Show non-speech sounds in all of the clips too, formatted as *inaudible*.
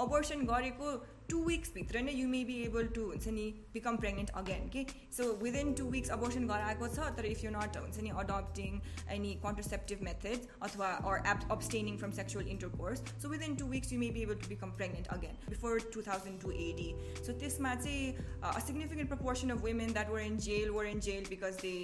Abortion गरेको to विक्सभित्र नै you may be able to हुन्छ नि बिकम प्रेग्नेन्ट अगेन कि सो विदिन टु विक्स अबोर्सन गराएको छ तर इफ यु नट हुन्छ नि अडप्टिङ एनी कन्ट्रसेप्टिभ मेथड्स अथवा or app abstaining from sexual intercourse so within two weeks you may be able to become pregnant again before two thousand two AD so त्यसमा चाहिँ a significant proportion of women that were in jail were in jail because they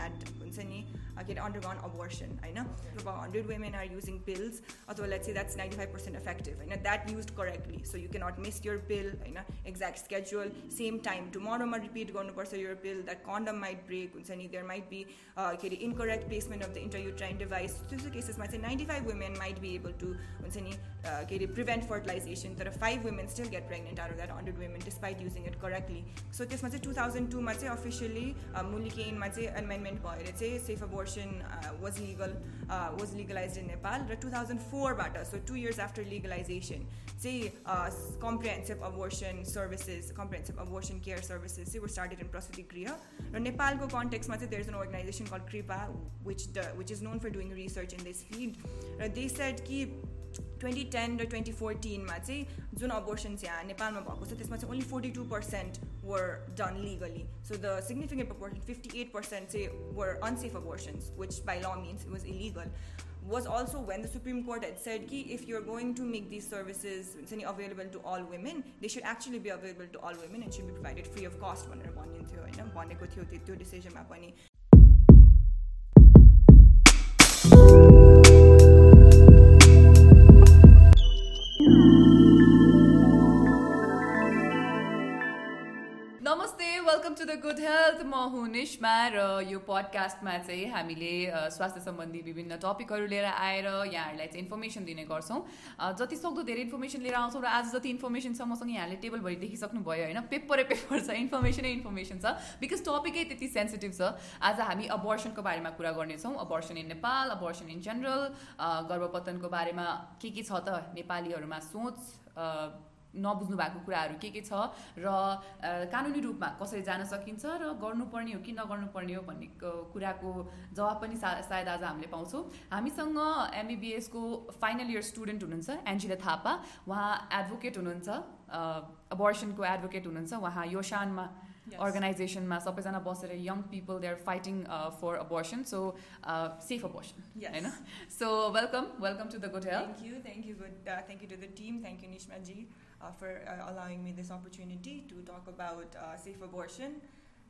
eight हुन्छ नि के अरे अन्डरगन abortion होइन अब hundred women are using pills अथवा let's चाहिँ that's ninety five percent effective होइन that use correctly so you cannot miss यर पिल होइन एक्ज्याक्ट स्केड्युल सेम टाइम टुमरोमा रिपिट गर्नुपर्छ यर पिल द्याट कन्डम माइट ब्रेक हुन्छ नि देयर माइट बी के अरे incorrect placement of the intrauterine device त्यस्तो केसेसमा चाहिँ ninety five women might be able to हुन्छ नि के अरे प्रिभेन्ट फर्टिलाइजेसन तर five women still get pregnant are that hundred women despite using it correctly so त्यसमा चाहिँ टु थाउजन्ड टूमा चाहिँ अफिसियली मुलिकेनमा चाहिँ एमेन्डमेन्ट भएर चाहिँ safe abortion was legal was legalise in Nepal र टु थाउजन्ड फोरबाट so two years after legalisation चाहिँ comprehensive abortion services, comprehensive abortion care services. They were started in Prasuti Griha. In Nepal ko context, mein, there's an organization called CREHPA, which is known for doing research in this field. They said that 2010 to 2014, the abortions in Nepal mein so this mein, only 42% were done legally. So the significant proportion, 58%, say, were unsafe abortions, which by law means it was illegal was also when the Supreme Court had said कि if you're going to make these services available to all women, they should actually be available to all women and should be provided free of cost भनेर भनिन्थ्यो होइन भनेको थियो त्यो डिसिजनमा पनि welcome to the good health म हुँ निस्मा र यो पडकास्टमा चाहिँ हामीले स्वास्थ्य सम्बन्धी विभिन्न टपिकहरू लिएर आएर यहाँहरूलाई चाहिँ इन्फर्मेसन दिने गर्छौँ। जति सक्दो धेरै इन्फर्मेसन लिएर आउँछौँ र आज जति इन्फर्मेसन छ मसँग यहाँले टेबलभरि देखिसक्नु भयो होइन पेपरै पेपर छ इन्फर्मेसनै इन्फर्मेसन छ बिकज टपिकै त्यति सेन्सिटिभ छ। आज हामी अबर्सनको बारेमा कुरा गर्नेछौँ। Abortion in Nepal abortion in general गर्भपतनको बारेमा के के छ त नेपालीहरूमा सोच नबुझ्नु भएको कुराहरू के के छ र कानुनी रूपमा कसरी जान सकिन्छ र गर्नुपर्ने हो कि नगर्नुपर्ने हो भन्ने कुराको जवाब पनि सा सायद आज हामीले पाउँछौँ। हामीसँग एमबिबिएसको फाइनल इयर स्टुडेन्ट हुनुहुन्छ एन्जिला थापा उहाँ एडभोकेट हुनुहुन्छ अबर्सनको एडभोकेट हुनुहुन्छ। उहाँ योसानमा अर्गनाइजेसनमा सबैजना बसेर young people they are fighting for abortion so safe abortion होइन? So welcome welcome to the good health thank you thank you good thank you to the team thank you निष्माजी uh, for uh, allowing me this opportunity to talk about uh, safe abortion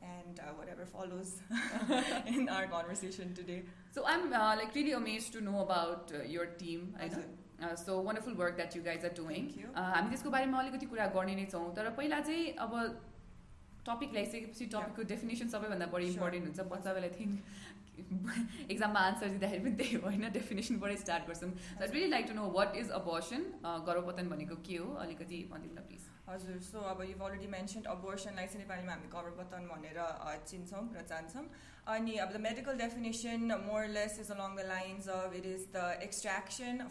and uh, whatever follows *laughs* in our conversation today. So I'm uh, like really amazed to know about uh, your team. I know. So wonderful work that you guys are doing हामी त्यसको बारेमा अलिकति कुरा गर्ने नै छौँ तर पहिला चाहिँ अब टपिक ल्याइसकेपछि टपिकको डेफिनेसन सबैभन्दा बढी इम्पोर्टेन्ट हुन्छ बच्चा बेला थिङ्क एक्जाममा आन्सर दिँदाखेरि पनि त्यही होइन? डेफिनेसनबाटै स्टार्ट गर्छौँ I really like to know what is abortion गर्भपतन भनेको के हो? अलिकति भनिदिनु न प्लिज हजुर सो अब यु अलरेडी मेन्सन अबोर्सनलाई चाहिँ नेपालीमा हामी गर्भपतन भनेर चिन्छौँ र जान्छौँ। अनि अब the medical definition मोरलेस is along the lines of it is the extraction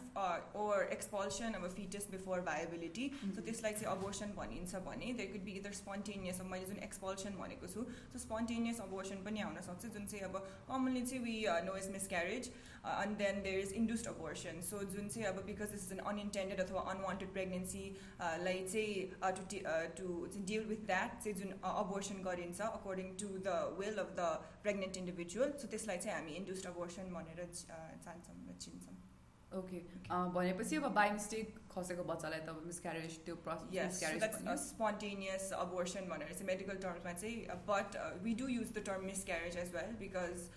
ore expulsion अब फिटस बिफोर भाइबिलिटी सो त्यसलाई चाहिँ अबोर्सन भनिन्छ भने they could be either spontaneous अब मैले जुन एक्सपल्सन भनेको छु सो स्पोन्टेनियस अबोर्सन पनि आउन सक्छ जुन चाहिँ अब कमनली चाहिँ we know is miscarriage end then there is induced abortion सो जुन चाहिँ अब बिकज दिस इज एन अनइन्टेन्डेड अथवा अनवान्टेड प्रेग्नेन्सीलाई चाहिँ to to deal with that चाहिँ जुन अबोर्सन गरिन्छ according to the well of the Pregnant individual so त्यसलाई चाहिँ हामी इन्ड्युस्ड अबोर्सन भनेर जान्छौँ र चिन्छौँ। ओके भनेपछि अब बाई मिस्टेक खसेको बच्चालाई त मिसक्यारेज त्यो स्पोन्टेनियस अबोर्सन भनेर चाहिँ मेडिकल टर्ममा चाहिँ but we do use the term miscarriage as well because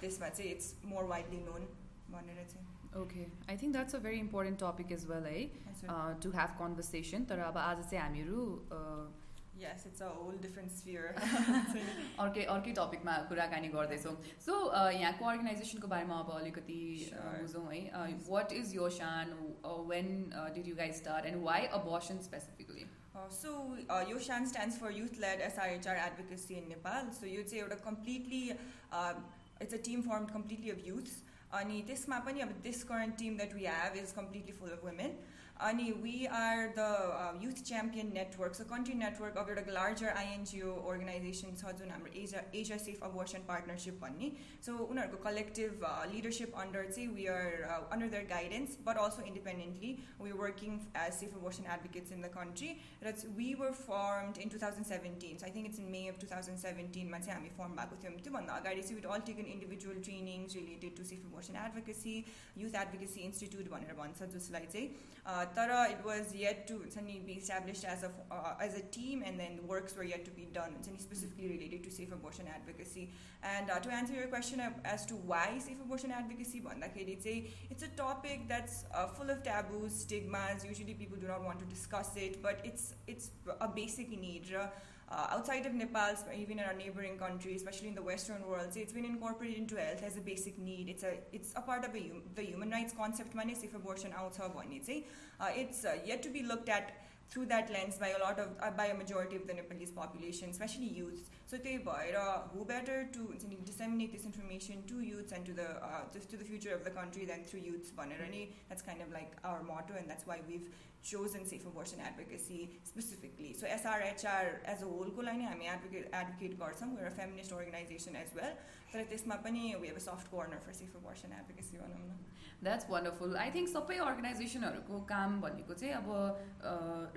त्यसमा चाहिँ इट्स मोर वाइडली नोन भनेर चाहिँ। Okay I think that's a very important topic is well है टु हेभ कन्भर्सेसन तर अब आज चाहिँ हामीहरू yes it's a whole different sphere. *laughs* *laughs* अर्कै अर्कै टपिकमा कुराकानी गर्दैछौँ. सो यहाँको अर्गनाइजेसनको बारेमा अब अलिकति बुझौँ है। वाट इज यो सान when did you guide star and why abortion specifically Uh, so, uh, YOSHAN stands for Youth Led SRHR Advocacy in Nepal. So, you'd say it's a completely, it's a team formed completely of youths. And this, this current team that we have is completely full of women. अनि we are the youth champion network so country network अब एउटा larger INGO organisation छ जुन हाम्रो एजा एसिया safe abortion partnership भन्ने so उनीहरूको collective leadership under चाहिँ we are under their guidance but also independently we working as safe abortion advocates in the country र we were firmed in two thousand seventeen so I think it's in May of two thousand सेभेन्टिनमा चाहिँ हामी firm भएको थियौँ त्योभन्दा अगाडि चाहिँ with all taken individual trainings related to safe abortion advocacy youth advocacy institute भनेर भन्छ जसलाई चाहिँ Tara, it was yet to suddenly be established as a, uh, as a team, and then works were yet to be done, and specifically related to safe abortion advocacy. And uh, to answer your question as to why safe abortion advocacy, it's a, it's a topic that's uh, full of taboos, stigmas. Usually people do not want to discuss it, but it's, it's a basic need uh, outside of Nepal, even in our neighboring countries, especially in the Western world, it's been incorporated into health as a basic need. It's a it's a part of a, the human rights concept. Mane if abortion out uh, it's uh, yet to be looked at through that lens by a lot of uh, by a majority of the Nepalese population, especially youths. So they who better to disseminate this information to youths and to the uh, to, to the future of the country than through youths. That's kind of like our motto, and that's why we've chosen safe abortion advocacy specifically. So SRHR as a whole, we advocate advocate We're a feminist organization as well. But at this we have a soft corner for safe abortion advocacy. That's wonderful I think सबै अर्गनाइजेसनहरूको काम भनेको चाहिँ अब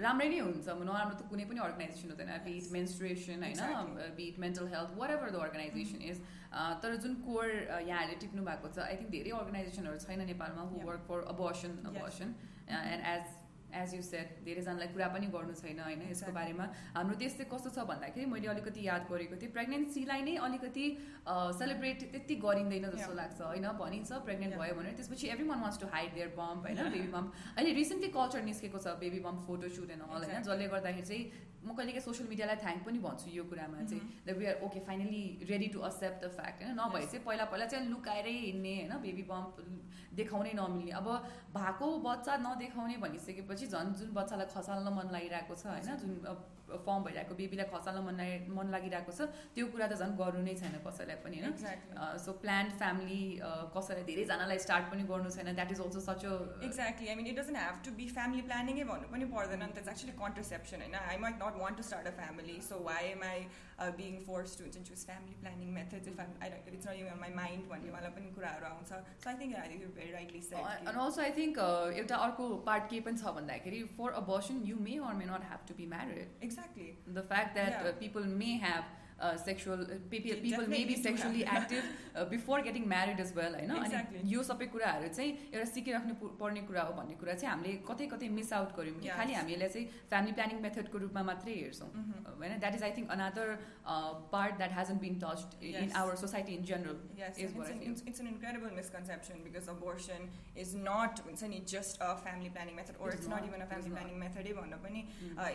राम्रै नै हुन्छ। नराम्रो त कुनै पनि अर्गनाइजेसन हुँदैन। बिट मेन्सुरेसन होइन? Be it mental health whatever the organisation is तर जुन कोर यहाँहरूले टिप्नु भएको छ आई थिङ्क धेरै अर्गनाइजेसनहरू छैन नेपालमा who work for abortion abortion and as as you said धेरैजनालाई कुरा पनि गर्नु छैन होइन? यसको बारेमा हाम्रो देश चाहिँ कस्तो छ भन्दाखेरि मैले अलिकति याद गरेको थिएँ प्रेग्नेन्सीलाई नै अलिकति सेलिब्रेट त्यति गरिँदैन जस्तो लाग्छ होइन? भनिन्छ प्रेग्नेन्ट भयो भने त्यसपछि everyone wants to hide their bump होइन? बेबी बम्प अहिले रिसेन्टली कल्चर निस्केको छ baby bump photo shoot and all होइन? जसले गर्दाखेरि चाहिँ म कहिले सोसियल मिडियालाई थ्याङ्क पनि भन्छु यो कुरामा चाहिँ। The we are okay finally ready to accept the fact होइन? नभए चाहिँ पहिला पहिला चाहिँ लुकाएरै हिँड्ने होइन? बेबी बम्प देखाउनै नमिल्ने। अब भएको बच्चा नदेखाउने भनिसकेपछि झन् जुन बच्चालाई खसाल्न मन लागिरहेको छ होइन? जुन फर्म भइरहेको बेबीलाई खसाल्न मन लागि मन लागिरहेको छ त्यो कुरा त झन् गर्नु नै छैन कसैलाई पनि होइन? सो प्लान्ड फ्यामिली कसैलाई धेरैजनालाई स्टार्ट पनि गर्नु छैन that is also such exactly I mean it doesn't have to be family प्लानिङै भन्नु पनि पर्दैन नि त. एक्चुली कन्ट्रसेप्सन होइन? I might not want to start a family so why am I being forced to हुन्छ choose family planning method if I it's not my mind भन्ने मलाई पनि कुराहरू आउँछ। So I think I very rightly and also I think एउटा अर्को part के पनि छ भन्दाखेरि for abortion you may or may not have to be married Exactly. The fact that yeah. uh, people may have uh, sexual uh, people, people may be sexually active uh, before getting married as well होइन अनि यो सबै कुराहरू चाहिँ एउटा सिकिराख्नु पर्ने कुरा हो भन्ने कुरा चाहिँ हामीले कतै कतै मिस आउट गऱ्यौँ कि खालि हामी यसलाई चाहिँ फ्यामिली प्लानिङ मेथडको रूपमा मात्रै हेर्छौँ होइन that is I think another part that hasn't been touched in our society in general it's an incredible misconception because abortion is not हुन्छ नि just a family planning method or it's not even a family planning मेथडै भन्न पनि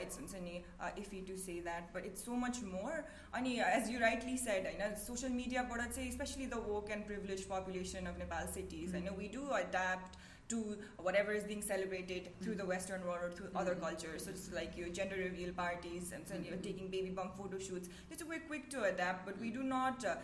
it's हुन्छ नि if you to say that but it's so much more अनि as you rightly said, you know social media, but I'd say especially the woke and privileged population of Nepal cities, mm-hmm. I hmm. know we do adapt to whatever is being celebrated mm-hmm. through the Western world or through mm-hmm. other cultures. So it's like your gender reveal parties and so mm-hmm. you're hmm. taking baby bump photo shoots. It's a we're quick to adapt, but we hmm. do not uh,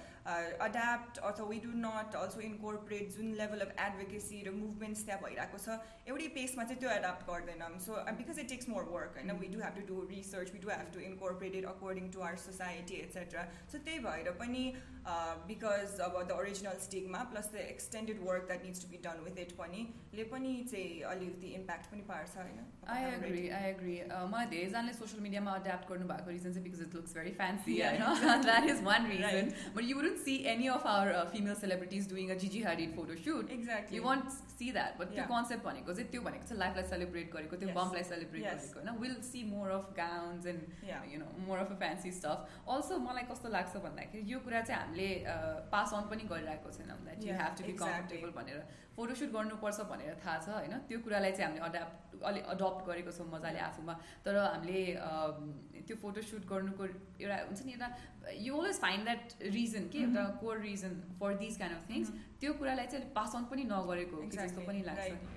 adapt अथवा we do not also इन्कोर्पोरेट Jun level of advocacy raw movements त्यहाँ भइरहेको छ एउटै पेसमा चाहिँ त्यो adapt गर्दैनौँ so because it takes more work होइन we do have to do research we do have to इन्कोर्पोरेट it according to our society etcetera so त्यही भएर पनि बिकज अब the original stigma plus the extended work that needs to be done with it पनि ले पनि चाहिँ अलिकति impact पनि पार्छ होइन आई एग्री आई एग्री मलाई धेरैजनाले सोसियल मिडियामा एड्याप्ट गर्नुभएको रिजन चाहिँ because it looks very fancy होइन *laughs* that is one reason but you wouldn't see any of our uh, female celebrities doing a Gigi Hadid photo shoot. Exactly. You won't see that. But the concept भनेको चाहिँ त्यो भनेको चाहिँ लाइफलाई celebrate गरेको त्यो बम्पलाई celebrate गरेको होइन will see more of gowns and you know more of a fancy stuff also मलाई कस्तो लाग्छ भन्दाखेरि यो कुरा चाहिँ हामीले पास अन पनि गरिरहेको छैनौँ that you have to be comfortable भनेर फोटोसुट गर्नुपर्छ भनेर थाहा छ होइन त्यो कुरालाई चाहिँ हामीले अड्याप्ट अलिक अडप्ट गरेको छौँ मजाले आफूमा तर हामीले त्यो फोटोसुट गर्नुको एउटा हुन्छ नि एउटा you always find that reason के एउटा core reason for this kind of things त्यो कुरालाई चाहिँ पास अन पनि नगरेको जस्तो पनि लाग्छ।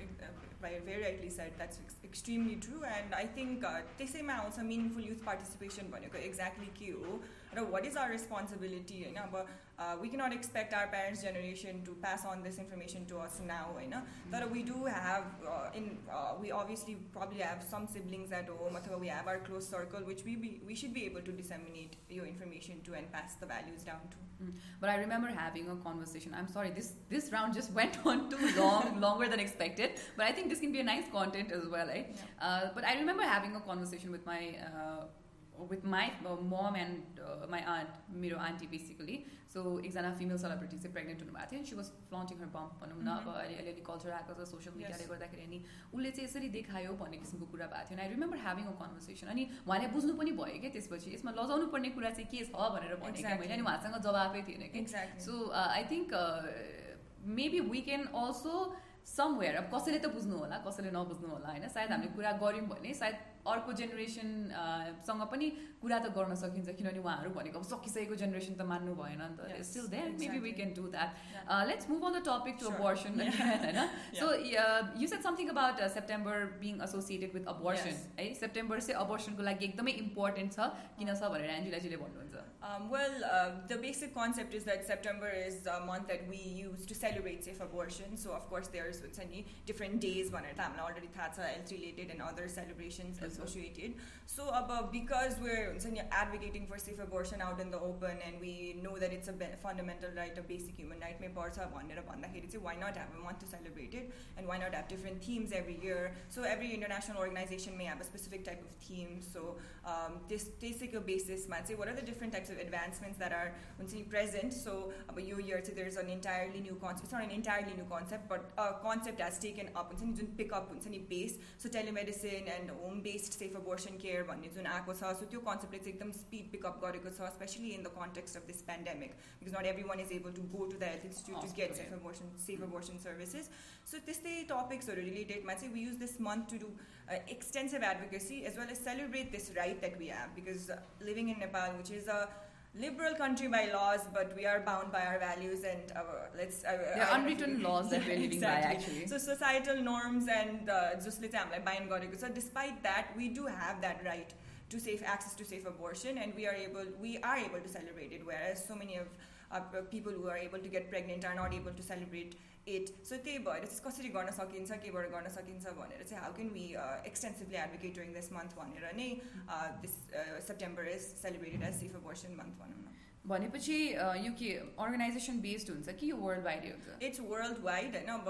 Very rightly said. That's ex- extremely true. And I think uh, त्यसैमा आउँछ मिनिङफुल युथ पार्टिसिपेसन भनेको एक्ज्याक्टली के हो? you know, what is our responsibility? You know, but, uh, we cannot expect our parents' generation to pass on this information to us now. You know, mm-hmm. but we do have uh, in uh, we obviously probably have some siblings at home, or we have our close circle, which we be, we should be able to disseminate your information to and pass the values down to. Mm. But I remember having a conversation. I'm sorry, this this round just *laughs* went on too long, *laughs* longer than expected. But I think this can be a nice content as well, eh? Yeah. Uh, but I remember having a conversation with my uh, with my uh, mom and uh, my aunt, मेरो auntie basically. So एकजना female celebrity चाहिँ pregnant हुनुभएको थियो she was flaunting her bump भनौँ न अब अहिले अलिअलि कल्चर आएको छ सोसियल मिडियाले. गर्दाखेरि अनि उसले चाहिँ यसरी देखायो भन्ने किसिमको कुरा भएको थियो। I remember having a conversation अनि उहाँले बुझ्नु पनि भयो क्या त्यसपछि। यसमा लजाउनु पर्ने कुरा चाहिँ के छ भनेर भने क्या मैले। अनि उहाँसँग जवाफै थिएन कि so I think maybe we can also somewhere अब कसैले त बुझ्नु होला कसैले नबुझ्नु होला होइन? सायद हामीले कुरा गऱ्यौँ भने सायद अर्को जेनेरेसनसँग पनि कुरा त गर्न सकिन्छ किनभने उहाँहरू भनेको अब सकिसकेको जेनेरेसन त मान्नु भएन नि त। Still there maybe we. Can do that. Let's move on the topic to. Abortion होइन so you said something about September being associated with abortion. है सेप्टेम्बर चाहिँ अबर्सनको लागि एकदमै इम्पोर्टेन्ट छ किन छ भनेर एन्जुलाजीले भन्नुहुन्छ। Um, well, uh, the basic concept is that September is a month that we use to celebrate safe abortion. So, of course, there's any different days when it's already health related and other celebrations Yes, sir. associated. So, uh, because we're हुन्छ नि, advocating for safe abortion out in the open and we know that it's a be- fundamental right, a basic human right, may पर्छ भनेर भन्दाखेरि चाहिँ why not have a month to celebrate it and why not have different themes every year? So, every international organization may have a specific type of theme. So, um, this basic basis, man, say what are the different types of advancements that are हुन्छ नि present? So, अब यो year चाहिँ there's an entirely new concept. It's not an entirely new concept, but a concept has taken up हुन्छ नि जुन pickup हुन्छ नि base so telemedicine end home based safe abortion care भन्ने जुन आएको छ सो त्यो कन्सेप्टले चाहिँ एकदम स्पिड पिकअप गरेको छ specially in the context of this pandemic because nut every one is able to go to the health institute to get safe abortion safe abortion services सो त्यस्तै टपिक्सहरू रिलेटेडमा चाहिँ we use this month to do uh, extensive advocacy as well as celebrate this right that we have because uh, living in Nepal, which is a liberal country by laws, but we are bound by our values and our let's. Uh, there are unwritten laws that we're living *laughs* exactly. by actually. So societal norms and just let's by and So despite that, we do have that right to safe access to safe abortion, and we are able we are able to celebrate it. Whereas so many of uh, people who are able to get pregnant are not able to celebrate it so त्यही भएर चाहिँ कसरी गर्न सकिन्छ केबाट गर्न सकिन्छ भनेर चाहिँ how can we extensively advocate during this month भनेर नै this September is celebrated as safe abortion month भनौँ न भनेपछि अ, यो के अर्गनाइजेसन बेस्ड हुन्छ कि यो वर्ल्ड वाइडै हुन्छ इट्स वर्ल्ड वाइड होइन अब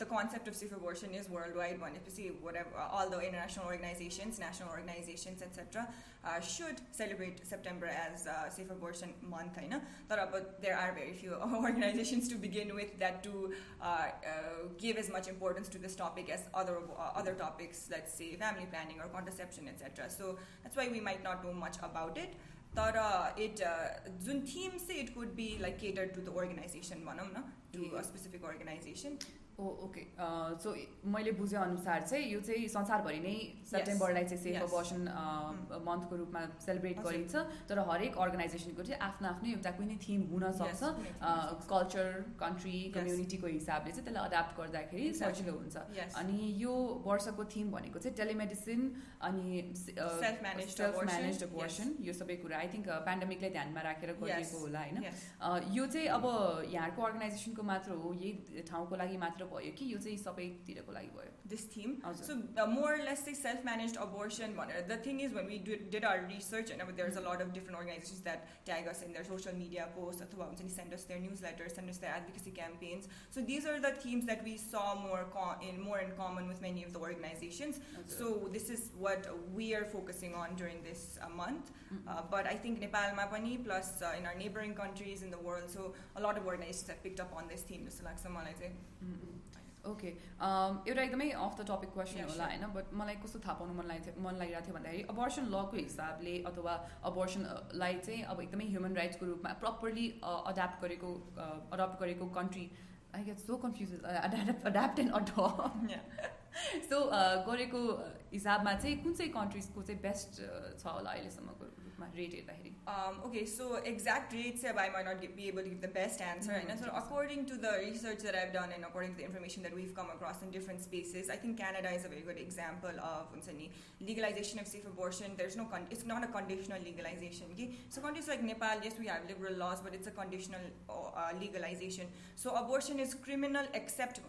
the concept of safe abortion is world wide भनेपछि वाट अल the international organisations national organisations etcetera should celebrate September as safe abortion month होइन तर अब there are very few organisations to begin with that to give as much importance to this topic as other other topics let's say family planning or contraception etcetera so that's why we might not know much about it तर it जुन theme चाहिँ it could be like cater to the organisation भनौँ न to specific organisation oh okay so मैले बुझे अनुसार चाहिँ यो चाहिँ संसारभरि नै सेप्टेम्बरलाई चाहिँ सेफ. अबर्सन मन्थको रूपमा सेलिब्रेट. गरिन्छ तर हरेक अर्गनाइजेसनको चाहिँ आफ्नो आफ्नो एउटा कुनै थिम हुन सक्छ कल्चर कन्ट्री कम्युनिटीको हिसाबले चाहिँ त्यसलाई एडाप्ट गर्दाखेरि. सजिलो हुन्छ. अनि यो वर्षको थिम भनेको चाहिँ टेलिमेडिसिन अनि सेल्फ. म्यानेज अबर्सन यो सबै कुरा आई थिङ्क पेन्डेमिकलाई ध्यानमा राखेर गरिएको होला होइन यो चाहिँ अब यहाँको अर्गनाइजेसनको मात्र हो यही ठाउँको लागि मात्र भयो कि यो चाहिँ सबैतिरको लागि भयो This theme. हजुर. So uh, more or less, say self-managed abortion. One. The thing is, when we do, did our research, and uh, there's a lot of different organizations that tag us in their social media posts, अथवा हुन्छ नि send us their newsletters, send us their advocacy campaigns. So these are the themes that we saw more co- in more in common with many of the organizations. So this is what we are focusing on during this uh, month. Uh, but I think Nepalमा पनि plus uh, in our neighboring countries in the world, so a lot of organizations have picked up on this theme. जस्तो लाग्छ मलाई चाहिँ okay एउटा एकदमै of the topic question होला होइन but मलाई कस्तो थाहा पाउनु मन लागेको थियो मन लागिरहेको थियो भन्दाखेरि अबर्सन लको हिसाबले अथवा अबर्सनलाई चाहिँ अब एकदमै ह्युमन राइट्सको रूपमा प्रपरली अडाप्ट गरेको अडप्ट गरेको country I get so confuse adapt and Yeah. *laughs* सो गरेको हिसाबमा चाहिँ कुन चाहिँ कन्ट्रिजको चाहिँ बेस्ट छ होला अहिलेसम्मको Um, okay, so exact rates I might not be able to give the best answer. Mm-hmm. And so, according to the research that I've done and according to the information that we've come across in different spaces, I think Canada is a very good example of legalization of safe abortion. There's no con- it's not a conditional legalization. Okay? So countries like Nepal, yes, we have liberal laws, but it's a conditional uh, uh legalization. So abortion is criminal except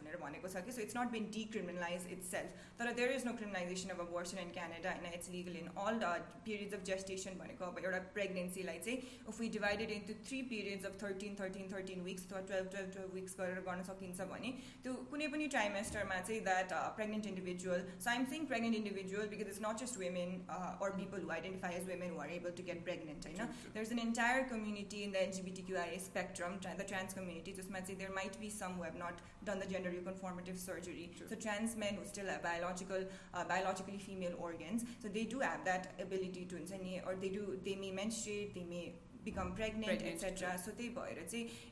so it's not been decriminalized itself. There is no criminalization of abortion in Canada, and it's legal in all the periods of gestation. भनेको अब एउटा प्रेग्नेन्सीलाई चाहिँ if we divide it into three periods of 13 13 13 weeks अथवा 12 12 12 weeks गरेर गर्न सकिन्छ भने त्यो कुनै पनि ट्राइमेस्टरमा चाहिँ द्याट प्रेग्नेन्ट इन्डिभिजुअल सो आइम सेङ pregnant individual because it's not just women or people who identify as women who are able to get pregnant होइन there's an entire community in the LGBTQIA spectrum, tra- the trans community. Just might say there might be some who have not done the gender reconformative surgery. True. So trans men who still have biological, uh, biologically female organs, so they do have that ability to, or they do, they may menstruate they may become pregnant, pregnant etc so they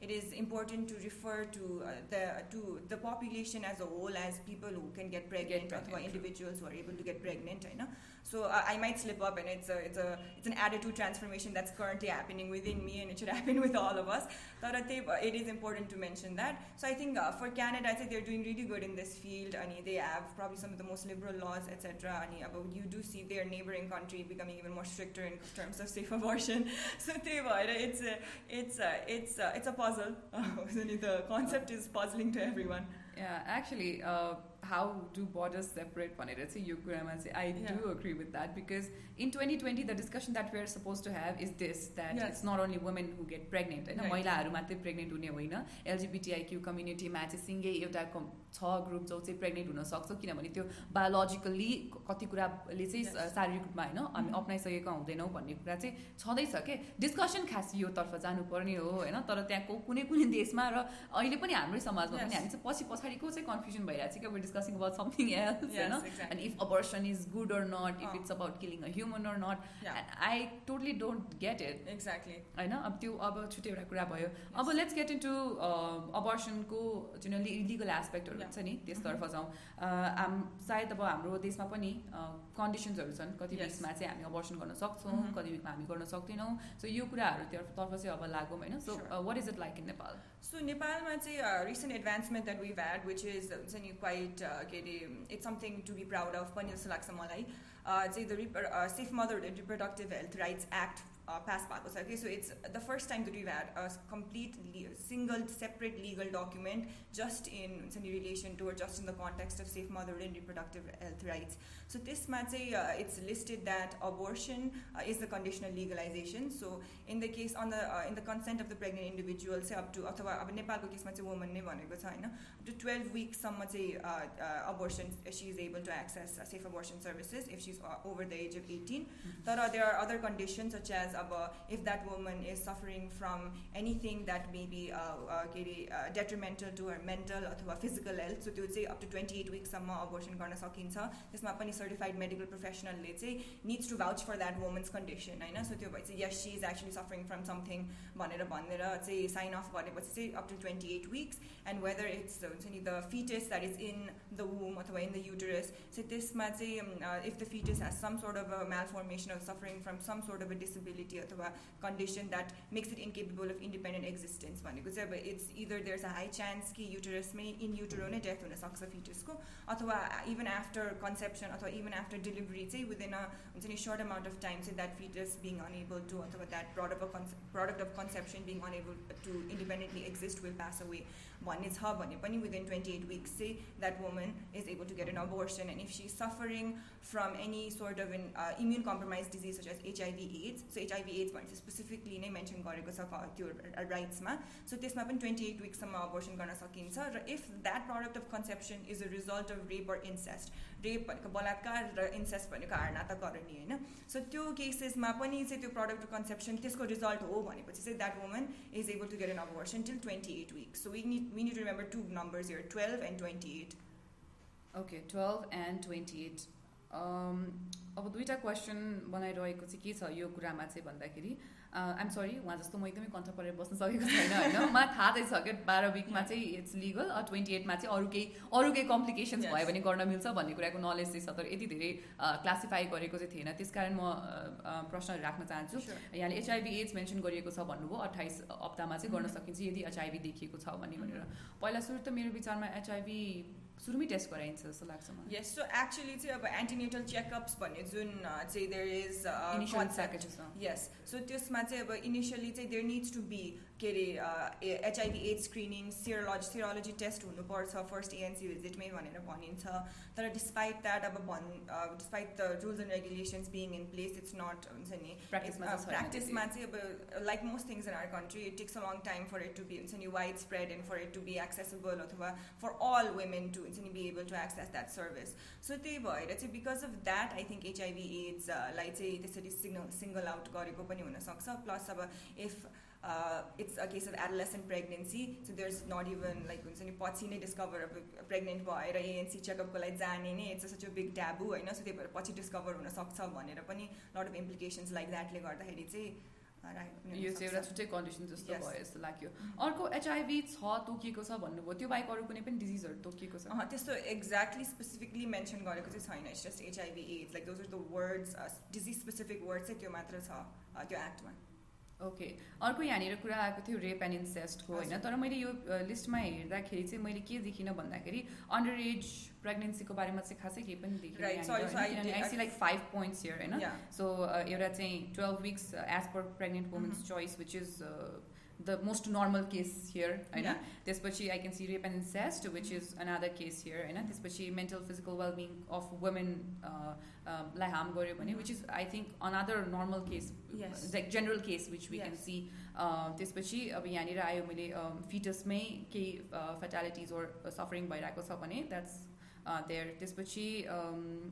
it is important to refer to uh, the to the population as a whole as people who can get pregnant, get pregnant or individuals who are able to get pregnant You know? So uh, I might slip up, and it's a, it's a it's an attitude transformation that's currently happening within me, and it should *laughs* happen with all of us. Uh, it is important to mention that. So I think uh, for Canada, I think they're doing really good in this field. I mean, they have probably some of the most liberal laws, etc. I mean, but you do see their neighboring country becoming even more stricter in terms of safe *laughs* abortion. So it's a, it's a, it's a, it's a puzzle. *laughs* the concept is puzzling to everyone. Yeah, actually. Uh how do borders separate भनेर चाहिँ यो कुरामा चाहिँ I. Do agree with that because in twenty twenty the discussion that we're suppose to have is this that. It's not only women who get pregnant होइन. महिलाहरू मात्रै pregnant हुने होइन एलजिबिटिआइक्यू कम्युनिटीमा चाहिँ सिङ्गै एउटा छ ग्रुप जो चाहिँ प्रेग्नेन्ट हुनसक्छ किनभने त्यो बायोलोजिकल्ली कति कुराले चाहिँ. शारीरिक रूपमा होइन हामी Mhm. अप्नाइसकेका हुँदैनौँ भन्ने कुरा चाहिँ छँदैछ के डिस्कसन खास योतर्फ जानुपर्ने हो होइन तर त्यहाँको कुनै कुनै देशमा र अहिले पनि हाम्रै समाजमा पनि. हामी चाहिँ पछि पछाडिको चाहिँ कन्फ्युजन भइरहेको छ कि discussing about something else Yes, होइन exactly. and if abortion is good or not if it's about killing a human or not and I totally don't get it Exactly. होइन अब त्यो अब छुट्टै एउटा कुरा भयो अब लेट्स गेट इन्टु अबर्सनको जुन लिगल एस्पेक्टहरू. हुन्छ नि त्यसतर्फ जाउँ सायद अब हाम्रो देशमा पनि कन्डिसन्सहरू छन् कति विकमा चाहिँ हामी अबर्सन गर्न सक्छौँ mm-hmm. कति विकमा हामी गर्न सक्दैनौँ। सो यो कुराहरूतर्फ चाहिँ अब लागौँ होइन? So what is it like in Nepal so नेपालमा चाहिँ recent advancement that we had which is हुन्छ नि क्वाइट uh, के अरे it's something to be proud of पनि जस्तो लाग्छ मलाई। uh, चाहिँ the rip safe motherhood and reproductive health rights act uh, pass भएको छ कि so it's the first time that we've had a complete le- single separate legal document just in हुन्छ नि relation to or just in the context of safe motherhood and reproductive health rights. So त्यसमा चाहिँ uh, it's listed that abortion uh, is the conditional legalization. So in the case on the uh, in the consent of the pregnant individual say up to अथवा अब नेपालको केसमा चाहिँ woman नै भनेको छ होइन up to 12 weekसम्म चाहिँ abortion she is able to access uh, safe abortion services if she's uh, over the age of 18 तर there are other conditions such as अब if that woman is suffering from anything that may be uh, uh, के अरे uh, detrimental to her mental अथवा physical health so त्यो चाहिँ up to 28 weekसम्म abortion गर्न सकिन्छ त्यसमा पनि certified medical professionalले चाहिँ needs to vouch for that woman's condition होइन so त्यो भए चाहिँ yes she is actually suffering from something भनेर भनेर चाहिँ sign off गरेपछि चाहिँ up to 28 weeks and whether it's uh, हुन्छ नि the fetus that is in the womb अथवा in the uterus so त्यसमा चाहिँ um, uh, if the fetus has some sort of a malformation or suffering from some sort of a disability अथवा condition that makes it incapable of independent existence भनेको चाहिँ अब it's either there's a high chance कि uterusमै in utero नै death हुनसक्छ fetusको अथवा even after conception अथवा even after delivery चाहिँ within a हुन्छ नि short amount of time चाहिँ that fetus being unable to अथवा that product of, conce- product of conception being unable to independently exist will pass away भन्ने छ भने पनि within 28 weeks चाहिँ that woman is able to get an abortion and if she's suffering from any sort of an uh, immune compromised disease such as HIV AIDS so HIV AIDS भने चाहिँ specifically नै mention गरेको छ क- त्यो राइट्समा सो त्यसमा पनि 28 weeksसम्म abortion गर्न सकिन्छ र if that product of conception is a result of rape or incest rape भनेको बलात्कार र इन्सेस्ट भनेको हारनाता करणी होइन सो त्यो केसेसमा पनि चाहिँ त्यो प्रडक्ट अफ कन्सेप्सन त्यसको रिजल्ट हो भनेपछि चाहिँ that woman is able to get N abortion till twenty eight weeks so we need we need remember two numbers here twelve and twenty eight okay twelve and twenty eight अब दुईवटा question बनाइरहेको चाहिँ के छ यो कुरामा चाहिँ भन्दाखेरि आइम सरी उहाँ जस्तो म एकदमै कन्ठ परेर बस्न सकेको छैन होइन? मलाई थाहा चाहिँ छ क्या बाह्र विकमा चाहिँ इट्स लिगल ट्वेन्टी एटमा चाहिँ अरू केही अरू केही कम्प्लिकेसन्स भयो भने गर्न मिल्छ भन्ने कुराको नलेज चाहिँ छ तर यति धेरै क्लासिफाई गरेको चाहिँ थिएन। त्यस कारण म प्रश्नहरू राख्न चाहन्छु। यहाँले एचआइभी एड्स मेन्सन गरिएको छ भन्नुभयो अठाइस हप्तामा चाहिँ गर्न mm-hmm. सकिन्छ यदि एचआइभी देखिएको छ भने भनेर। पहिला सुरु त मेरो विचारमा एचआइभी सुरुमै टेस्ट गराइन्छ जस्तो लाग्छ मलाई। यस सो एक्चुली चाहिँ अब एन्टिनेटल चेकअप्स भन्ने जुन चाहिँ देयर इज यस सो त्यसमा चाहिँ अब इनिसियली चाहिँ देयर निड्स टु बी के अरे HIV as screening serology serology test हुनुपर्छ फर्स्ट एएनसी भिजिटमै भनेर भनिन्छ। तर डिस्पाइट द्याट अब भन् despite the rules and regulations being in place it's not हुन्छ नि प्र्याक्टिसमा चाहिँ अब like most things in our country it takes a long time for it to be हुन्छ नि wide spread and for it to be accessible अथवा for all women to हुन्छ नि be able to access that service so त्यही भएर चाहिँ because of that I think HIV एड्सलाई चाहिँ त्यसरी सिग्नल सिङ्गल आउट गरेको पनि हुनसक्छ। प्लस अब if it's a case of एडलेसेन्ट pregnancy so there is not even like हुन्छ नि पछि नै डिस्कभर अब प्रेग्नेन्ट भएर एएनसी चेकअपको लागि जाने नै it's such a big taboo होइन सो त्यही भएर पछि डिस्कभर हुनसक्छ भनेर पनि लट अफ इम्प्लिकेसन्स लाइक द्याटले गर्दाखेरि चाहिँ यो चाहिँ एउटा छुट्टै कन्डिसन जस्तो भयो जस्तो लाग्यो अर्को एचआइभी छ तोकिएको छ भन्नुभयो त्यो बाहेक अरू कुनै पनि डिजिजहरू तोकिएको छ त्यस्तो एक्ज्याक्टली स्पेसिफिकली मेन्सन गरेको चाहिँ छैन it's just HIV AIDS like those are the words disease specific word चाहिँ त्यो मात्र छ त्यो एक्टमा ओके अर्को यहाँनिर कुरा आएको थियो रेप एन्ड इन्सेस्टको होइन। तर मैले यो लिस्टमा हेर्दाखेरि चाहिँ मैले के देखिनँ भन्दाखेरि अन्डर एज प्रेग्नेन्सीको बारेमा चाहिँ खासै केही पनि देखिनँ I see like five points here होइन। सो एउटा चाहिँ twelve weeks as per pregnant women's choice which is the most normal case here होइन त्यसपछि I can see rape and incest which is another case here होइन त्यसपछि mental physical wellbeing of women lie harm गऱ्यो भने which is I think another normal case like general case which we can see त्यसपछि अब यहाँनिर आयो मैले फिटसमै केही फेटालिटिज ओर सफरिङ भइरहेको छ भने द्याट्स देयर त्यसपछि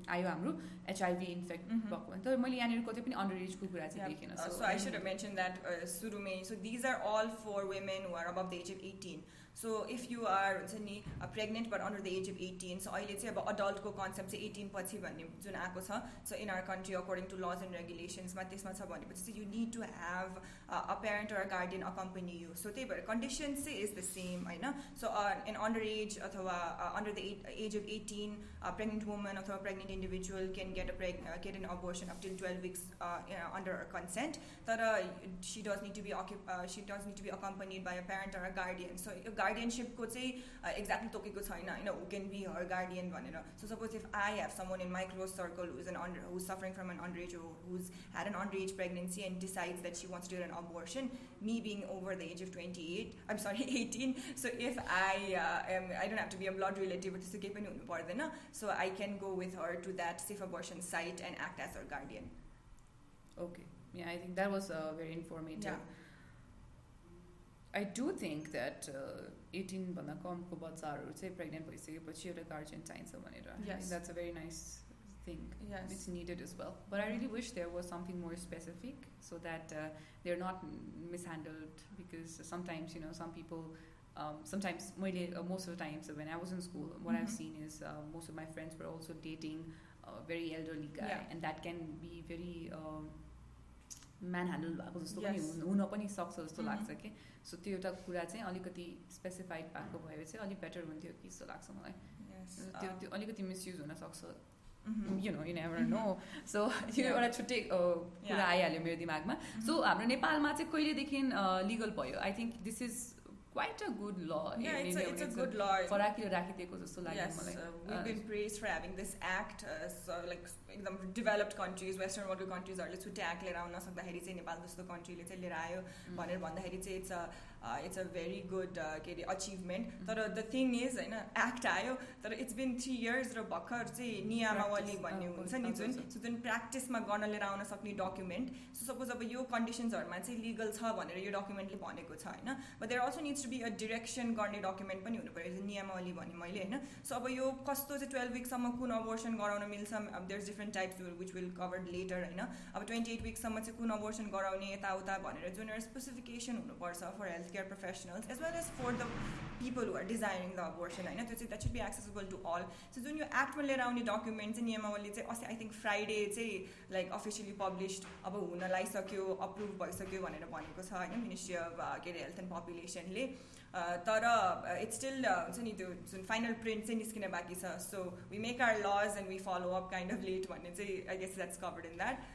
आयो हाम्रो एचआइभी इन्फेक्ट भएको भने तर मैले यहाँनिर कतै पनि अन्डर एजको कुरा चाहिँ देखेन so I should mention that सुरुमै so these are Al for women who are above the age of eighteen so if you are हुन्छ नि pregnant but under the age of eighteen so अहिले चाहिँ अब अडल्टको concept चाहिँ एटिन पछि भन्ने जुन आएको छ so in our country according to laws and रेगुलेसन्समा त्यसमा छ भनेपछि चाहिँ you need to have a parent or guardian accompany you so त्यही भएर कन्डिसन्स चाहिँ इज द सेम होइन सो इन अन्डर एज अथवा under the age of eighteen pregnant woman अथवा pregnant individual can get a preg get an abortion up till twelve weeks under consent तर she does need to B accomp she does need to be accompanied by a parent or guardian so गार्डियनसिपको चाहिँ exactly तोकेको छैन होइन who can be her guardian भनेर so suppose if I have some in my close circle who's an under who's suffering from an under age who's had an under age pregnancy and decides that she wants to N abortion me being over the age of 28 i'm sorry 18 so if i uh, am i don't have to be a blood relative त्यस्तो केही पनि हुनु पर्दैन so i can go with her to that safe abortion site and act as her guardian okay yeah i think that was uh, very informative yeah. I do think that एटिनभन्दा कमको बच्चाहरू चाहिँ pregnant भइसकेपछि एउटा guardian चाहिन्छ भनेर that's a very nice thing it's needed is well but I really wish there was something more specific so that they are not mishandled because sometimes you know some people sometimes uh, most of the times when I was in school, what mm-hmm. I've seen is uh, most of my friends were also dating a very elderly guy, yeah. manhandle भएको जस्तो पनि हुन पनि सक्छ जस्तो लाग्छ कि सो त्यो एउटा कुरा चाहिँ अलिकति स्पेसिफाइड भएको भए चाहिँ अलिक बेटर हुन्थ्यो कि जस्तो लाग्छ मलाई त्यो uh, त्यो अलिकति मिसयुज हुनसक्छ you know you never know so यो एउटा छुट्टै कुरा आइहाल्यो मेरो दिमागमा सो mm-hmm. हाम्रो नेपालमा चाहिँ कहिलेदेखि लिगल भयो I think this is quite a good law. Yeah, it's a, it's a good law. फराकिलो राखिदिएको जस्तो लाग्यो मलाई. Yes, we've been praised for having this act. Uh, so like एकदम डेभलप्ड कन्ट्रिज वेस्टर्न वर्ल्डको कन्ट्रिजहरूले छुट्टै एक्ट लिएर आउन सक्दाखेरि चाहिँ नेपाल जस्तो कन्ट्रीले चाहिँ लिएर आयो भनेर भन्दाखेरि चाहिँ it's a it's a very good के अरे अचिभमेन्ट तर द थिङ इज होइन एक्ट आयो तर इट्स बिन थ्री इयर्स र भर्खर चाहिँ नियमावली भन्ने हुन्छ नि जुन। सो जुन प्र्याक्टिसमा गर्न लिएर आउन सक्ने डकुमेन्ट सो सपोज अब यो कन्डिसन्सहरूमा चाहिँ लिगल छ भनेर यो डकुमेन्टले भनेको छ होइन? But there also needs to be a direction गर्ने डकुमेन्ट पनि हुनु पऱ्यो नियमावली भने मैले होइन? सो अब यो कस्तो चाहिँ टुवेल्भ विकसम्म कुन अबोर्सन गराउन मिल्छ अब there different types which will covered later होइन अब ट्वेन्टी एट विकसम्म चाहिँ कुन अबोर्सन गराउने यताउता भनेर जुन एउटा स्पेसिफिकेसन हुनुपर्छ for health healthcare professionals as well as for the people who are desiring the abortion होइन. त्यो चाहिँ that should be accessible to all so जुन यो एक्टमा लिएर आउने डकुमेन्ट चाहिँ नियमावली चाहिँ अस्ति आई थिङ्क फ्राइडे चाहिँ लाइक अफिसियली पब्लिस्ड अब हुन लागिसक्यो अप्रुभ भइसक्यो भनेर भनेको छ होइन मिनिस्ट्री अफ के अरे हेल्थ एन्ड पपुलेसनले तर इट्स स्टिल हुन्छ नि त्यो जुन फाइनल प्रिन्ट चाहिँ निस्किन बाँकी छ so we make our laws and we follow up kind of late भन्ने चाहिँ I guess that's covered in that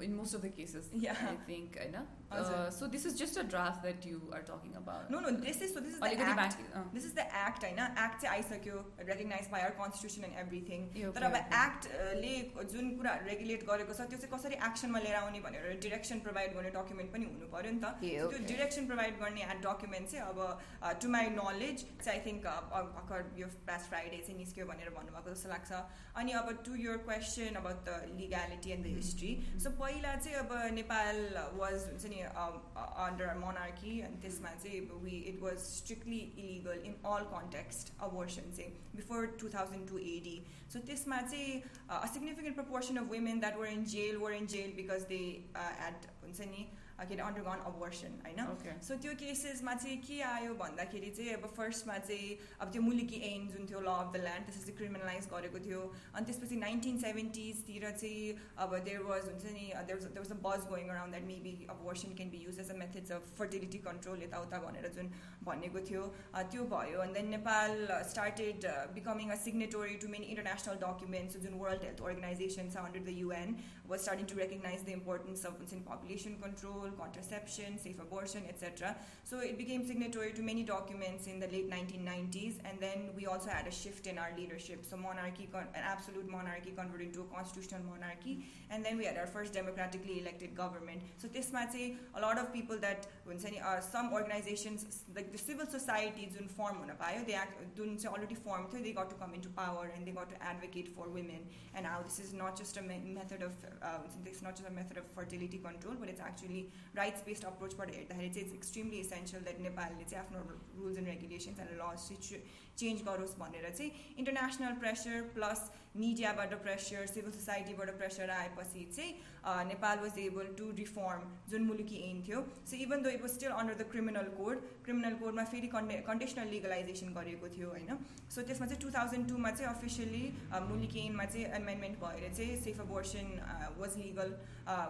in most of the cases. Yeah. I think, I know. Uh, so this is just a draft that you are talking about. No, no. This is so. This is the act. Uh. This is the act. I know. Act चाहिँ आइसक्यो recognized by our constitution and everything. तर अब act ले जुन कुरा regulate गरेको छ त्यो चाहिँ कसरी एक्सनमा लिएर आउने भनेर डिरेक्सन प्रोभाइड गर्ने डकुमेन्ट पनि हुनु पर्यो नि त त्यो डिरेक्सन प्रोभाइड गर्ने एड डकुमेन्ट चाहिँ अब टु माई नलेज चाहिँ आई थिङ्क भर्खर यो पास्ट फ्राइडे चाहिँ निस्क्यो भनेर भन्नुभएको जस्तो लाग्छ अनि अब to your question about the legality and the history so पहिला चाहिँ अब नेपाल वाज हुन्छ नि अन्डर मोनार्की अनि त्यसमा चाहिँ we it was strictly illegal in all context abortion चाहिँ before two thousand two AD so त्यसमा चाहिँ a significant proportion of women that were in jail were in jail because they eight हुन्छ नि के अरे अन्डरगन अबोर्सन होइन सो त्यो केसेसमा चाहिँ के आयो भन्दाखेरि चाहिँ अब फर्स्टमा चाहिँ अब त्यो मुलिकी एन जुन थियो ल अफ द ल्यान्ड त्यसले चाहिँ क्रिमिनलाइज गरेको थियो अनि त्यसपछि नाइन्टिन सेभेन्टिजतिर चाहिँ अब देयर वाज हुन्छ नि देयर देयर वाज अ बज going around that maybe abortion can be use as a methods of fertility control यताउता भनेर जुन भनेको थियो त्यो भयो अनि then Nepal started becoming a सिग्नेटोरी to many international documents June world health organisation छ under the UN was starting to recognise the importance of हुन्छ नि population control contraception, safe abortion, etc. So it became signatory to many documents in the late 1990s, and then we also had a shift in our leadership. So monarchy, an absolute monarchy, converted into a constitutional monarchy, and then we had our first democratically elected government. So this might say a lot of people that uh, some organizations like the civil society didn't form they act, already formed, so they got to come into power and they got to advocate for women. And now this is not just a method of uh, it's not just a method of fertility control, but it's actually rights based अप्रोचबाट हेर्दाखेरि चाहिँ it's extremely essential that नेपालले चाहिँ आफ्नो rules and regulations and lodge चाहिँ change गरोस् भनेर चाहिँ international pressure plus मिडियाबाट प्रेसर सिभिल सोसाइटीबाट प्रेसर आएपछि चाहिँ Nepal was able to reform जुन मुलुकी एम थियो। So even though it was still under the criminal code criminal कोडमा फेरि कन्डे कन्डिसनल लिगलाइजेसन गरेको थियो होइन? सो त्यसमा चाहिँ टु थाउजन्ड टूमा चाहिँ अफिसियली मुलुकी एनमा चाहिँ एमेन्डमेन्ट भएर चाहिँ safe abortion was legal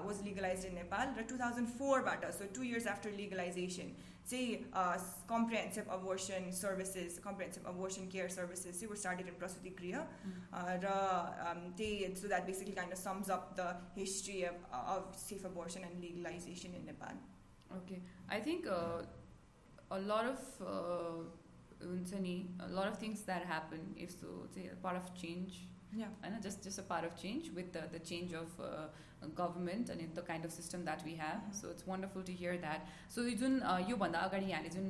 was legalize in Nepal raw two thousand फोरबाट so two years after legalization the uh, comprehensive abortion services, comprehensive abortion care services, they were started in Prasuti Griha. Mm-hmm. Uh, um, they, so that basically kind of sums up the history of, uh, of safe abortion and legalization in Nepal. Okay, I think uh, a lot of uh, a lot of things that happen if so, say, part of change होइन just just a part of change with the the change of government अनि the kind of system that we have so it's wonderful to hear that so जुन योभन्दा अगाडि यहाँले जुन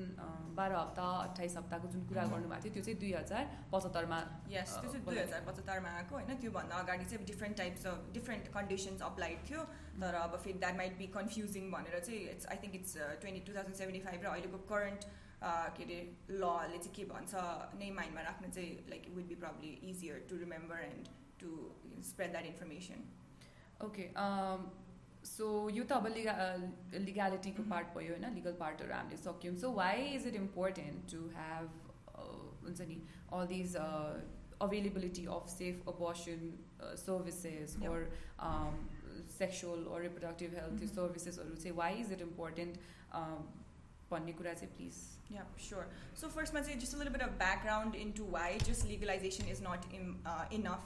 बाह्र हप्ता अठाइस हप्ताको जुन कुरा गर्नुभएको थियो त्यो चाहिँ दुई हजार पचहत्तरमा यस त्यो चाहिँ दुई हजार पचहत्तरमा आएको होइन त्योभन्दा अगाडि चाहिँ different types of different conditions applied थियो तर अब फेरि द्याट माइट बी कन्फ्युजिङ भनेर चाहिँ it's I think it's twenty two thousand seventy five र अहिलेको करेन्ट के अरे लले चाहिँ के भन्छ नै माइन्डमा राख्नु चाहिँ like would be probably easier to remember and to spread that information okay so यो त अब लिगा लिगालिटीको पार्ट भयो होइन लिगल पार्टहरू हामीले सक्यौँ so why is it important to have हुन्छ नि all these availability of safe abortion uh, services yeah. or um, sexual or reproductive health mm -hmm. services or say why is it important um, भन्ने कुरा चाहिँ please Yeah, sure. So first, ma just a little bit of background into why just legalization is not in, uh, enough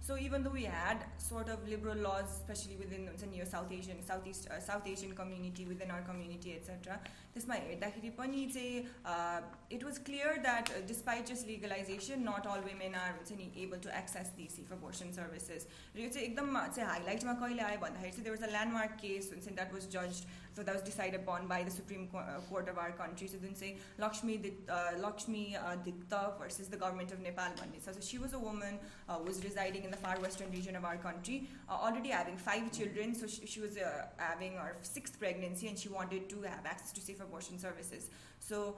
So even though we had sort of liberal laws, especially within the South Asian, Southeast, uh, South Asian community, within our community, etc., त्यसमा हेर्दाखेरि पनि चाहिँ it was clear that uh, despite just legalization, not all women are able to access these safe abortion services. र यो चाहिँ एकदम चाहिँ हाइलाइटमा कहिले आयो भन्दाखेरि चाहिँ there was a landmark case that was judged so that was decided upon by the Supreme Court of our country. So then say Lakshmi uh, Lakshmi uh, Dhikta versus the government of Nepal. So she was a woman uh, was residing in the far western region of our country, uh, already having five children. So she, she was having her sixth pregnancy, and she wanted to have access to safe abortion services. So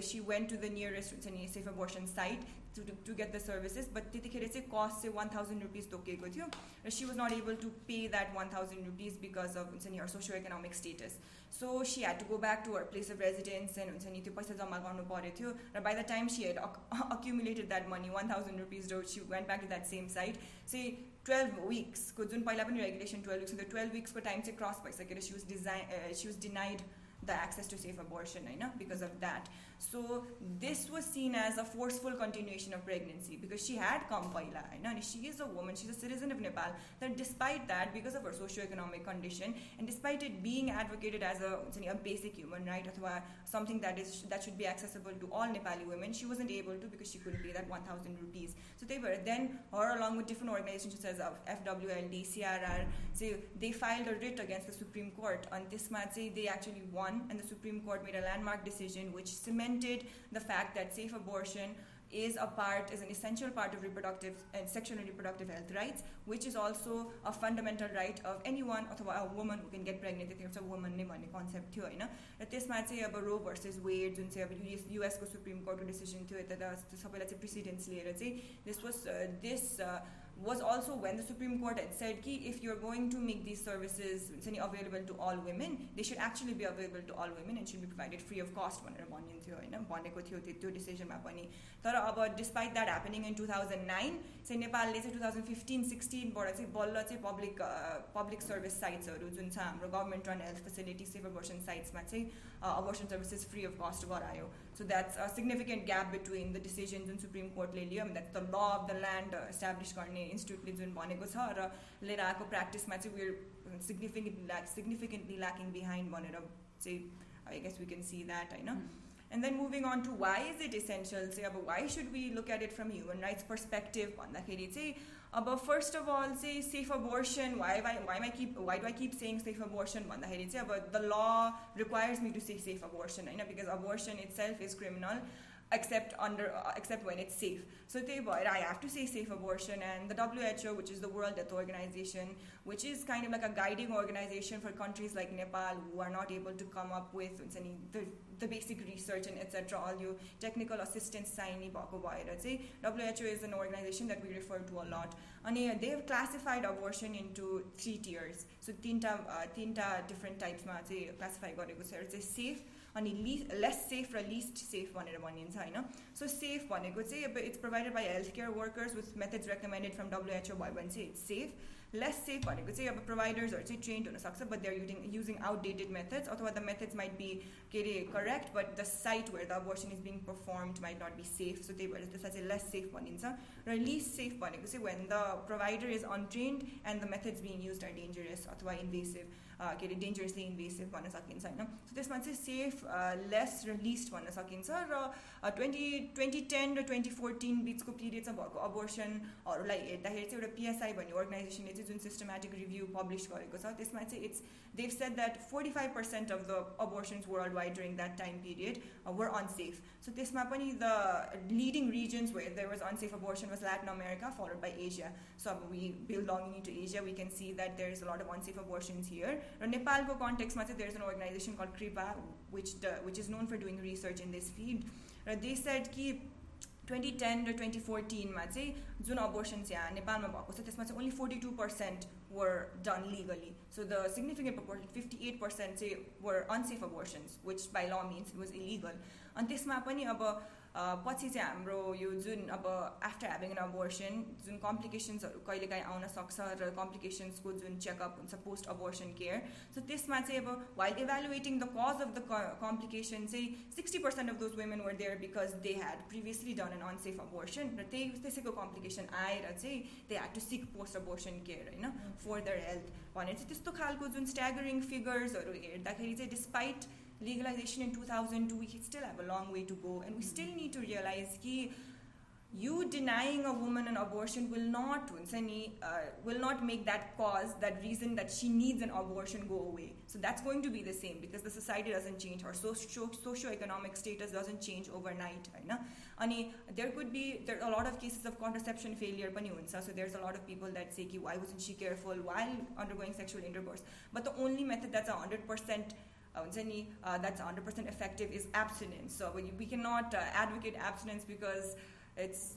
she went to the nearest safe abortion site to, to, to get the services but त्यतिखेर चाहिँ कस्ट चाहिँ one thousand rupees तोकेको थियो र she was not able to pay that one thousand rupees because of हुन्छ नि हर socio economic status so she had to go back to her place of residence and हुन्छ नि त्यो पैसा जम्मा गर्नु परेको थियो र by the time she had *laughs* accumulated that money 1000 rupees she went back to that same site say 12 weeks को जुन पहिला पनि regulation 12 weeks the 12 weeks को time चाहिँ cross भइसकेर she was design uh, she was denied the access to safe abortion know, because of that so this was seen as a forceful continuation of pregnancy because she had come paila and she is a woman she's a citizen of nepal that despite that because of her socio-economic condition and despite it being advocated as a, a basic human right or something that is that should be accessible to all nepali women she wasn't able to because she couldn't pay that 1000 rupees. So they were then her along with different organizations such as uh, fwld crr so they filed a writ against the supreme court on this matter. They actually won and the supreme court made a landmark decision which cemented cemented the fact that safe abortion is a part, is an essential part of reproductive and sexual and reproductive health rights, which is also a fundamental right of anyone or a woman who can get pregnant. It's a woman name concept here, होइन र त्यसमा चाहिँ अब रो versus वेड जुन चाहिँ अब US युएसको supreme कोर्टको decision थियो यता सबैलाई चाहिँ प्रिसिडेन्स लिएर चाहिँ this was this was also when the Supreme Court had said ki if you're going to make these services available to all women, they should actually be available to all women and should be provided free of cost भनेर भनिन्थ्यो होइन भनेको थियो त्यो डिसिजनमा पनि तर अब despite that happening in two thousand nine चाहिँ नेपालले चाहिँ टु थाउजन्ड फिफ्टिन सिक्सटिनबाट चाहिँ बल्ल चाहिँ पब्लिक पब्लिक सर्भिस साइट्सहरू जुन छ हाम्रो government run health facility save abortion साइट्समा चाहिँ अबर्सन सर्भिसेस फ्री अफ कस्ट गरायो सो that's a significant gap between the decision Jun supreme कोर्टले Leo that's the law of the land establish गर्ने इन्स्टिट्युटले जुन भनेको छ र लिएर आएको प्र्याक्टिसमा चाहिँ where significant lack significantly lacking behind भनेर चाहिँ I guess we can see that होइन And then moving on to why is it essential? Say, why should we look at it from human rights perspective? भन्दाखेरि चाहिँ अब first of all चाहिँ safe abortion why why why my keep why do I keep saying safe abortion भन्दाखेरि चाहिँ अब the law requires me to say safe abortion होइन because abortion it self is criminal except under uh, except when it's safe. So I have to say safe abortion and the WHO, which is the World Health Organization, which is kind of like a guiding organization for countries like Nepal who are not able to come up with the, the basic research and etc. All you technical assistance sign WHO is an organization that we refer to a lot. And they have classified abortion into three tiers. So tinta, uh, tinta different types ma classify safe अनि लि less safe र least safe भनेर भनिन्छ होइन सो safe भनेको चाहिँ अब it's provided by health care workers with methods recommended from WHO भयो भने चाहिँ इट्स सेफ लेस सेफ भनेको चाहिँ अब प्रोभाइडर्सहरू चाहिँ ट्रेन्ड हुनसक्छ but there using using outdated methods अथवा द मेथड्स माइट बी के अरे correct but the site where the abortion is being performed might not be safe so त्यही भएर त्यसलाई चाहिँ लेस सेफ भनिन्छ र लिस्ट सेफ भनेको चाहिँ when the provider is untrained and the methods being use are dangerous अथवा invasive के अरे डेन्जरसली इन्भेसिभ भन्न सकिन्छ होइन सो त्यसमा चाहिँ सेफ लेस र लिस्ट भन्न सकिन्छ र ट्वेन्टी ट्वेन्टी टेन र ट्वेन्टी फोर्टिन बिचको पिरियड चाहिँ भएको अबोर्सनहरूलाई हेर्दाखेरि चाहिँ एउटा पिएसआई भन्ने अर्गनाइजेसनले चाहिँ जुन सिस्टमेटिक रिभ्यू पब्लिस गरेको छ त्यसमा चाहिँ it's they've said that 45% of the abortions worldwide during that time period uh, were unsafe. So त्यसमा पनि the leading regions where there was unsafe abortion was Latin America followed by Asia. So we belonging into Asia, we can see that there is a lot of unsafe abortions here. र नेपालको कन्टेक्समा चाहिँ there is an organization called KRIPA which the, which is known for doing research in this field. Raw they said कि twenty ten र twenty फोर्टिनमा चाहिँ जुन abortions यहाँ नेपालमा भएको छ त्यसमा चाहिँ only forty two percent were done legally. So the significant proportion, 58% say were unsafe abortions, which by law means it was illegal. अनि त्यसमा पनि अब पछि चाहिँ हाम्रो यो जुन अब आफ्टर ह्याभिङ एन अबोर्सन जुन कम्प्लिकेसन्सहरू कहिलेकाहीँ आउन सक्छ र कम्प्लिकेसन्सको जुन चेकअप हुन्छ पोस्ट अबोर्सन केयर सो त्यसमा चाहिँ अब while evaluating the cause of the complication चाहिँ sixty percent of those women were there because they had previously done an unsafe abortion र त्यही त्यसैको कम्प्लिकेसन आएर चाहिँ they had to seek post abortion care होइन फर दर health भनेर चाहिँ त्यस्तो खालको जुन स्ट्यागरिङ फिगर्सहरू हेर्दाखेरि चाहिँ despite legalization in 2002, we still have a long way to go, and we still need to realize that you denying a woman an abortion will not uh, will not make that cause that reason that she needs an abortion go away. So that's going to be the same because the society doesn't change. Or socio socioeconomic status doesn't change overnight right and there could be there are a lot of cases of contraception failure so there's a lot of people that say why wasn't she careful while undergoing sexual intercourse? But the only method that's 100% uh, once uh, that's 100% effective is abstinence. So we, cannot uh, advocate abstinence because it's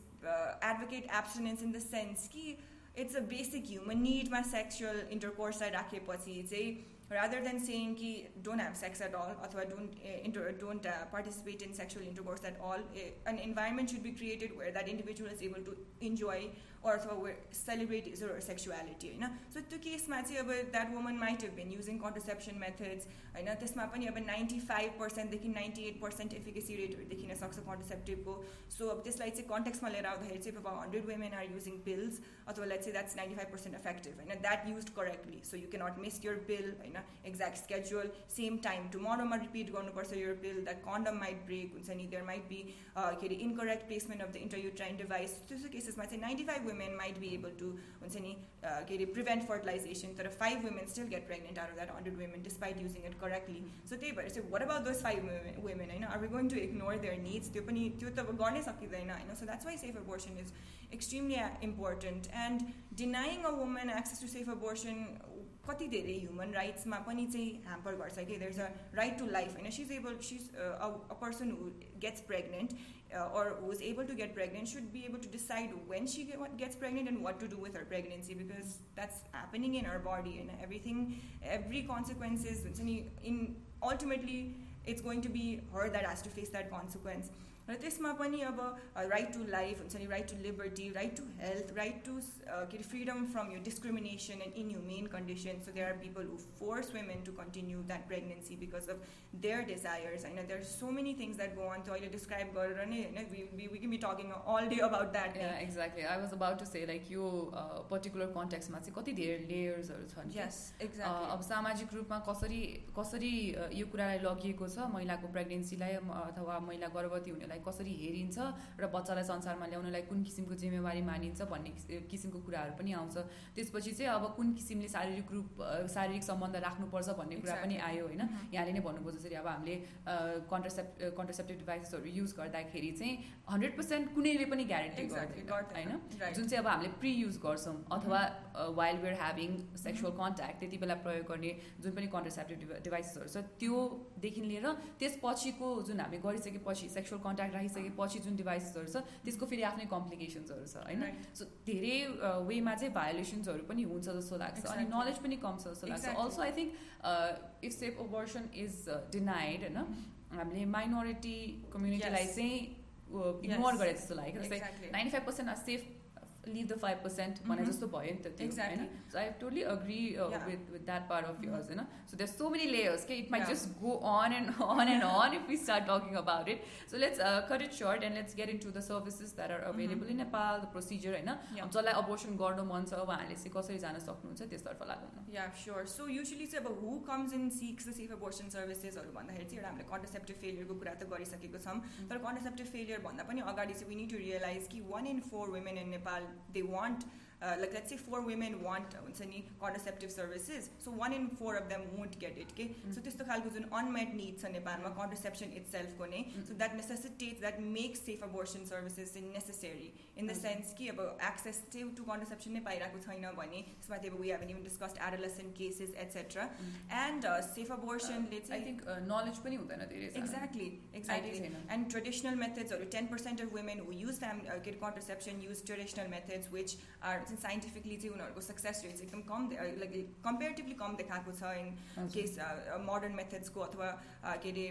advocate abstinence in the sense that it's a basic human need my sexual intercourse I it's rather than saying ki don't have sex at all or don't uh, inter- don't uh, participate in sexual intercourse at all an environment should be created where that individual is able to enjoy अथवा where celebrate his or her sexuality होइन सो त्यो केसमा चाहिँ अब that woman might have been using contraception methods होइन त्यसमा पनि अब ninety five पर्सेन्टदेखि ninety eight percent efficacy रेटहरू देखिन सक्छ कन्ट्रसेप्टिभको सो अब त्यसलाई चाहिँ कन्टेक्समा लिएर आउँदाखेरि चाहिँ अब hundred women are using pills अथवा लेट्स चाहिँ that's ninety five percent effective होइन that use correctly so you cannot miss यर पिल होइन exact schedule same time टुमोरोमा repeat गर्नुपर्छ यर पिल द्याट कन्डम माइट ब्रेक हुन्छ नि देयर माइट बी के अरे incorrect placement of the intrauterine device त्यस्तो केसेसमा चाहिँ ninety five women might be able to uh, prevent fertilization. So five women still get pregnant out of that 100 women despite using it correctly. So they were so what about those five women? you know, are we going to ignore their needs? So that's why safe abortion is extremely uh, important. And denying a woman access to safe abortion important end denying a women access to safe abortion कति धेरै human राइट्समा पनि चाहिँ hamper गर्छ कि there is a right to life होइन she's able she's a person who gets pregnant uh, or who is able to get pregnant should be able to decide when she get, gets pregnant and what to do with her pregnancy because that's happening in her body and everything every consequences in ultimately it's going to be her that has to face that consequence र त्यसमा पनि अब right to life हुन्छ नि right to liberty right to health right to के अरे freedom from यो discrimination and inhumane condition so there are people who force women to continue that pregnancy because of their desires होइन there so many things that go on त्यो अहिले describe गरेर नै होइन we be talking all day about that exactly I was about to say like यो particular कन्ट्याक्समा चाहिँ कति धेरै लेयर्सहरू छन् यस एक्ज्याक्ट अब सामाजिक रूपमा कसरी कसरी यो कुरालाई लगिएको छ महिलाको प्रेग्नेन्सीलाई अथवा महिला गर्भवती हुनेलाई बच्चालाई कसरी हेरिन्छ र बच्चालाई संसारमा ल्याउनलाई कुन किसिमको जिम्मेवारी मानिन्छ भन्ने किसिमको कुराहरू पनि आउँछ। त्यसपछि चाहिँ अब कुन किसिमले शारीरिक रूप शारीरिक सम्बन्ध राख्नुपर्छ भन्ने कुरा पनि आयो होइन। यहाँले नै भन्नुभयो जसरी अब हामीले कन्ट्रासेप्ट कन्ट्रासेप्टिभ डिभाइसेसहरू युज गर्दाखेरि चाहिँ हन्ड्रेड पर्सेन्ट कुनैले पनि ग्यारेन्टी गर्दैन होइन? जुन चाहिँ अब हामीले प्रि युज गर्छौँ अथवा while we're having sexual contact त्यति बेला प्रयोग गर्ने जुन पनि कन्ट्रासेप्टिभ डिभाइसेसहरू छ त्योदेखि लिएर त्यसपछिको जुन हामी गरिसकेपछि सेक्सुअल कन्ट्याक्ट कन्ट्याक्ट राखिसकेपछि जुन डिभाइसेसहरू छ त्यसको फेरि आफ्नै कम्प्लिकेसन्सहरू छ होइन? सो धेरै वेमा चाहिँ भायोलेसन्सहरू पनि हुन्छ जस्तो लाग्छ अनि नलेज पनि कम छ जस्तो लाग्छ। Also I think if safe abortion is denied होइन? हामीले माइनोरिटी कम्युनिटीलाई चाहिँ इग्नोर गरे जस्तो लाग्यो। जस्तै ninety five percent are safe leave the 5% भने जस्तो भयो नि त त्यो होइन सो I totally agree with with that part of yours होइन so there so many layers के it might just go on and *laughs* on and on if we start talking about it so let's cut it short and let's get in to the services that are available in Nepal the procedure होइन जसलाई abortion गर्नु मन छ उहाँहरूले चाहिँ कसरी जान सक्नुहुन्छ त्यसतर्फ लागौँ या स्योर सो युजली चाहिँ अब who comes in six the safe abortion सर्भिसेसहरू भन्दाखेरि चाहिँ एउटा हामीले कन्ट्रसेप्टिभ फेलियरको कुरा त गरिसकेको छौँ तर कन्ट्रसेप्टिभ फेलियर भन्दा पनि अगाडि चाहिँ वी निड टु रियलाइज कि वान इन four women in Nepal they want uh, like let's say four women want any contraceptive services so one in four of them won't get it okay? Mm-hmm. so this is unmet needs in contraception itself mm-hmm. so that necessitates that makes safe abortion services necessary in the mm-hmm. sense ki access to, to contraception we haven't even discussed adolescent cases etc and uh, safe abortion let's say i think uh, knowledge exactly exactly. And traditional methods or 10% of women who use fam- uh, get contraception use traditional methods which are चाहिँ scientifically चाहिँ उनीहरूको success rates एकदम कम like comparatively कम देखाएको छ in case modern मेथड्सको अथवा के अरे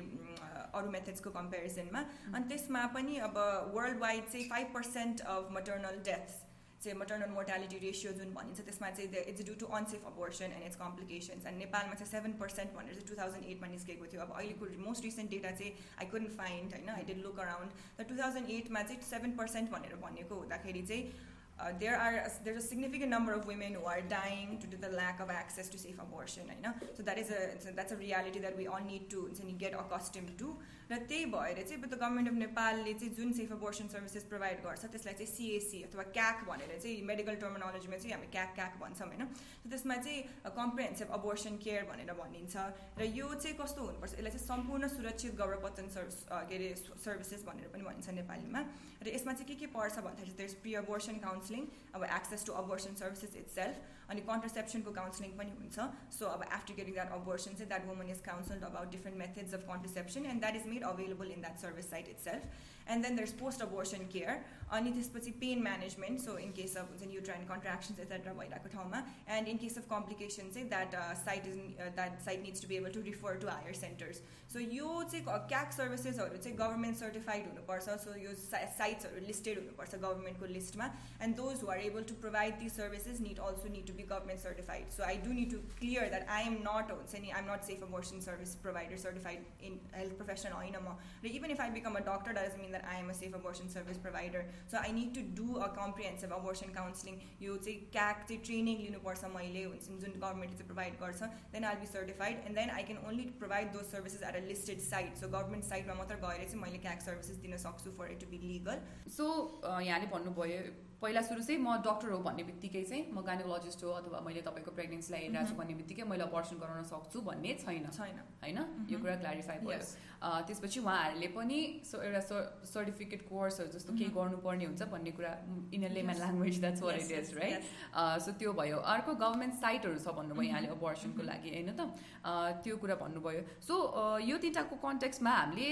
अरू मेथड्सको कम्पेरिजनमा अनि त्यसमा पनि अब वर्ल्ड वाइड चाहिँ five percent of maternal deaths चाहिँ मटर्नल मोर्टालिटी रेसियो जुन भनिन्छ त्यसमा चाहिँ it's due to unsafe abortion and its complications and नेपालमा चाहिँ सेभेन पर्सेन्ट भनेर चाहिँ टु थाउजन्ड एटमा निस्केको थियो। अब अहिलेको मोस्ट रिसेन्ट डेटा चाहिँ आई कुडन्ट फाइन्ड होइन आई डिड लुक अराउन्ड र टु थाउजन्ड एटमा चाहिँ सेभेन पर्सेन्ट भनेर भनेको हुँदाखेरि चाहिँ uh, there are a, there's a significant number of women who are dying due to the lack of access to safe abortion I know so that is a that's a reality that we all need to get accustomed to र त्यही भएर चाहिँ the government of नेपालले चाहिँ जुन safe abortion services provide गर्छ त्यसलाई चाहिँ सिएसी अथवा क्याक भनेर चाहिँ मेडिकल टर्मिनोलोजीमा चाहिँ हामी क्याक क्याक भन्छौँ होइन त्यसमा चाहिँ कम्प्रिहेन्सिभ अबोर्सन केयर भनेर भनिन्छ र यो चाहिँ कस्तो हुनुपर्छ यसलाई चाहिँ सम्पूर्ण सुरक्षित गर्भपतन सर्भिस के अरे सर्भिसेस भनेर पनि भनिन्छ नेपालीमा र यसमा चाहिँ के के पर्छ भन्दाखेरि चाहिँ प्रि अबोर्सन काउन्सिल काउन्सिलिङ अब access to abortion services it's self अनि कन्ट्रसेप्सनको काउन्सिलिङ पनि हुन्छ सो अब आफ्टर गेटिङ द्याट अबर्सन चाहिँ that woman is counselled about different methods of contraception and that is made available in that service site itself and then there's post abortion care अनि त्यसपछि pain management so in case of हुन्छ नि uterine कन्ट्राक्सन्स etcetera भइरहेको ठाउँमा and in case of complication चाहिँ that site is that site needs to be able to refer to higher centres so यो चाहिँ क्याक सर्भिसेसहरू चाहिँ गभर्मेन्ट सर्टिफाइड हुनुपर्छ सो यो साइट्सहरू लिस्टेड हुनुपर्छ गभर्मेन्टको लिस्टमा end those who are able to provide this services need also need to B government certified so I do need to clear that I am नट हुन्छ नि आइ am not safe abortion service provider certified in health professional होइन म र even if I become a doctor does mean that I am a safe abortion service provider. So I need to do a comprehensive abortion counseling. You say CAC training लिनुपर्छ मैले जुन गभर्मेन्टले चाहिँ provide गर्छ then I'll be certified and then I can only provide those services at a listed site so government साइटमा मात्र गएर चाहिँ मैले क्याक सर्भिसेस दिन सक्छु for it to be legal so यहाँले भन्नुभयो पहिला सुरु चाहिँ म डक्टर हो भन्ने बित्तिकै चाहिँ म गाइनोलोजिस्ट हो अथवा मैले तपाईँको प्रेग्नेन्सीलाई हेरिरहेको छु भन्ने बित्तिकै मैले अपर्सन गराउन सक्छु भन्ने छैन। छैन। होइन? यो कुरा क्ल्यारिफाई भयो। त्यसपछि उहाँहरूले पनि सो एउटा सर्टिफिकेट कोर्सहरू जस्तो केही गर्नुपर्ने हुन्छ भन्ने कुरा in layman language that's where it is right so त्यो भयो। अर्को गभर्मेन्ट साइटहरू छ भन्नुभयो यहाँले अपर्सनको लागि होइन त? त्यो कुरा भन्नुभयो। सो यो तिनवटाको कन्टेक्समा हामीले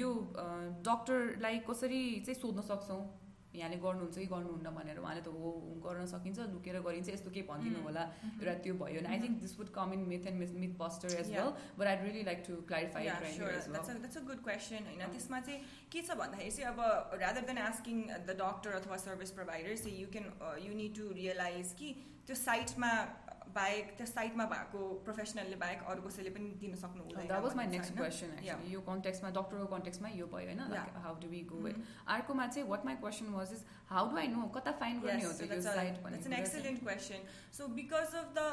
यो डक्टरलाई कसरी चाहिँ सोध्न सक्छौँ? यहाँले गर्नुहुन्छ कि गर्नुहुन्न भनेर उहाँले त हो गर्न सकिन्छ लुकेर गरिन्छ यस्तो केही भनिदिनु होला। एउटा त्यो भयो I think this would come in myth and myth buster as well but I really like to clarify that's a good question होइन त्यसमा चाहिँ के छ भन्दाखेरि चाहिँ अब rather than asking the doctor अथवा सर्भिस प्रोभाइडर चाहिँ you can you need to realise कि त्यो साइटमा बाहेक त्यो साइटमा भएको प्रोफेसनलले बाहेक अरू कसैले पनि दिन सक्नु क्वेसन यो कन्टेक्समा डक्टरको कन्टेक्समा यो भयो होइन? हाउ डु वी गो अर्कोमा चाहिँ what my question was is how do I know कता फाइन गर्ने हो त्यो site an excellent question so because of the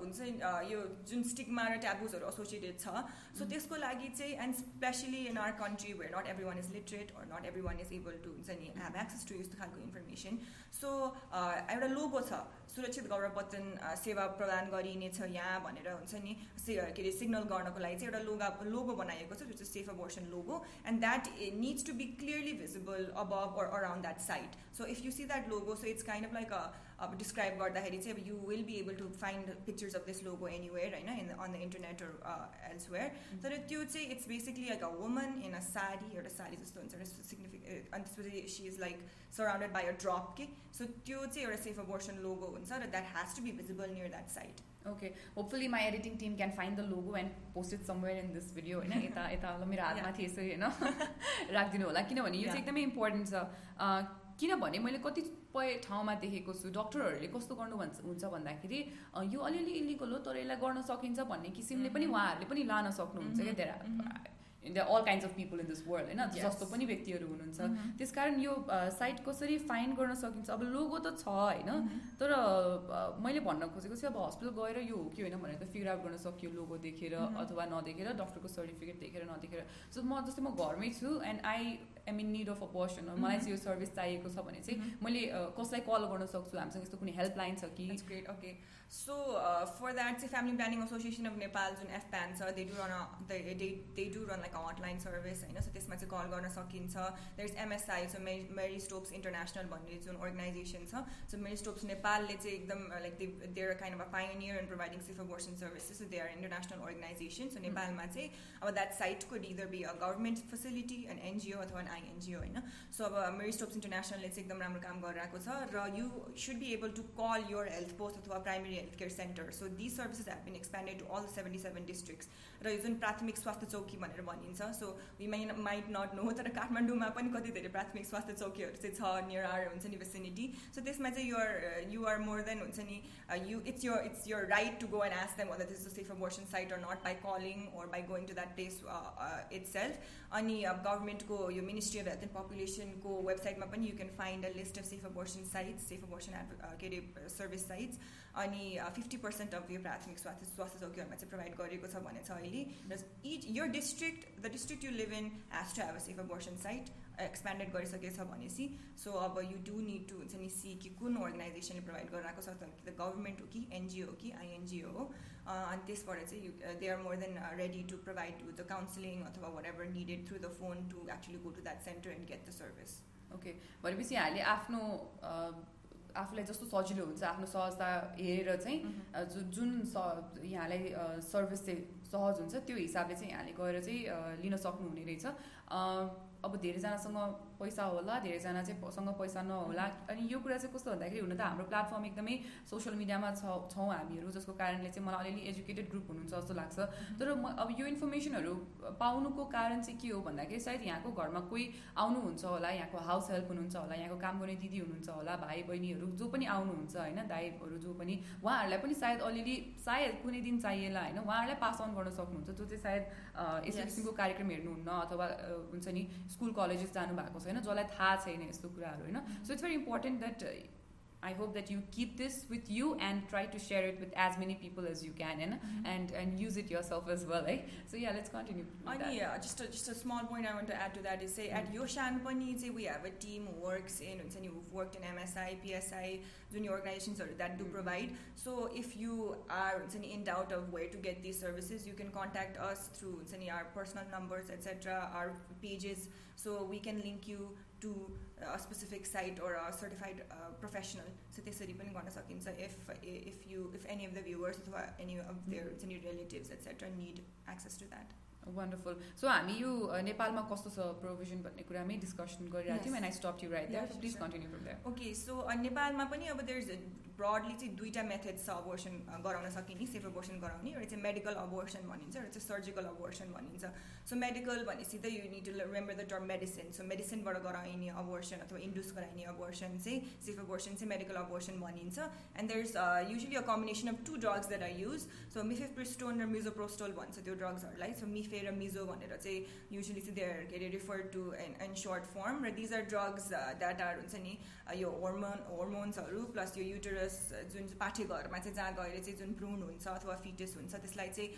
हुन्छ यो जुन स्टिकमा र ट्याबुजहरू एसोसिएटेड छ सो mm-hmm. त्यसको लागि चाहिँ and especially in our country where not every one is literate or not every one is able to हुन्छ नि ह्याभ एक्सेस टु यस्तो खालको इन्फर्मेसन सो एउटा लोगो छ। सुरक्षित गौरव वचन सेवा प्रदान गरिनेछ यहाँ भनेर हुन्छ नि के अरे सिग्नल गर्नको लागि चाहिँ एउटा लोगा लोगो बनाइएको छ जो चाहिँ safe abortion logo and that needs to be clearly visible above or around that site so if you see that logo so it's kind of like अ अब डिस्क्राइब गर्दाखेरि चाहिँ अब you will be able to find pictures of this logo anywhere होइन इन on the internet elsewhere तर त्यो चाहिँ it's basically like a woman in अ साडी एउटा साडी जस्तो हुन्छ सिग्निफिक अनि त्यसपछि सी is like surrounded by a drop के सो त्यो चाहिँ एउटा सेफ अबोर्सन लोगो हुन्छ र that has to be visible near that site okay hopefully my editing Tim can find the logo end post it somewhere in this video होइन *laughs* यता यता मेरो हातमा थिएँ यसरी होइन *laughs* राखिदिनु होला किनभने यो चाहिँ एकदमै इम्पोर्टेन्ट छ किनभने मैले कतिपय ठाउँमा देखेको छु डक्टरहरूले कस्तो गर्नु भन्छ हुन्छ भन्दाखेरि यो अलिअलि इलिगल हो तर यसलाई गर्न सकिन्छ भन्ने किसिमले पनि mm-hmm. उहाँहरूले पनि लान सक्नुहुन्छ क्या धेरै the all kinds of people in this world होइन जस्तो पनि व्यक्तिहरू हुनुहुन्छ mm-hmm. त्यस कारण यो साइट कसरी फाइन गर्न सकिन्छ अब लोगो त छ होइन mm-hmm. तर मैले भन्न खोजेको चाहिँ अब हस्पिटल गएर यो हो कि होइन भनेर त फिगर आउट गर्न सकियो लोगो देखेर. अथवा नदेखेर डक्टरको सर्टिफिकेट देखेर नदेखेर सो म जस्तै म घरमै छु and I am in need of a person मलाई चाहिँ यो सर्भिस चाहिएको छ भने चाहिँ मैले कसलाई कल गर्न सक्छु? हामीसँग यस्तो कुनै हेल्पलाइन छ कि? Great okay so for that चाहिँ family planning association of Nepal Jun FPAN छ they do run they do run like hotline service होइन? सो त्यसमा चाहिँ कल गर्न सकिन्छ। देयर इज एमएसआई सो मेरी मेरी स्टोप्स इन्टरनेसनल भन्ने जुन अर्गनाइजेसन छ। सो मेरी स्टोप्स नेपालले चाहिँ एकदम like they they're kind of a pioneer in providing safe abortion services so they are international organisation so नेपालमा चाहिँ अब that site could either be a government facility an NGO अथवा आइएनजिओ होइन सो अब मेरी स्टोप्स इन्टरनेसनलले चाहिँ एकदम राम्रो काम गरिरहेको छ र you should be able to call your health post अथवा primary healthcare center. So these services have been expanded to all the 77 districts. र यो जुन प्राथमिक स्वास्थ्य चौकी भनेर भनिन्छ. So we my might not know तर काठमाडौँमा पनि कति धेरै प्राथमिक स्वास्थ्य चौकीहरू चाहिँ छ नियर आर हुन्छ नि भेसिनिटी सो त्यसमा चाहिँ युआर युआर मोर देन हुन्छ नि you it's your it's your right to go and ask them what this safe abortion site or not by calling or by going to that place it's self अनि गभर्मेन्टको यो ministry of health and पपुलेसनको वेबसाइटमा पनि you can find a list of safe abortion sites safe abortion के अरे service sites अनि fifty percent of यो प्राथमिक स्वास्थ्य स्वास्थ्य चौकीहरूमा चाहिँ प्रोभाइड गरेको छ भने छ अहिले। र each yo district the district you live in has to have a safe abortion site expanded गरिसकेछ भनेपछि। सो अब यु डु निड टु हुन्छ नि सी कि कुन अर्गनाइजेसनले प्रोभाइड गरिरहेको छ त द गभर्मेन्ट हो कि एनजिओ हो कि आइएनजिओ हो। अनि त्यसबाट चाहिँ you they are more than ready to provide to the counselling अथवा whatever needed through the phone to actually go to that centre and get the service okay भनेपछि हामीले आफ्नो आफूलाई जस्तो सजिलो हुन्छ आफ्नो सहजता हेरेर चाहिँ जुन स यहाँलाई सर्भिस चाहिँ सहज हुन्छ त्यो हिसाबले चाहिँ यहाँले गएर चाहिँ लिन सक्नुहुने रहेछ। अब धेरैजनासँग पैसा होला धेरैजना चाहिँ प- सँग पैसा नहोला। अनि यो कुरा चाहिँ कस्तो भन्दाखेरि हुन त हाम्रो प्लेटफर्म एकदमै सोसियल मिडियामा छ छौँ हामीहरू जसको कारणले चाहिँ मलाई अलिअलि एजुकेटेड ग्रुप हुनुहुन्छ जस्तो लाग्छ। तर म अब यो इन्फर्मेसनहरू पाउनुको कारण चाहिँ के हो भन्दाखेरि सायद यहाँको घरमा कोही आउनुहुन्छ होला यहाँको हाउस हेल्प हुनुहुन्छ होला यहाँको काम गर्ने दिदी हुनुहुन्छ होला भाइ बहिनीहरू जो पनि आउनुहुन्छ होइन दाइहरू जो पनि उहाँहरूलाई पनि सायद अलिअलि सायद कुनै दिन चाहिएला होइन उहाँहरूलाई पास अन गर्न सक्नुहुन्छ जो चाहिँ सायद यस्तो. किसिमको कार्यक्रम हेर्नुहुन्न अथवा हुन्छ नि स्कुल कलेजेस जानु भएको छैन जसलाई थाहा छैन यस्तो कुराहरू होइन? So it's very important that I hope that you keep this with you and try to share it with as many people as you can and mm-hmm. and, and use it yourself as well. Eh? So yeah, let's continue. Oh, yeah, just a, just a small point I want to add to that is say mm-hmm. at YoSHAN Pani, say we have a team who works in and you've worked in MSI, PSI, junior organizations or that do mm-hmm. provide. So if you are in doubt of where to get these services, you can contact us through our personal numbers, etc., our pages, so we can link you to specific site or a certified uh, professional so त्यसरी पनि गर्न सकिन्छ if if you if any of the viewers अथवा any of their Mm. any relatives etc need access to that wonderful सो हामी यो अ, नेपालमा कस्तो छ provision भन्ने कुरामै डिस्कसन गरिरहेको थियौँ Yes. एन्ड आई स्टप यु right Yeah, there sure, please sure. Continue from there okay so नेपालमा पनि अब देयर broadly चाहिँ दुईवटा मेथड छ अबोर्सन गराउन सकिने सेफ अबोर्सन गराउने एउटा चाहिँ मेडिकल अबोर्सन भनिन्छ एउटा चाहिँ सर्जिकल अबोर्सन भनिन्छ। सो मेडिकल भनेपछि त you need to remember the term medicine so मेडिसिनबाट गराइने अबोर्सन अथवा इन्डुस गराइने अबोर्सन चाहिँ सेफ अबोर्सन चाहिँ मेडिकल अबोर्सन भनिन्छ। And there is usually a combination of two drugs that I use so mifepristone raw misoprostol भन्छ त्यो ड्रग्सहरूलाई सो मिफे र मिजो भनेर चाहिँ युजली चाहिँ देयर के अरे refer to an an short form raw these are drugs that are हुन्छ नि यो होर्मोन होर्मोन्सहरू प्लस यो युटरस जुन चाहिँ पाठेघरमा चाहिँ जहाँ गएर चाहिँ जुन भ्रूण हुन्छ अथवा फिटस हुन्छ त्यसलाई चाहिँ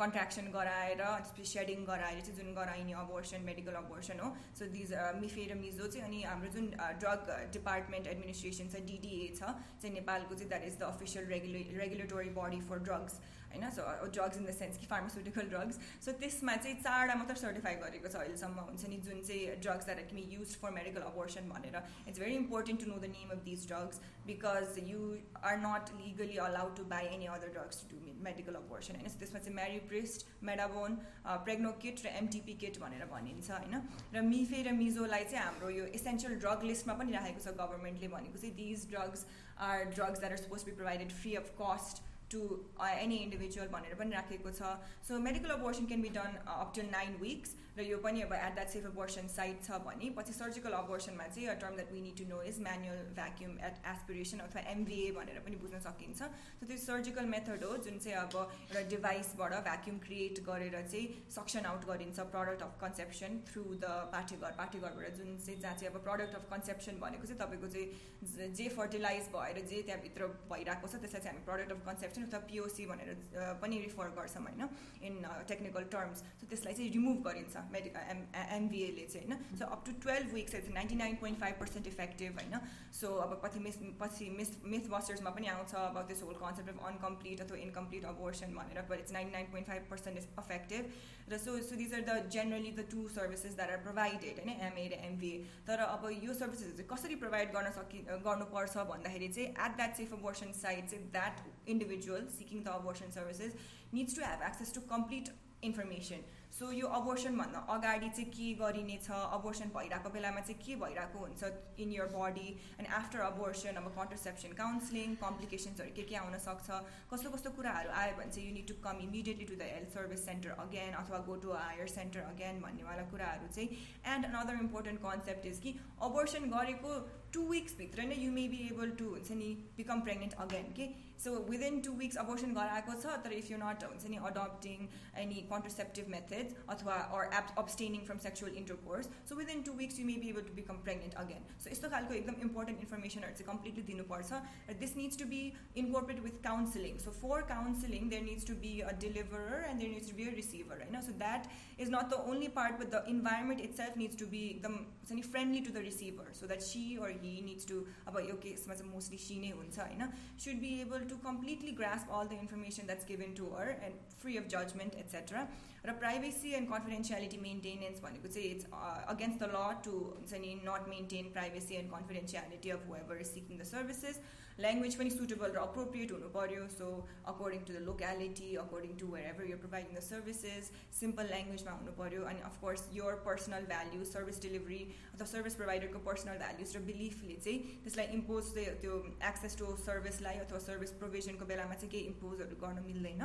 कन्ट्राक्सन गराएर त्यसपछि सेडिङ गराएर चाहिँ जुन गराइने अबोर्सन मेडिकल अबोर्सन हो। सो दिज मिफे र मिजो चाहिँ अनि हाम्रो जुन ड्रग डिपार्टमेन्ट एडमिनिस्ट्रेसन छ डिडिए छ चाहिँ नेपालको चाहिँ that is the official regula regulatory body for drugs होइन so drugs in the sense कि फार्मास्युटिकल ड्रग्स सो त्यसमा चाहिँ चारवटा मात्र सर्टिफाई गरेको छ अहिलेसम्म हुन्छ नि जुन चाहिँ drugs that are can use for medical abortion भनेर it's very important to know the name of these drugs because you are not legally allowed to buy any other drugs to do medical abortion होइन so त्यसमा चाहिँ म्यारिप्रिस्ट मेडाबोन प्रेग्नो kit र एमटिपी kit भनेर भनिन्छ होइन र मिफे र मिजोलाई चाहिँ हाम्रो यो essential drug लिस्टमा पनि राखेको छ गभर्मेन्टले भनेको चाहिँ these drugs are drugs that are suppose be provided free of cost to any individual भनेर पनि राखेको छ so medical abortion can be done up till nine weeks र यो पनि अब at that safe abortion site छ भने पछि सर्जिकल अबोर्सनमा चाहिँ term that we need to know is manual vacuum at aspiration अथवा एमभिए भनेर पनि बुझ्न सकिन्छ। सो त्यो सर्जिकल मेथड हो जुन चाहिँ अब एउटा डिभाइसबाट भ्याक्युम क्रिएट गरेर चाहिँ सक्सन आउट गरिन्छ product of conception through the पाठेघर पाठेघरबाट जुन चाहिँ जहाँ चाहिँ अब प्रडक्ट अफ कन्सेप्सन भनेको चाहिँ तपाईँको चाहिँ ज- फर्टिलाइज भएर जे त्यहाँभित्र भइरहेको छ त्यसलाई चाहिँ हामी प्रडक्ट अफ कन्सेप्सन अथवा पिओसी भनेर पनि रिफर गर्छौँ होइन इन टेक्निकल टर्म्स सो त्यसलाई चाहिँ रिमुभ गरिन्छ। मेडि एम एमबिएले चाहिँ होइन so up to twelve weeks चाहिँ ninety nine point five percent effective होइन सो अब पछि मिस पछि मिस मिथ बस्टर्समा पनि आउँछ अब this whole concept of uncomplete अथवा इनकम्प्लिट अबोर्सन भनेर but it's ninety nine point five percent is effective raw so so these are the generally the two services that are provided होइन MA र MVA तर अब यो services चाहिँ कसरी provide गर्न सकि गर्नुपर्छ भन्दाखेरि चाहिँ at that safe abortion side चाहिँ that individual seeking the abortion services needs to have access to complete information so यो अबोर्सनभन्दा अगाडि चाहिँ के गरिने छ? अबोर्सन भइरहेको बेलामा चाहिँ के भइरहेको हुन्छ in your body and after abortion अब कन्ट्रसेप्सन काउन्सिलिङ कम्प्लिकेसन्सहरू के के आउन सक्छ? कस्तो कस्तो कुराहरू आयो भने चाहिँ you need to come immediately to the health service centre again अथवा go to higher centre again भन्नेवाला कुराहरू चाहिँ. And another important concept is कि अबोर्सन गरेको टु विक्सभित्र नै you may be able to हुन्छ नि बिकम प्रेग्नेन्ट अगेन के so within two weeks abortion गराएको छ तर इफ यु नट हुन्छ नि अडप्टिङ एनी कन्ट्रसेप्टिभ मेथड्स अथवा or app abstaining from sexual intercourse so within two weeks you may be able to become pregnant again so यस्तो खालको एकदम इम्पोर्टेन्ट इन्फर्मेसनहरू चाहिँ कम्प्लिटली दिनुपर्छ र this needs to B इन्कोर्पोरेट with counselling so for counselling there needs to be a डेलिभरर and there needs to be a receiver होइन so that is not the only part but the environment itself needs to be एकदम हुन्छ नि friendly to the receiver so that C or he needs to अब यो केसमा चाहिँ mostly सी नै हुन्छ होइन should be able to completely grasp all the information that's given to her and free of judgment etc raw private privacy end confidentiality maintenance भनेको चाहिँ it's against the law to हुन्छ नि नट maintain privacy end confidentiality of whoever seeking the services Language पनि suitable र appropriate हुनु पऱ्यो so according to the locality according to wherever you're providing the services simple ल्याङ्ग्वेजमा हुनु पऱ्यो अनि of course your personal values service delivery अथवा service प्रोभाइडरको personal values र बिलिफले चाहिँ त्यसलाई इम्पोज त्यो एक्सेस टु सर्भिसलाई अथवा सर्भिस प्रोभिजनको बेलामा चाहिँ केही इम्पोजहरू गर्न मिल्दैन.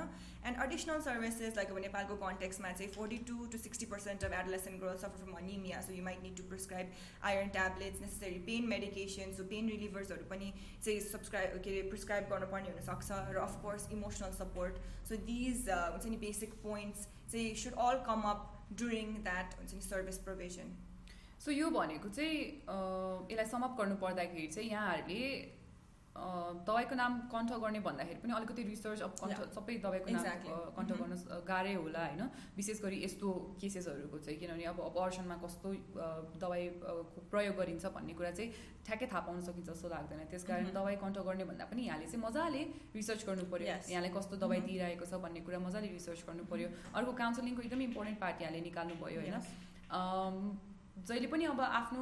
एन्ड एडिसनल सर्भिसेस लाइक अब नेपालको कन्टेक्समा चाहिँ forty two to sixty percent of adolescent girl suffer from anaemia so you might need to prescribe iron tablets necessary pain medication so pain रिलिभर्सहरू पनि चाहिँ सब्सक्राइब के अरे प्रिस्क्राइब गर्नुपर्ने हुनसक्छ र of course emotional support so these हुन्छ नि basic points चाहिँ should all come up during that हुन्छ नि सर्भिस प्रोभिजन सो यो भनेको चाहिँ यसलाई समअप गर्नु पर्दाखेरि चाहिँ यहाँहरूले दबाईको नाम कन्ठ गर्ने भन्दाखेरि पनि अलिकति रिसर्च अब कन्ठ सबै दबाईको नाम कन्ठ mm-hmm. गर्न गाह्रै होला होइन। विशेष गरी यस्तो केसेसहरूको चाहिँ किनभने अब अपर्सनमा कस्तो दबाई प्रयोग गरिन्छ भन्ने कुरा चाहिँ ठ्याक्कै थाहा पाउन सकिन्छ जस्तो लाग्दैन। त्यस कारण mm-hmm. दबाई कन्ठ गर्ने भन्दा पनि यहाँले चाहिँ मजाले रिसर्च गर्नु पऱ्यो यहाँलाई कस्तो दबाई mm-hmm. दिइरहेको छ भन्ने कुरा मजाले रिसर्च गर्नु पऱ्यो अर्को काउन्सिलिङको एकदमै इम्पोर्टेन्ट पार्ट यहाँले निकाल्नु भयो होइन जहिले पनि अब आफ्नो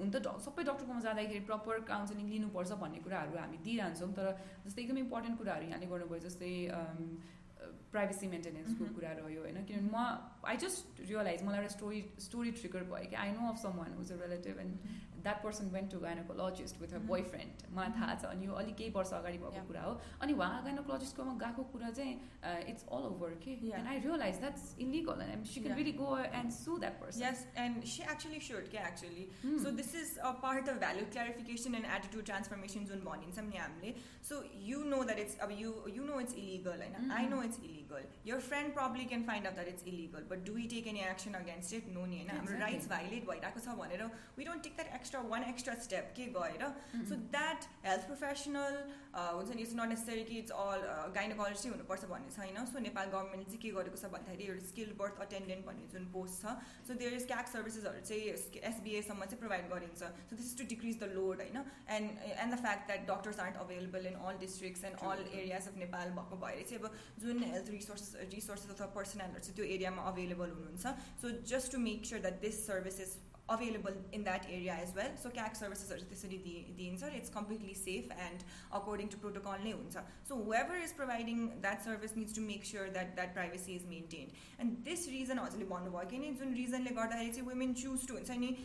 हुन त सबै डक्टरकोमा जाँदाखेरि प्रपर काउन्सिलिङ लिनुपर्छ भन्ने कुराहरू हामी दिइरहन्छौँ तर जस्तै एकदम इम्पोर्टेन्ट कुराहरू यहाँले गर्नुभयो जस्तै प्राइभेसी मेन्टेनेन्सको कुरा रह्यो होइन? किनभने म आई जस्ट रियलाइज मलाई एउटा स्टोरी स्टोरी ट्रिगर भयो कि I know of some one who's a relative and that person went to gynaecologist with a boy friend मलाई थाहा छ अनि यो अलिक केही वर्ष अगाडि भएको कुरा हो अनि उहाँ गाइनोकोलोजिस्टकोमा गएको कुरा चाहिँ इट्स अल ओभर के and I realise that's illegal and she can really go and sue that person yes and she actually should के actually so this is a part of value clarification and attitude transformation जुन भनिन्छौँ नि हामीले so you know that it's अब you you know it's illegal होइन I know it's illegal your friend probably can find out that it's illegal but do we take any action against it no नि होइन हाम्रो rights violate भइरहेको छ भनेर we don't take that extra one extra step के गएर so that health professional हुन्छ नि इट्स नट नेसेसरी कि इट्स अल गाइनोकोलोजी हुनुपर्छ भन्ने छैन सो नेपाल गभर्मेन्टले चाहिँ के गरेको छ भन्दाखेरि एउटा स्किल बर्थ अटेन्डेन्ट भन्ने जुन पोस्ट छ सो देयर इज क्याक सर्भिसेसहरू चाहिँ एसबिएसम्म चाहिँ प्रोभाइड गरिन्छ so this is to decrease the load होइन and and the fact that doctors aren't available in all districts and all areas of Nepal भएको भएर चाहिँ अब जुन हेल्थ रिसोर्स रिसोर्सेस अथवा पर्सनलहरू चाहिँ त्यो एरियामा अभाइलेबल हुनुहुन्छ so just to make sure that this services available in that area as well. So CAC services are त्यसरी दिइन्छ it's completely safe and according to protocol नै हुन्छ. So whoever is providing that service needs to make sure that that privacy is maintained. And this reason हजुरले भन्नुभयो कि नि जुन रिजनले गर्दाखेरि चाहिँ women choose to हुन्छ नि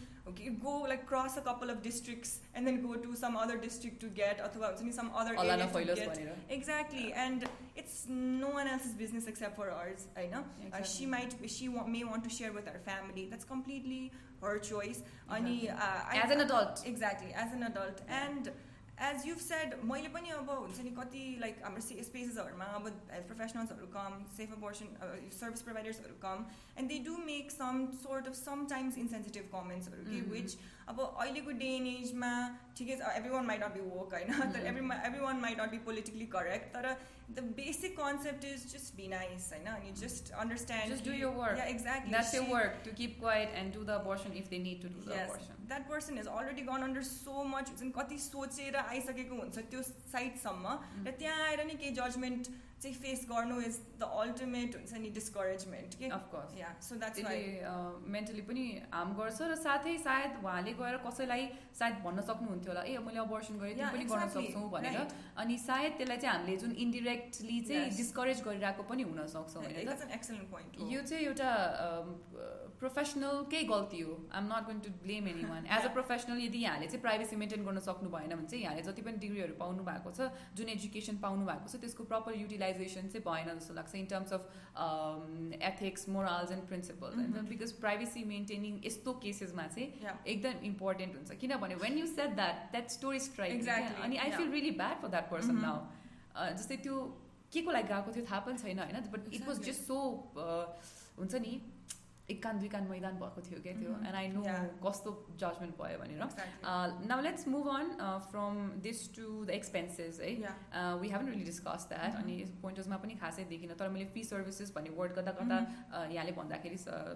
go like cross a couple of districts and then go to some other district to get अथवा हुन्छ नि some other area to get. Exactly and it's no one else's business except for ours होइन uh, she might she may want to share with her family that's completely her choice अनि as an adult exactly as an adult and as you've said मैले पनि अब हुन्छ नि कति like हाम्रो स्पेसेसहरूमा अब health प्रोफेसनल्सहरू come safe abortion service प्रोभाइडर्सहरू come and they do make some sort of sometimes insensitive कमेन्ट्सहरू कि विच अब अहिलेको डे एन एजमा ठिकै छ everyone might not be work होइन? तर every everyone might not be politically correct तर the basic concept is just be nice होइन? अनि just understand do your work exactly work to keep quite and do the person if they need to do the that person is already gone under so much हुन्छ नि कति सोचेर आइसकेको हुन्छ त्यो साइडसम्म र त्यहाँ आएर नि केही जजमेन्ट चाहिँ फेस गर्नु इज द अल्टिमेट हुन्छ नि डिस्करेजमेन्ट के of course yeah so that's mentally पनि हार्म गर्छ र साथै सायद उहाँले गएर कसैलाई सायद भन्न सक्नुहुन्थ्यो होला। ए मैले अबर्सन गरेँ त्यो पनि गर्न सक्छौँ भनेर। अनि सायद त्यसलाई चाहिँ हामीले जुन इन्डिरेक्टली चाहिँ डिस्करेज गरिरहेको पनि हुन सक्छौँ होइन यो चाहिँ एउटा प्रोफेसनलकै गल्ती हो। I'm not going to blame anyone as a professional यदि यहाँले चाहिँ प्राइभेसी मेन्टेन गर्न सक्नु भएन भने चाहिँ यहाँले जति पनि डिग्रीहरू पाउनु भएको छ जुन एजुकेसन पाउनु भएको छ त्यसको प्रपर युटिलाइज रियलाइजेसन चाहिँ भएन जस्तो लाग्छ in terms of ethics morals and principles होइन बिकज प्राइभेसी मेन्टेनिङ यस्तो केसेसमा चाहिँ एकदम इम्पोर्टेन्ट हुन्छ किनभने when you set that that story strike अनि I feel really bad for that person now जस्तै त्यो के को लागि गएको थियो थाहा पनि छैन होइन? But it was just so हुन्छ नि एक कान दुई कान मैदान भएको थियो क्या त्यो. And I know. कस्तो जजमेन्ट भयो भनेर. Now let's move on from this to the expenses है. We haven't really discuss that. अनि पोइन्टर्समा पनि खासै देखिनँ तर मैले फी सर्भिसेस भन्ने वर्ड गर्दा गर्दा Mhm. uh, यहाँले भन्दाखेरि uh,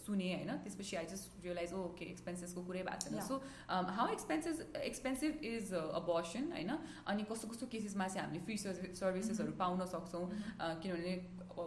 सुने होइन त्यसपछि आई जस्ट रियलाइज ओके एक्सपेन्सेसको कुरै भएको छैन. So how expenses expensive is abortion होइन अनि कस्तो कस्तो केसेसमा चाहिँ हामीले फ्री सर्भिसेसहरू Mhm. पाउन सक्छौँ Mhm. uh, किनभने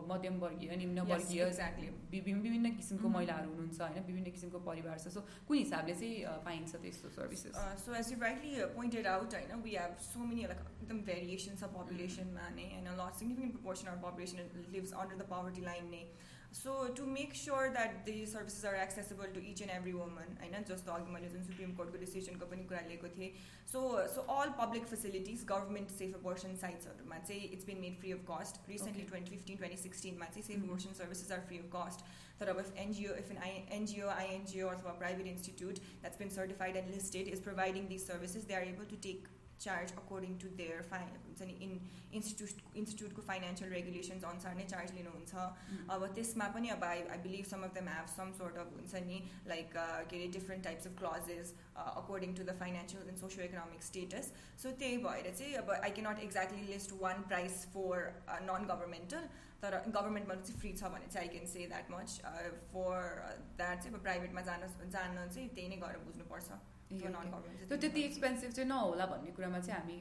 मध्यमवर्गीय निम्नवर्गीय एक्ज्याक्टली विभिन्न विभिन्न किसिमको महिलाहरू हुनुहुन्छ होइन विभिन्न किसिमको परिवार छ। सो कुन हिसाबले चाहिँ पाइन्छ त्यस्तो services so as you rightly pointed out होइन we have so many like एकदम भेरिएसन्स छ पपुलेसनमा नै होइन significant proportion of population lives under the poverty line नै population lives under the poverty line. Eh. So to make sure that these services are accessible to each and every woman, I know just the argument in Supreme Court को decision को पनि कुरा लिएको थिएँ. So so all public facilities, government safe abortion sites हरूमा चाहिँ it's been made free of cost. Recently, Okay. 2015, 2016 मा चाहिँ safe Mhm. abortion services are free of cost. तर अब if NGO, if an I, NGO, INGO or a private institute that's been certified and listed is providing these services, they are able to charge according to their fi- हुन्छ नि in institute instituteको financial regulations अनुसार नै charge लिनुहुन्छ। Mm. अब त्यसमा पनि अब I I believe some of them have some sort of हुन्छ नि लाइक के अरे different types of clauses according to the financial and socioeconomic status so त्यही भएर चाहिँ अब I can not exactly list one price for non governmental तर गभर्मेन्टमा चाहिँ फ्री छ भने चाहिँ I can say that much for that चाहिँ अब प्राइभेटमा जान जान चाहिँ त्यही नै गएर बुझ्नुपर्छ। त्यो त्यति एक्सपेन्सिभ चाहिँ नहोला भन्ने कुरामा चाहिँ हामी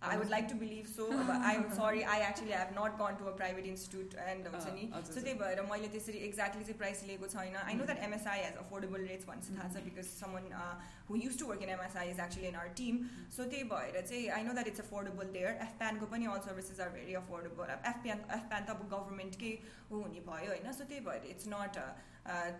I would like to believe so. But *laughs* I'm sorry, I actually have not gone to a private institute and हुन्छ नि सो त्यही भएर मैले त्यसरी एक्ज्याक्टली चाहिँ प्राइस लिएको छैन. I know that MSI has affordable rates भन्छ थाहा छ because someone who used to work in MSI is actually in our team so त्यही भएर चाहिँ I know that it's affordable there एफप्यानको पनि all services are very affordable FPAN FPAN त अब गभर्मेन्टकै ऊ हुने भयो होइन? सो त्यही भएर इट्स नट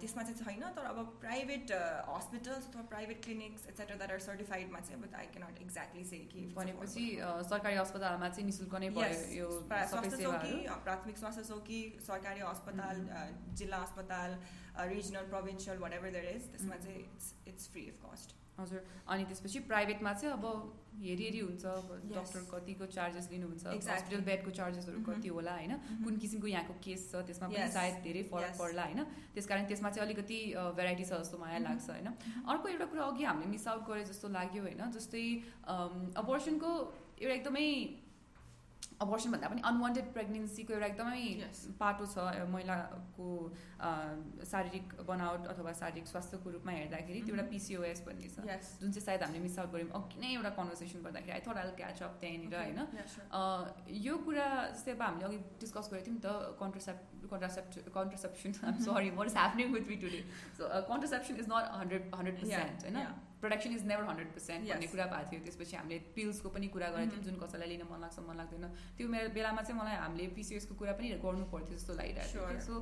त्यसमा चाहिँ छैन तर अब प्राइभेट हस्पिटल्स अथवा private clinics etcetera that are सर्टिफाइडमा चाहिँ अब आई क्यानट एक्ज्याक्टली से कि भनेपछि सरकारी अस्पतालमा चाहिँ निशुल्क नै भयो Yes, यो प्रा- सबै स्वास्थ्य सेवाहरू। चौकी अ, प्राथमिक स्वास्थ्य चौकी सरकारी अस्पताल जिल्ला अस्पताल regional provincial whatever there is त्यसमा. चाहिँ इट्स इट्स फ्री अफ कस्ट हजुर अनि त्यसपछि प्राइभेटमा चाहिँ अब हेरी हेरी हुन्छ. डक्टर कतिको चार्जेस लिनुहुन्छ. हस्पिटल बेडको चार्जेसहरू. कति होला होइन कुन किसिमको यहाँको केस छ त्यसमा पनि. सायद धेरै फरक. पर्ला होइन त्यसकारण त्यसमा चाहिँ अलिकति भेराइटी छ जस्तो मलाई Mhm. लाग्छ होइन अर्को एउटा कुरा अघि हामीले मिस आउट गरे जस्तो लाग्यो होइन जस्तै अबर्सनको एउटा एकदमै अबर्सन भन्दा पनि अनवान्टेड प्रेग्नेन्सीको एउटा एकदमै. पाटो छ महिलाको शारीरिक बनावट अथवा शारीरिक स्वास्थ्यको रूपमा हेर्दाखेरि त्यो एउटा. पिसिओएस भन्ने छ। जुन चाहिँ सायद हामीले मिस आउट गऱ्यौँ अघि नै एउटा कन्भर्सेसन गर्दाखेरि I thought I'll catch up त्यहाँनिर होइन? यो कुरा जस्तै अब हामीले अघि डिस्कस गरेको थियौँ नि त contracept contracept contraception sorry what is happening with me today so contraception is not hundred hundred percent होइन? Production is never hundred percent भन्ने. कुरा भएको थियो त्यसपछि हामीले पिल्सको पनि कुरा गरेको थियौँ Mhm. जुन कसैलाई लिन मन लाग्छ मन लाग्दैन त्यो मेरो बेलामा चाहिँ मलाई हामीले पिसिएसको कुरा पनि गर्नु पर्थ्यो जस्तो लागिरहेको थियो. सो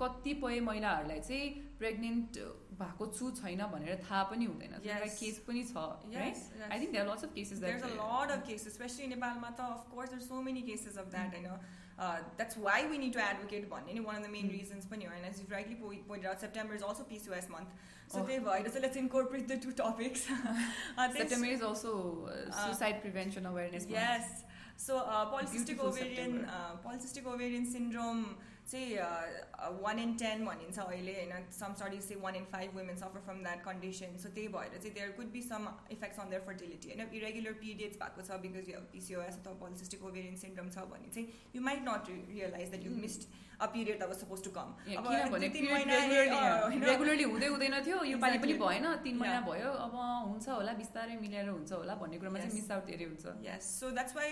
कतिपय महिलाहरूलाई चाहिँ प्रेग्नेन्ट भएको छु छैन भनेर थाहा पनि हुँदैन. केस पनि छ I think lots of cases of cases, especially in Nepal. Mata, of course, there's so many cases of that. I know. Uh, that's why we need to advocate one. And one of the main Mm. reasons, pani, and as you've rightly po- pointed out, September is also PCOS month. So, Oh. they so let's incorporate the two topics. *laughs* uh, September is also uh, suicide prevention awareness month. Yes. So uh, polycystic Beautiful ovarian uh, polycystic ovarian syndrome चाहिँ वान in ten भनिन्छ अहिले होइन सम studies चाहिँ वान in five women suffer from that condition सो त्यही भएर चाहिँ there could be some effects on there fertility होइन irregular periods भएको छ बिकज यु पिसिओएस अथवा पोलिसिस्टिक ओभेरियन सिन्ड्रोम छ भने चाहिँ you might not realise that you missed a period that was suppose to come Yeah, किनभने regularly हुँदै हुँदैन थियो यो पालि पनि Exactly. भएन तिन महिना Yeah. भयो अब हुन्छ होला बिस्तारै मिलेर हुन्छ होला भन्ने कुरामा चाहिँ Yes. मिस आउट धेरै हुन्छ yes so that's Y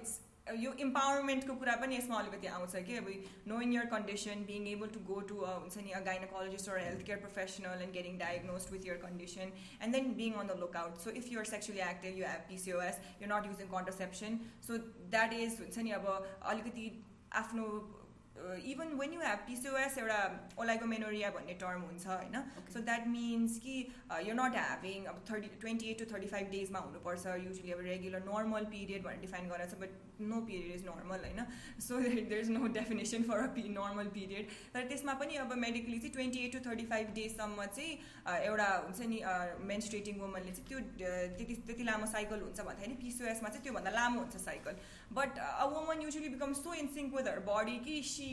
it's यो इम्पावरमेन्टको कुरा पनि यसमा अलिकति आउँछ कि? अब knowing your condition being able to go to हुन्छ नि a gynaecologist or health care professional and getting diagnosed with your condition and then being on the look out so if you're sexually active you have PCOS you not using contraception so that is हुन्छ नि अब अलिकति आफ्नो even when you have PCOS एउटा oligomenorrhoea भन्ने term हुन्छ होइन? So that means कि यु नट ह्याभिङ अब thirty twenty eight to thirty five डेजमा हुनुपर्छ युजली अब रेगुलर नर्मल पिरियड भनेर डिफाइन गरेको छ but no period is normal होइन so there is no definition for a p normal period तर त्यसमा पनि अब मेडिकली चाहिँ twenty eight to thirty five डेजसम्म चाहिँ एउटा हुन्छ नि मेन्स्ट्रेटिङ वुमनले चाहिँ त्यो अ, त्यति त्यति लामो साइकल हुन्छ भन्दाखेरि पिसिओएसमा चाहिँ त्योभन्दा लामो हुन्छ cycle but a woman usually become so in sync with her body कि सी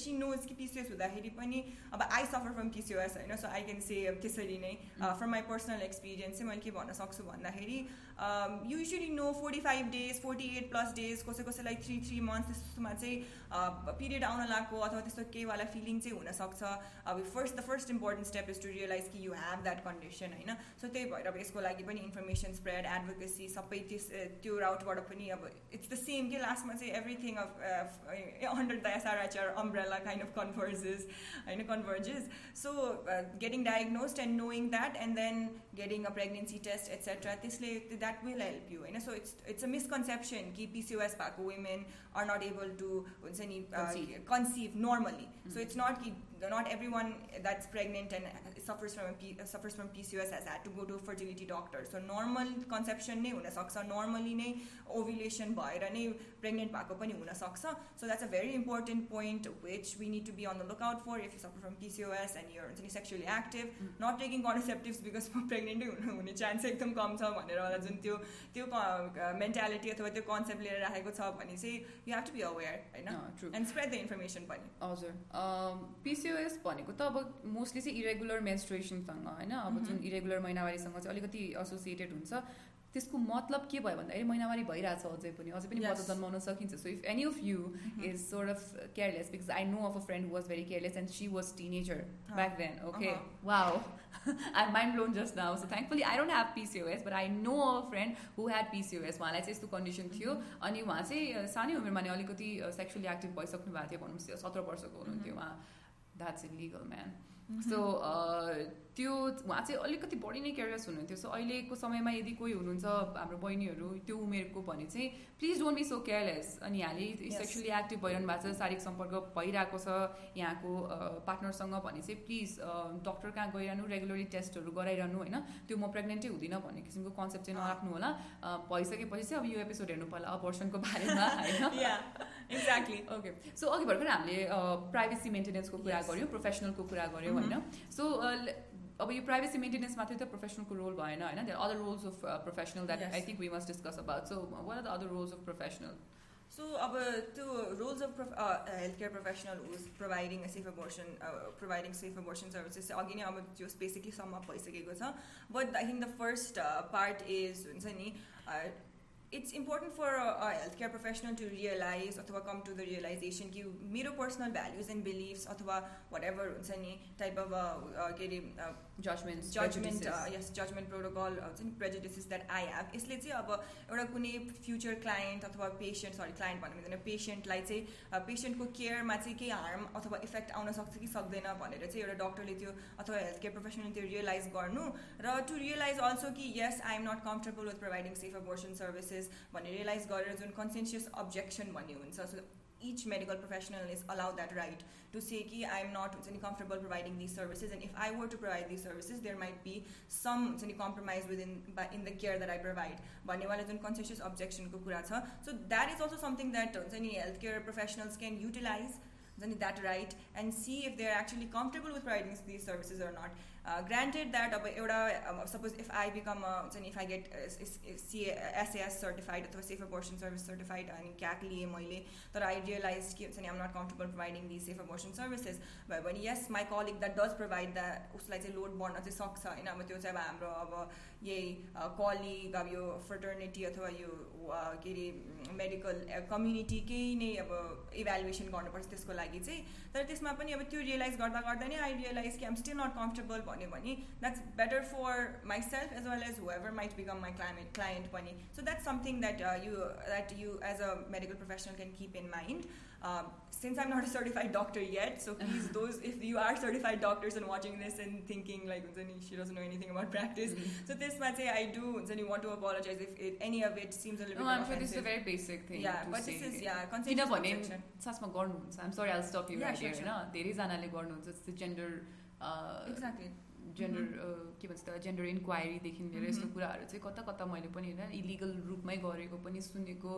सी नोज कि पिसिओएस हुँदाखेरि पनि अब आई सफर फ्रम पिसिओएस होइन सो आई क्यान से त्यसरी नै फ्रम माई पर्सनल एक्सपिरियन्स चाहिँ मैले के भन्न सक्छु भन्दाखेरि usually no forty five days forty eight plus days कसै कसैलाई थ्री थ्री मन्थ्स त्यस्तोमा चाहिँ पिरियड आउन लागेको अथवा त्यस्तो केहीवाला फिलिङ चाहिँ हुनसक्छ। अब first the first important step is to realise कि यु हेभ द्याट कन्डिसन होइन? सो त्यही भएर अब यसको लागि पनि इन्फर्मेसन स्प्रेड एडभोकेसी सबै त्यस त्यो राउटबाट पनि अब इट्स द सेम कि लास्टमा चाहिँ everything of under the SRHR umbrella kind of converges होइन? Converges so getting diagnosed and knowing that and then getting a pregnancy test etcetera त्यसले that will help you. You know, so it's it's a misconception that PCOS pako women are not able to uh, conceive. conceive normally. Mm-hmm. So it's not not everyone that's pregnant and suffers from suffers from PCOS has had to go to fertility doctor so normal conception नै हुनसक्छ normally नै ओभिलेसन भएर नै pregnant भएको पनि हुनसक्छ. So that's a very important point which we need to be on the look out for if you suffer from PCOS and यो हुन्छ नि sexually active not taking contraceptives because म प्रेग्नेन्टै हुनु हुने चान्स एकदम कम छ भनेर होला जुन त्यो त्यो मेन्टालिटी अथवा त्यो कन्सेप्ट लिएर राखेको छ भने चाहिँ you have to be aware होइन? एन्ड स्प्रेड द इन्फर्मेसन पनि. हजुर. पिसिओएस भनेको त अब मोस्टली चाहिँ इरेगुलर मेन्स मेन्स्ट्रुएसनसँग होइन? अब जुन इरेगुलर महिनावारीसँग चाहिँ अलिकति एसोसिएटेड हुन्छ। त्यसको मतलब के भयो भन्दाखेरि महिनावारी भइरहेछ अझै पनि। अझै पनि बच्चा जन्माउन सकिन्छ। So if any of you is sort of careless because I know of a friend was very careless and she was teenager back then okay wow I mind lone just now so thankfully I don't have PCOS but I know a friend who had PCOS उहाँलाई चाहिँ यस्तो condition थियो। अनि उहाँ चाहिँ सानै उमेरमा नै अलिकति सेक्सुली एक्टिभ भइसक्नु भएको थियो भनौँ सत्र वर्षको हुनुहुन्थ्यो उहाँ। That's illegal, man. *laughs* So uh, त्यो उहाँ चाहिँ अलिकति बढी नै केयरलेस हुनुहुन्थ्यो। सो अहिलेको समयमा यदि कोही हुनुहुन्छ हाम्रो बहिनीहरू त्यो उमेरको भने चाहिँ please don't be so careless अनि यहाँले सेक्सुली एक्टिभ भइरहनु भएको छ शारीरिक सम्पर्क भइरहेको छ यहाँको पार्टनरसँग भने चाहिँ प्लिज डक्टर कहाँ गइरहनु? रेगुलरली टेस्टहरू गराइरहनु होइन? त्यो म प्रेग्नेन्टै हुँदिनँ भन्ने किसिमको कन्सेप्ट चाहिँ नराख्नु होला। भइसकेपछि चाहिँ अब यो एपिसोड हेर्नु पर्ला अपर्सनको बारेमा *laughs* होइन? एक्ज्याक्टली ओके सो अघि भर्खर हामीले प्राइभेसी मेन्टेनेन्सको कुरा गऱ्यौँ प्रोफेसनलको कुरा गऱ्यौँ। होइन? सो अब यो प्राइभेसी मेन्टेनेन्स मात्रै त प्रोफेसनलको रोल भएन होइन? There other roles of professional that I think we must discuss about so what are the other roles of professional so अब त्यो roles of health care professional who's providing safe abortion providing safe abortion services अघि नै अब त्यो basically sum up भइसकेको छ। But I think the first part is हुन्छ नि it's important for a, a, healthcare professional to realize अथवा come to the realization कि मेरो personal values and beliefs अथवा whatever हुन्छ नि type of के अरे judgment judgment yes judgment protocol हुन्छ नि prejudices that I have. यसले चाहिँ अब एउटा कुनै फ्युचर क्लाइन्ट अथवा पेसेन्ट सरी क्लाइन्ट भन्नु मिल्दैन पेसेन्टलाई चाहिँ पेसेन्टको केयरमा चाहिँ केही हार्म अथवा इफेक्ट आउन सक्छ कि सक्दैन भनेर चाहिँ एउटा डक्टरले त्यो अथवा हेल्थ केयर प्रोफेसनले त्यो रियलाइज गर्नु. र टु रियलाइज अल्सो कि yes I am not comfortable with providing safe abortion services भन्ने रियलाइज गरेर जुन कन्सेन्सियस अब्जेक्सन भन्ने हुन्छ so etch medical professional is allow that right to say कि आई एम नट हुन्छ नि comfortable providing this services and if I were to provide this services there might be सम हुन्छ नि compromise with in in the care that I provide भन्नेवाला जुन कन्सेन्सियस अब्जेक्सनको कुरा छ सो that is also something that हुन्छ नि health care professionals क्यान utilise हुन्छ नि that right and see if they are actually comfortable with providing this services or nut granted that अब एउटा suppose if I become हुन्छ नि if I get CA SAS certified अथवा safe abortion service certified अनि kayak लिएँ मैले तर I realise के हुन्छ नि I'm not comfortable providing the safe abortion services भयो भने yes my colleague that does provide that उसलाई चाहिँ लोड बढ्न चाहिँ सक्छ होइन अब त्यो चाहिँ अब हाम्रो अब यही कलिग अब यो फर्टर्निटी अथवा यो के अरे मेडिकल कम्युनिटी केही नै अब इभ्यालुएसन गर्नुपर्छ त्यसको लागि चाहिँ। तर त्यसमा पनि अब त्यो रियलाइज गर्दा गर्दा नै आई रियलाइज कि आम स्टिल नट कम्फर्टेबल भन्यो भने that's better for myself as well as whoever might become my climate client पनि so that's something that you that you as a medical professional can keep in mind since I'm not a certified doctor yet, so please, *laughs* those if you are certified doctors and watching this and thinking like Zani, she doesn't know anything about practice, mm-hmm. so this might say I do. Zani, want to apologize if it, any of it seems a little. No, I'm sure this is a very basic thing. Yeah, but say. this is yeah. Consent I'm sorry, I'll stop you yeah, right sure, here. Sure. No, there is analytic hormones. It's the gender. Uh, exactly. Gender के भन्छ त gender इन्क्वायरीदेखि लिएर यस्तो कुराहरू चाहिँ कता कता मैले पनि होइन इलिगल रूपमै गरेको पनि सुनेको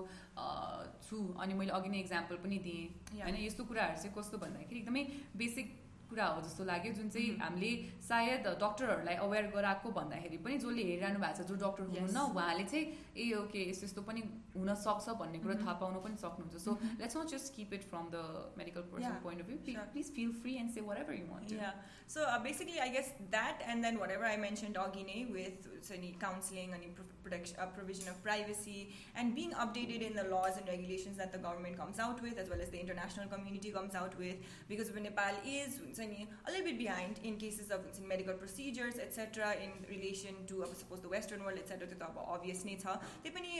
छु। अनि मैले अघि नै इक्जाम्पल पनि दिएँ। होइन यस्तो कुराहरू चाहिँ कस्तो भन्दाखेरि एकदमै बेसिक कुरा हो जस्तो लाग्यो जुन चाहिँ हामीले सायद डक्टरहरूलाई अवेर गराएको भन्दाखेरि पनि जसले हेरिरहनु भएको छ जो डक्टर हुनुहुन्न उहाँले चाहिँ ए ओके यस्तो यस्तो पनि हुनसक्छ भन्ने कुरा थाहा पाउन पनि सक्नुहुन्छ। So let's not just keep it from the medical point of view please feel free and save ever you म so basically I guess that and then whatever I mention नै विथ अनि काउन्सिलिङ अनि protection provision of privacy and being updated in the laws and regulations that the government comes out with as well as the international community comes out with because Nepal is a little bit behind in cases of medical procedures, etc., in relation to, I suppose, the Western world, etc. To the obvious nature,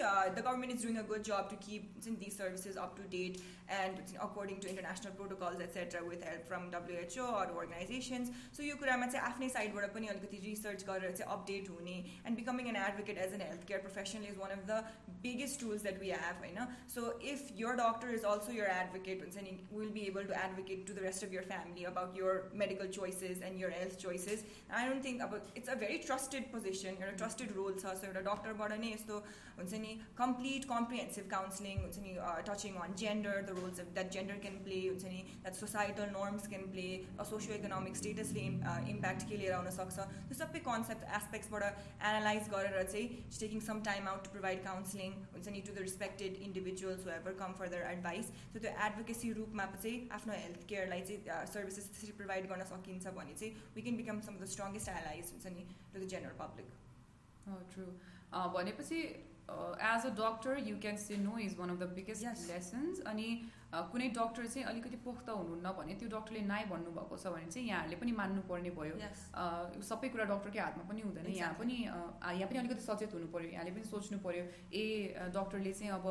uh, the government is doing a good job to keep these services up to date and according to international protocols, etc., with help from WHO or organizations. So you could have afne side research update and becoming an advocate as an healthcare professional is one of the biggest tools that we have. You know, So if your doctor is also your advocate, will be able to advocate to the rest of your family about your medical choices and your health choices. I don't think about it's a very trusted position, you're a trusted role, so a doctor so complete comprehensive counseling, uh, touching on gender, the roles that gender can play, that societal norms can play, a socio-economic status uh, impact ke liera huna sakcha. The sabai concept aspects bata analyze garera chai taking some time out to provide counseling to the respected individuals who ever come for their advice. So the advocacy रूपमा चाहिँ आफ्नो health केयरलाई चाहिँ services त्यसरी provide गर्न सकिन्छ भने चाहिँ we can become some of the strongest allies हुन्छ नि to the general public true भनेपछि as a doctor you can say no is one of the biggest lessons अनि कुनै डक्टर चाहिँ अलिकति पोख्त हुनुहुन्न भने त्यो डक्टरले नाइ भन्नुभएको छ भने चाहिँ यहाँहरूले पनि मान्नुपर्ने भयो। सबै कुरा डक्टरकै हातमा पनि हुँदैन। यहाँ पनि यहाँ पनि अलिकति सचेत हुनु पऱ्यो यहाँले पनि सोच्नु पऱ्यो ए डक्टरले चाहिँ अब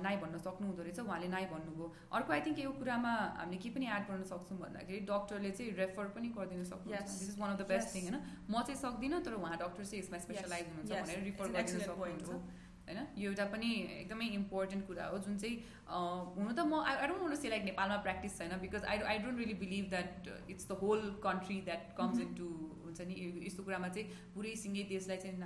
नाइ भन्न सक्नु हुँदो रहेछ। उहाँले नाइ भन्नुभयो। अर्को आई थिङ्क यो कुरामा हामीले के पनि एड गर्न सक्छौँ भन्दाखेरि डक्टरले चाहिँ रेफर पनि गरिदिनु सक्नुहुन्छ। This is one of the best thing होइन? म चाहिँ सक्दिनँ तर उहाँ डक्टर चाहिँ यसमा स्पेसलाइज हुनुहुन्छ भनेर रिफर गरिदिनु सक्नुहुन्छ। होइन? यो एउटा पनि एकदमै इम्पोर्टेन्ट कुरा हो जुन चाहिँ हुनु त म I don't want say like नेपालमा प्र्याक्टिस छैन because I I don't really believe that it's the whole country that comes into हुन्छ नि यस्तो कुरामा चाहिँ पुरै सिङ्गै देशलाई चाहिँ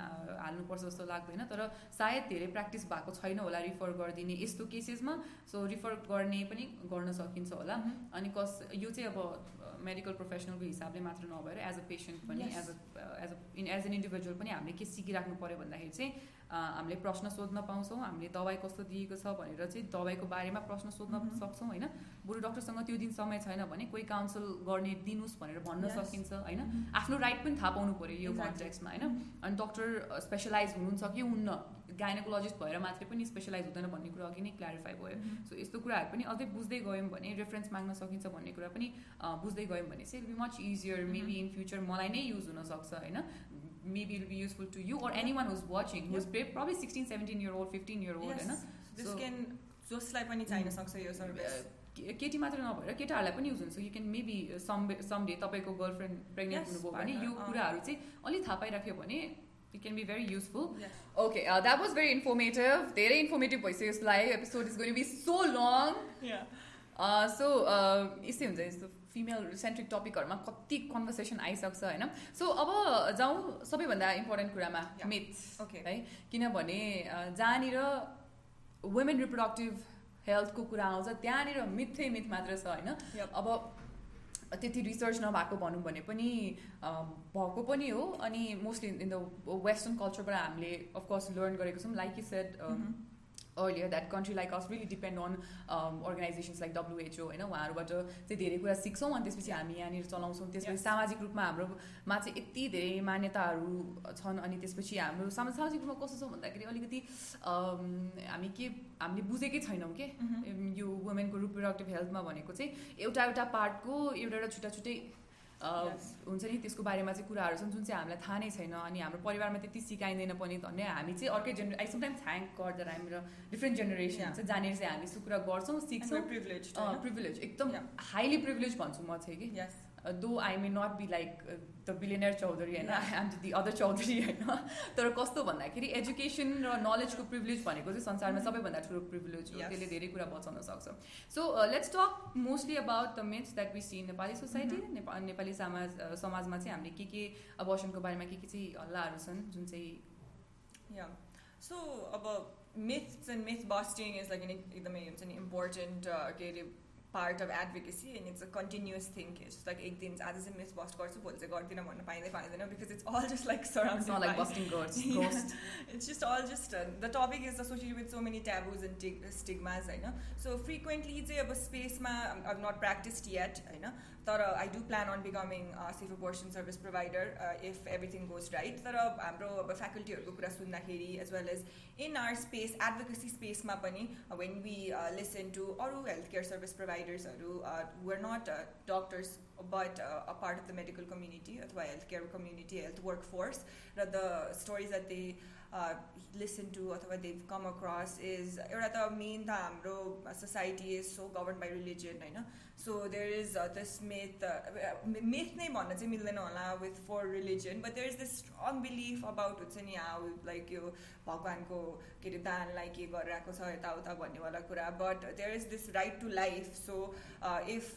हाल्नुपर्छ जस्तो लाग्दैन तर सायद धेरै प्र्याक्टिस भएको छैन होला रिफर गरिदिने यस्तो केसेसमा सो रिफर गर्ने पनि गर्न सकिन्छ होला। अनि कस यो चाहिँ अब मेडिकल प्रोफेसनलको हिसाबले मात्र नभएर एज अ पेसेन्ट पनि as a as a in as an individual पनि हामीले के सिकिराख्नु पऱ्यो भन्दाखेरि चाहिँ हामीले प्रश्न सोध्न पाउँछौँ हामीले दबाई कस्तो दिएको छ भनेर चाहिँ दबाईको बारेमा प्रश्न सोध्न सक्छौँ होइन? बरु डक्टरसँग त्यो दिन समय छैन भने कोही काउन्सिल गर्ने दिनुहोस् भनेर भन्न सकिन्छ होइन? आफ्नो राइट पनि थाहा पाउनु पऱ्यो यो कन्टेक्समा होइन? अनि डक्टर स्पेसलाइज हुनुहुन्छ कि हुन्न? गाइनोकोलोजिस्ट भएर मात्रै पनि स्पेसलाइज हुँदैन भन्ने कुरा अघि नै क्ल्यारिफाई भयो। सो यस्तो कुराहरू पनि अझै बुझ्दै गयौँ भने रेफरेन्स माग्न सकिन्छ भन्ने कुरा पनि बुझ्दै गयौँ भने चाहिँ be much easier maybe in future मलाई नै युज हुनसक्छ होइन? Maybe it'll be useful to you or anyone who's watching who's yep. probably 16 17 year old 15 year old होइन? This can जसलाई पनि चाहिन सक्छ यो सर्भिस केटी मात्र नभएर केटाहरूलाई पनि युज हुन्छ। You can maybe some someday तपाईँको गर्लफ्रेन्ड प्रेग्नेन्ट हुनुभयो भने यो कुराहरू चाहिँ अलिक थाहा पाइराख्यो भने it can be very useful okay that was very informative धेरै इन्फर्मेटिभ भइसक्यो यसको लागि episode is going be so long so यस्तै हुन्छ यस्तो फिमेल सेन्ट्रिक टपिकहरूमा कति कन्भर्सेसन आइसक्छ होइन सो अब जाउँ सबैभन्दा इम्पोर्टेन्ट कुरामा मिथ ओके है किनभने जहाँनिर वुमेन रिप्रोडक्टिभ हेल्थको कुरा आउँछ त्यहाँनिर मिथै मिथ मात्र छ होइन? अब त्यति रिसर्च नभएको भनौँ भने पनि भएको पनि हो। अनि मोस्टली इन द वेस्टर्न कल्चरबाट हामीले अफकोर्स लर्न गरेको छौँ। Like you said earlier that country like us really depend on organisations like WHO होइन उहाँहरूबाट चाहिँ धेरै कुरा सिक्छौँ। अनि त्यसपछि हामी यहाँनिर चलाउँछौँ। त्यसपछि सामाजिक रूपमा हाम्रोमा चाहिँ यति धेरै मान्यताहरू छन्। अनि त्यसपछि हाम्रो सामाजिक रूपमा कस्तो छ भन्दाखेरि अलिकति हामी के हामीले बुझेकै छैनौँ कि? यो वुमेनको रिप्रोडक्टिभ हेल्थमा भनेको चाहिँ एउटा एउटा पार्टको एउटा एउटा छुट्टा छुट्टै हुन्छ नि त्यसको बारेमा चाहिँ कुराहरू छन् जुन चाहिँ हामीलाई थाहा नै छैन अनि हाम्रो परिवारमा त्यति सिकाइँदैन पनि भन्ने हामी चाहिँ अर्कै जेनरे आई समटाइम थ्याङ्क गर्दा हाम्रो डिफ्रेन्ट जेनेरेसन हुन्छ जहाँनिर चाहिँ हामी यस्तो कुरा गर्छौँ सिक्छौँ। प्रिभिलेज एकदम हाइली प्रिभिलेज भन्छु म चाहिँ कि। Though I may not be like the billionaire Chaudhary होइन एन्ड दि अदर चौधरी होइन तर कस्तो भन्दाखेरि एजुकेसन र नलेजको प्रिभिलेज भनेको चाहिँ संसारमा mm-hmm. सबैभन्दा ठुलो प्रिभिलेज हो। त्यसले धेरै कुरा बचाउन सक्छ। So let's talk mostly about the myths that we see Nepali society Nepali समाज समाजमा चाहिँ हामीले के के अबर्सनको बारेमा के के चाहिँ हल्लाहरू छन् जुन चाहिँ सो अब myths and myth busting is like एकदमै हुन्छ नि इम्पोर्टेन्ट के अरे part of advocacy and it's a continuous thing just like एक दिन आज चाहिँ मिस बस्ट गर्छु भोलि चाहिँ गर्दिनँ भन्न पाइँदै पाइँदैन because it's all just like surround *laughs* it's just Al just the topic is associated with so many ट्याबुज end स्टिगमाज होइन सो फ्रिक्वेन्टली चाहिँ अब स्पेसमा अब नट प्र्याक्टिस्ड यट होइन तर I do plan on becoming safe abortion service provider if everything goes right तर हाम्रो अब फ्याकल्टीहरूको कुरा सुन्दाखेरि as well as in our space advocacy स्पेसमा पनि वेन वी लिसन टु अरू हेल्थ केयर सर्भिस प्रोभाइडर्सहरू were not doctors but a part of the medical community अथवा health care community health work force र the stories at they listen to अथवा दे कम across is एउटा त main त हाम्रो society is so govern by religion होइन so there is this myth myth नै भन्न चाहिँ मिल्दैन होला with for religion but there is this strong belief about हुन्छ नि हाउ लाइक यो भगवान्को के अरे दानलाई के गरिरहेको छ यताउता भन्नेवाला कुरा but there is this right to life so if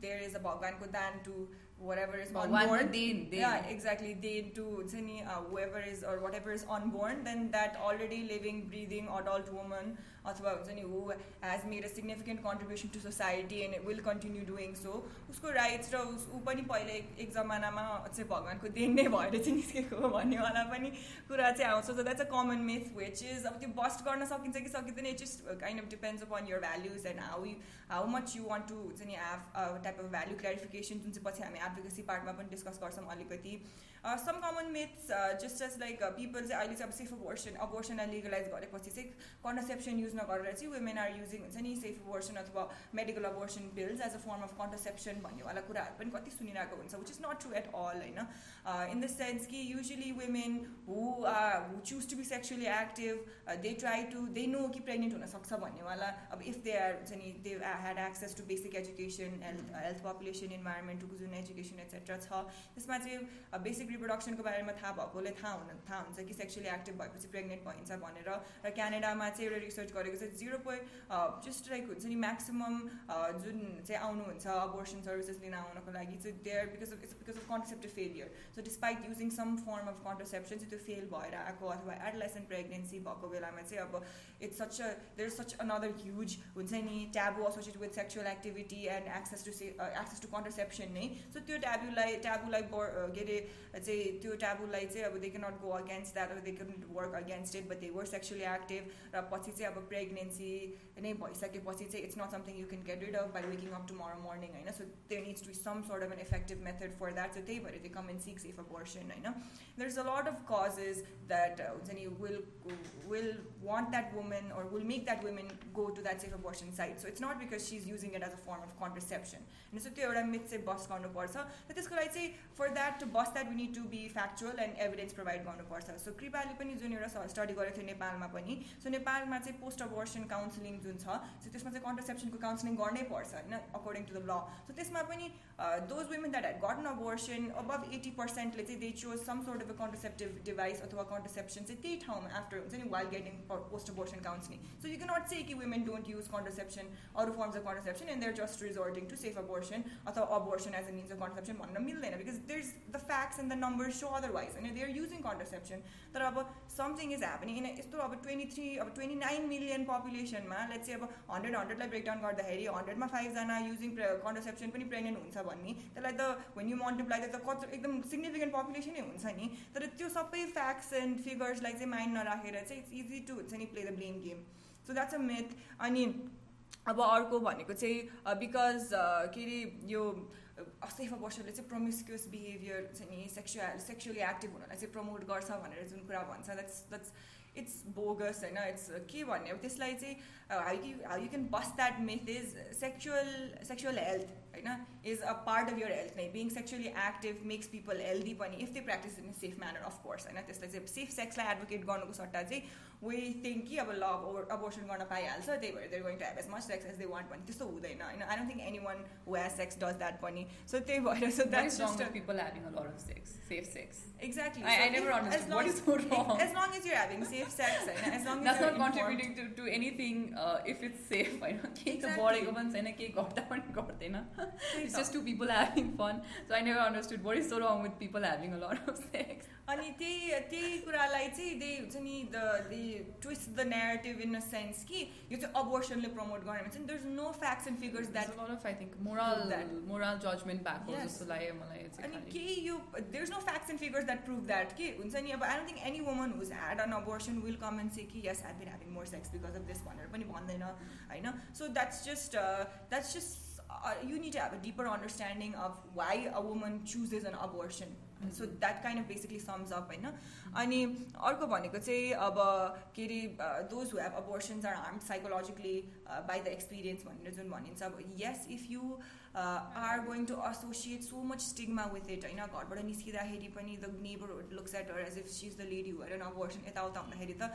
there is a भगवान्को दान to whatever is unborn. Deen, deen. Yeah, exactly. Deen to uh, whoever is or whatever is unborn, then that already living, breathing adult woman अथवा हुन्छ नि who has made a significant contribution to society and will continue doing so उसको rights र उस ऊ पनि पहिला एक जमानामा चाहिँ भगवान्को देन नै भएर चाहिँ निस्केको भन्नेवाला पनि कुरा चाहिँ आउँछ so that's a common myth which is अब त्यो बस्ट गर्न सकिन्छ कि सकिँदैन it just kind of depends upon your values and how you how much you want to हुन्छ नि have type of value clarification जुन चाहिँ पछि हामी एडभोकेसी पार्टमा पनि डिस्कस गर्छौँ अलिकति। Some common myths just as like people चाहिँ अहिले चाहिँ अब सेफ अबोर्सन अबोर्सनलाई लिगलाइज गरेपछि चाहिँ कन्ट्रसेप्सन युज नगरेर चाहिँ वुमेन आर युजिङ हुन्छ नि सेफ अबोर्सन अथवा medical abortion pills as a form of contraception भन्नेवाला कुराहरू पनि कति सुनिरहेको हुन्छ which is not true at all होइन इन द सेन्स कि usually women who who choose to be sexually active they try to they know कि pregnant हुनसक्छ भन्नेवाला अब इफ दे आर हुन्छ नि they had access to basic education health health population इन्भाइरोमेन्टको जुन एजुकेसन एक्सेट्रा छ त्यसमा चाहिँ बेसिक रिप्रोडक्सनको बारेमा थाहा भएकोले थाहा हुन थाहा हुन्छ कि सेक्सुली एक्टिभ भएपछि प्रेग्नेन्ट भइन्छ भनेर र क्यानाडामा चाहिँ एउटा रिसर्च गरेको चाहिँ जिरो पोइन्ट जस्ट लाइक हुन्छ नि म्याक्सिमम् जुन चाहिँ आउनुहुन्छ अबोर्सन सर्भिसेस लिन आउनको लागि चाहिँ there because of it's because of कन्सेप्टिभ failure so despite using some form of contraception चाहिँ त्यो फेल भएर आएको अथवा एडलेसन प्रेग्नेन्सी भएको बेलामा चाहिँ अब it's such a there is such another huge हुन्छ नि taboo associate with sexual activity and access to access to contraception नै सो त्यो ट्याबुलाई ट्याबुलाई के अरे चाहिँ त्यो ट्याबुलाई चाहिँ अब they can not go against that they can work against it but they were sexually active र पछि चाहिँ अब प्रेग्नेन्सी नै भइसकेपछि चाहिँ it's not something you can get rid of by waking up tomorrow morning होइन so there needs to some sort of N effective method for that so त्यही भएर दे come and six if a person होइन there is a lot of causes that हुन्छ नि will will want that women or will make that women go to that safe abortion site. So it's not because she's using it as a form of contraception. And so त्यो एउटा myth चाहिँ बस गर्नुपर्छ र त्यसको लागि चाहिँ for that to बस that we need to B factual end evidence provide गर्नुपर्छ सो कृपाले पनि जुन एउटा स्टडी गरेको थियो नेपालमा पनि सो नेपालमा चाहिँ पोस्ट अबोर्सन काउन्सिलिङ जुन छ सो त्यसमा चाहिँ कन्ट्रसेप्सनको काउन्सिलिङ गर्नै पर्छ होइन according to the law so त्यसमा पनि those women that had gotten abortion above eighty पर्सेन्टले चाहिँ they chose some sort of a contraceptive device अथवा कन्ट्रसेप्सन चाहिँ त्यही ठाउँमा आफ्टर हुन्छ नि while getting post abortion counselling so you can't say कि women don't use contraception अरू forms of contraception and they're just resorting to safe abortion अथवा abortion as a means of contraception भन्न मिल्दैन because there's the facts and the numbers show otherwise and they're using contraception तर अब something is happening in यस्तो अब twenty three अब twenty nine million पपुलेसनमा let's चाहिँ अब हन्ड्रेड हन्ड्रेडलाई ब्रेकडाउन गर्दाखेरि हन्ड्रेडमा फाइभजना युजिङ कन्ट्रसेप्सन पनि प्रेग्नेन्ट हुन्छ भन्ने त्यसलाई त वेन यु मल्टिप्लाई त कति एकदम सिग्निफिकेन्ट पपुलेसनै हुन्छ नि। तर त्यो सबै फ्याक्ट्स एन्ड फिगर्सलाई चाहिँ माइन्ड नराखेर चाहिँ इट्स इजी टु हुन्छ नि play the blame game so that's a myth अनि अब अर्को भनेको चाहिँ बिकज के अरे यो सेफ वर्षले चाहिँ प्रोमिस्क्युस बिहेभियर छ नि सेक्सुअल सेक्सुअली एक्टिभ हुनलाई चाहिँ प्रमोट गर्छ भनेर जुन कुरा भन्छ। That's that's it's bogus and uh, it's a key one. If this like say uh, how you how you can bust that myth is sexual sexual health health होइन is a part of your health नै being sexually active makes people healthy पनि if they practice in safe manner of course होइन त्यसलाई चाहिँ safe सेक्सलाई advocate गर्नुको सट्टा चाहिँ वे think कि अब ल अबोर्सन गर्न पाइहाल्छ त्यही भएर they're going to have as much sex as they want भने त्यस्तो हुँदैन होइन I don't think any one who has sex does that पनि सो त्यही भएर so that's people having a lot of sex, safe sex. Exactly. I, so I never if, understood as long what is so wrong. As long long as you're having safe sex होइन as long as That's you're not informed. contributing to, to anything uh, if it's safe होइन केही त Exactly. बढेको पनि छैन केही घट्दा पनि घट्दैन त्यही It's त। just two people having fun. So I never understood what is so wrong with people having a lot of sex. अनि त्यही त्यही कुरालाई चाहिँ दे हुन्छ नि the they twist the narrative in a sense कि यो चाहिँ अबोर्सनले प्रमोट गर्ने भन्छ नि there is no facts and figures There's that a lot of I think moral that. moral judgment भएको Yes. जस्तो लाग्यो मलाई चाहिँ अनि खालि। केही यो there is no facts and figures that prove that के हुन्छ नि अब I don't think any woman who's had N abortion will come and say कि yes I bin having more sex because of this भनेर पनि भन्दैन होइन so that's just that's just you need have a dipper understanding of Y a woman चुजेज N abortion so that kind of basically sums up होइन अनि अर्को भनेको चाहिँ अब के अरे those who have abortions are harm psychologically by the experience भनेर जुन भनिन्छ अब yes if you are going to associate so much stigma with it होइन घरबाट निस्किँदाखेरि पनि the neighbourhood looks at her as if C is the lady हुएर N abortion यताउता हुँदाखेरि त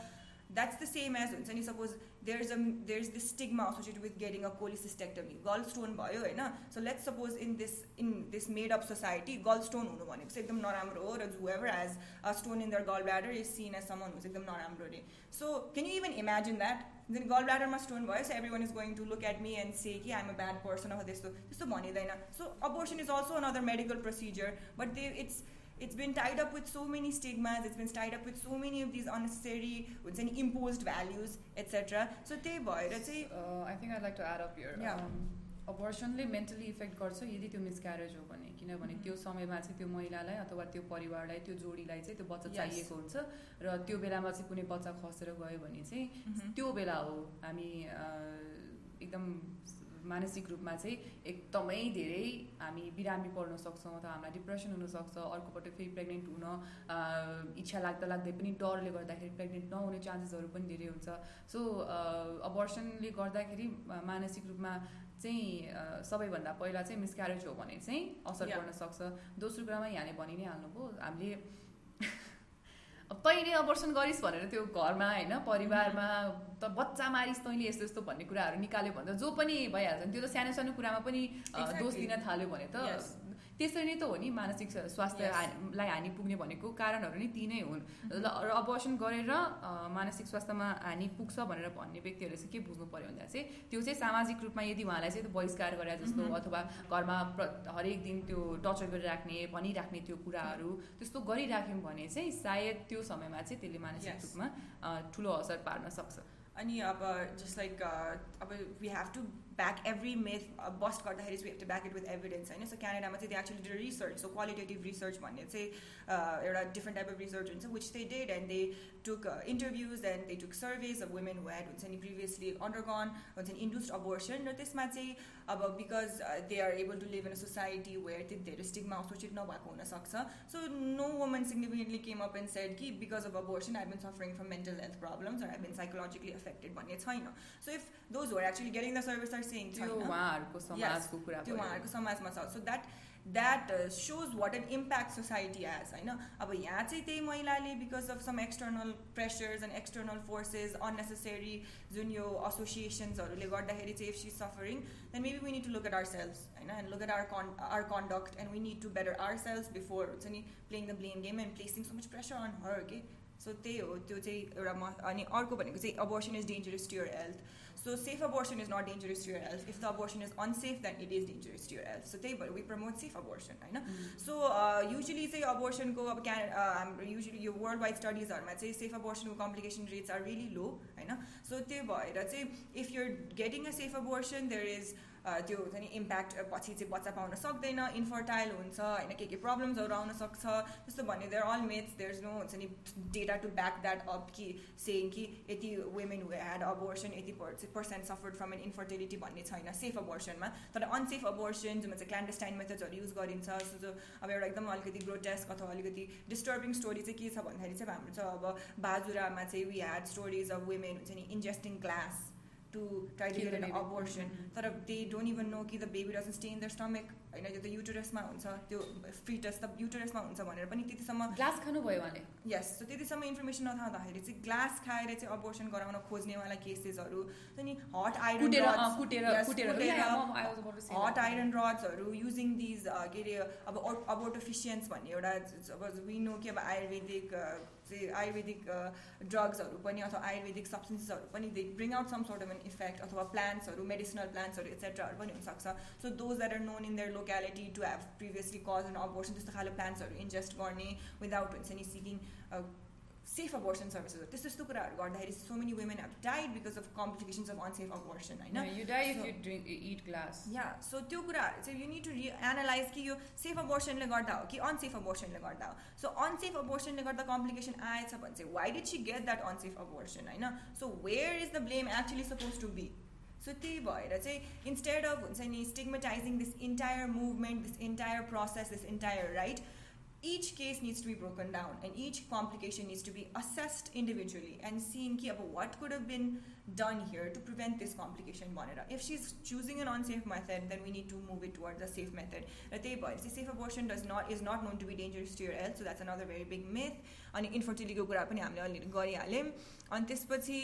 that's the same as हुन्छ नि suppose there is a there is this stigma associated with getting a cholecystectomy गल stone भयो होइन so let's suppose in this in this made up society गल stone हुनु भनेको चाहिँ एकदम नराम्रो हो र जु ever as a stone in दर गल bladder is sin as someone हुन्छ एकदम नराम्रो अरे सो क्यान यु इभन इमेजिन द्याट देन गल ब्ल्याडरमा स्टोन भयो so every one is going to look at me and say कि आइम अ ब्याड पर्सन अब त्यस्तो त्यस्तो भनिँदैन सो abortion is also another medical procedure but they it's it's been tied up with so many stigmas it's been tied up with so many of these unnecessary हुन्छ नि imposed values etc so त्यही भएर चाहिँ Uh, I think I'd like to add up here. Yeah. Um, अबर्सनले mentally effect गर्छ यदि त्यो miscarriage हो भने किनभने Mhm. त्यो समयमा चाहिँ त्यो महिलालाई अथवा त्यो परिवारलाई त्यो जोडीलाई चाहिँ त्यो बच्चा Yes. चाहिएको हुन्छ र त्यो बेलामा चाहिँ कुनै बच्चा खसेर गयो भने चाहिँ Mhm. त्यो बेला हो हामी अ, एकदम मानसिक रूपमा चाहिँ एकदमै धेरै हामी बिरामी पर्न सक्छौँ अथवा हामीलाई डिप्रेसन हुनसक्छ अर्कोपट्टि फेरि प्रेग्नेन्ट हुन इच्छा लाग्दा लाग्दै पनि डरले गर्दाखेरि प्रेग्नेन्ट नहुने चान्सेसहरू पनि धेरै हुन्छ सो अबर्सनले गर्दाखेरि मानसिक रूपमा चाहिँ सबैभन्दा पहिला चाहिँ मिसक्यारेज हो भने चाहिँ असर. पर्न सक्छ दोस्रो कुरामा यहाँले भनि नै हाल्नुभयो हामीले तैँले अबर्सन गरिस् भनेर त्यो घरमा होइन परिवारमा त बच्चा मारिस् तैँले यस्तो यस्तो भन्ने कुराहरू निकाल्यो भने त जो पनि भइहाल्छ नि त्यो त सानो सानो कुरामा पनि दोष. दिन थाल्यो भने त. त्यसरी नै त हो नि मानसिक स्वास्थ्य Yes. हानिलाई हानि पुग्ने भनेको कारणहरू नै ती नै हुन् Mhm. ल- र अबर्सन गरेर मानसिक स्वास्थ्यमा हानि पुग्छ भनेर भन्ने व्यक्तिहरूले चाहिँ के बुझ्नु पर्यो भन्दा चाहिँ त्यो चाहिँ सामाजिक रूपमा यदि उहाँलाई चाहिँ बहिष्कार गरे जस्तो Mhm. अथवा घरमा हरेक दिन त्यो टर्चर गरिराख्ने भनिराख्ने त्यो कुराहरू त्यस्तो गरिराख्यौँ भने चाहिँ सायद त्यो समयमा चाहिँ त्यसले मानसिक. रूपमा ठुलो असर पार्न सक्छ अनि अब जस्ट लाइक अब we have to back every meth bast गर्दाखेरि we have to back it with evidence होइन सो क्यानाडामा चाहिँ दे actually did research so qualitative research भन्ने चाहिँ uh, एउटा डिफ्रेन्ट टाइप अफ रिसर्च हुन्छ विच they did and they took interviews and they took surveys of women who had हुन्छ नि previously अन्डरगन हुन्छ नि इन्ड्युस्ड अबोर्सन र त्यसमा चाहिँ अब because they are able to live in a society where त्यो धेरै स्टिगमा एसोसिएट नभएको हुनसक्छ so no woman significantly came up and said कि because of abortion I bin suffering from mental health problems I bin psychologically affected भन्ने छैन so if those were actually getting the service are सेङ त्यो उहाँहरूको समाजको कुरा त्यो भयो। उहाँहरूको समाजमा छ so that that shows what an impact society as होइन अब यहाँ चाहिँ त्यही महिलाले because of some external pressures end external forces unnecessary जुन यो एसोसिएसन्सहरूले गर्दाखेरि चाहिँ if C suffering then maybe we need to look at our sales होइन एन्ड लुक एट आवर कन् our conduct and we need to better our sales before हुन्छ नि playing the blame game and placing so much pressure अन हर के सो त्यही हो त्यो चाहिँ एउटा म अनि अर्को भनेको चाहिँ abortion is dangerous to your health so safe abortion is nut dangerous to your health if the abortion is unsafe then it is dangerous to your health so त्यही भएर वी प्रमोट सेफ अबोर्सन होइन so usually चाहिँ अबोर्सनको अब क्या हाम्रो usually यो world wide स्टडिजहरूमा चाहिँ safe अबोर्सनको complication rates are really low होइन सो त्यो भएर चाहिँ if your getting a safe abortion there is त्यो हुन्छ नि इम्प्याक्ट पछि चाहिँ बच्चा पाउन सक्दैन इन्फर्टाइल हुन्छ होइन के के प्रब्लम्सहरू आउन सक्छ त्यस्तो भन्ने they're all myths there is no हुन्छ नि data to back that up कि सेङ कि यति women who had abortion Yati percent suffered from an infertility भन्ने छैन सेफ अबोर्सनमा तर अनसेफ अबोर्सन जुन चाहिँ क्ल्यान्डस्टाइन मेथड्सहरू युज गरिन्छ सो जो अब एउटा एकदम अलिकति ग्रोटेस्क अथवा अलिकति डिस्टर्बिङ स्टोरी चाहिँ के छ भन्दाखेरि चाहिँ हाम्रो चाहिँ अब बाजुरामा चाहिँ we had stories of women हुन्छ नि ingesting glass Kill get the an baby. Abortion तर दे डोन्ट इभन नो कि the baby doesn't stay in the stomach होइन त्यो त युटरसमा हुन्छ त्यो फिटस त युटरसमा हुन्छ भनेर पनि त्यतिसम्म ग्लास खानुभयो उहाँले यस सो त्यतिसम्म इन्फर्मेसन नथाउँदाखेरि चाहिँ ग्लास खाएर चाहिँ अबोर्सन गराउन खोज्नेवाला केसेसहरू नि हट आइरन to हट. आइरन रड्सहरू युजिङ दिज के अरे अब अबोटोफिसियन्स भन्ने एउटा अब वी नो कि अब आयुर्वेदिक चाहिँ आयुर्वेदिक ड्रग्सहरू पनि अथवा आयुर्वेदिक सब्सटेन्सेसहरू पनि they bring out some sort of an effect अथवा प्लान्ट्सहरू मेडिसिनल प्लान्ट्सहरू एक्सेट्राहरू पनि हुनसक्छ. So those that are known in their locality to have previously caused an abortion त्यस्तो खाले प्लान्ट्सहरू इन्जेस्ट गर्ने विदाउट हुन्छ नि seeking सेफ अबोर्सन सर्भिसेस त्यस्तो त्यस्तो कुराहरू गर्दाखेरि so many women have died because of complications of unsafe abortion होइन या सो त्यो कुराहरू चाहिँ यु निड टु रि एनालाइज कि यो सेफ अबोर्सनले गर्दा हो कि अनसेफ अबोर्सनले गर्दा हो सो अनसेफ अबोर्सनले गर्दा कम्प्लिकेसन आएछ भने चाहिँ why did C get that unsafe abortion होइन so where is the blame actually suppose to be सो त्यही भएर चाहिँ इन्स्टेड अफ हुन्छ नि स्टिगमेटाइजिङ this entire movement this entire process this entire right each case needs to be broken down and each complication needs to be assessed individually and seen ki, what could have been done here to prevent this complication if she's choosing an unsafe method then we need to move it towards a safe method safe abortion does not is not known to be dangerous to your health so that's another very big myth And infertility ko kura pani हामीले already गरिहाल्यौँ अनि त्यसपछि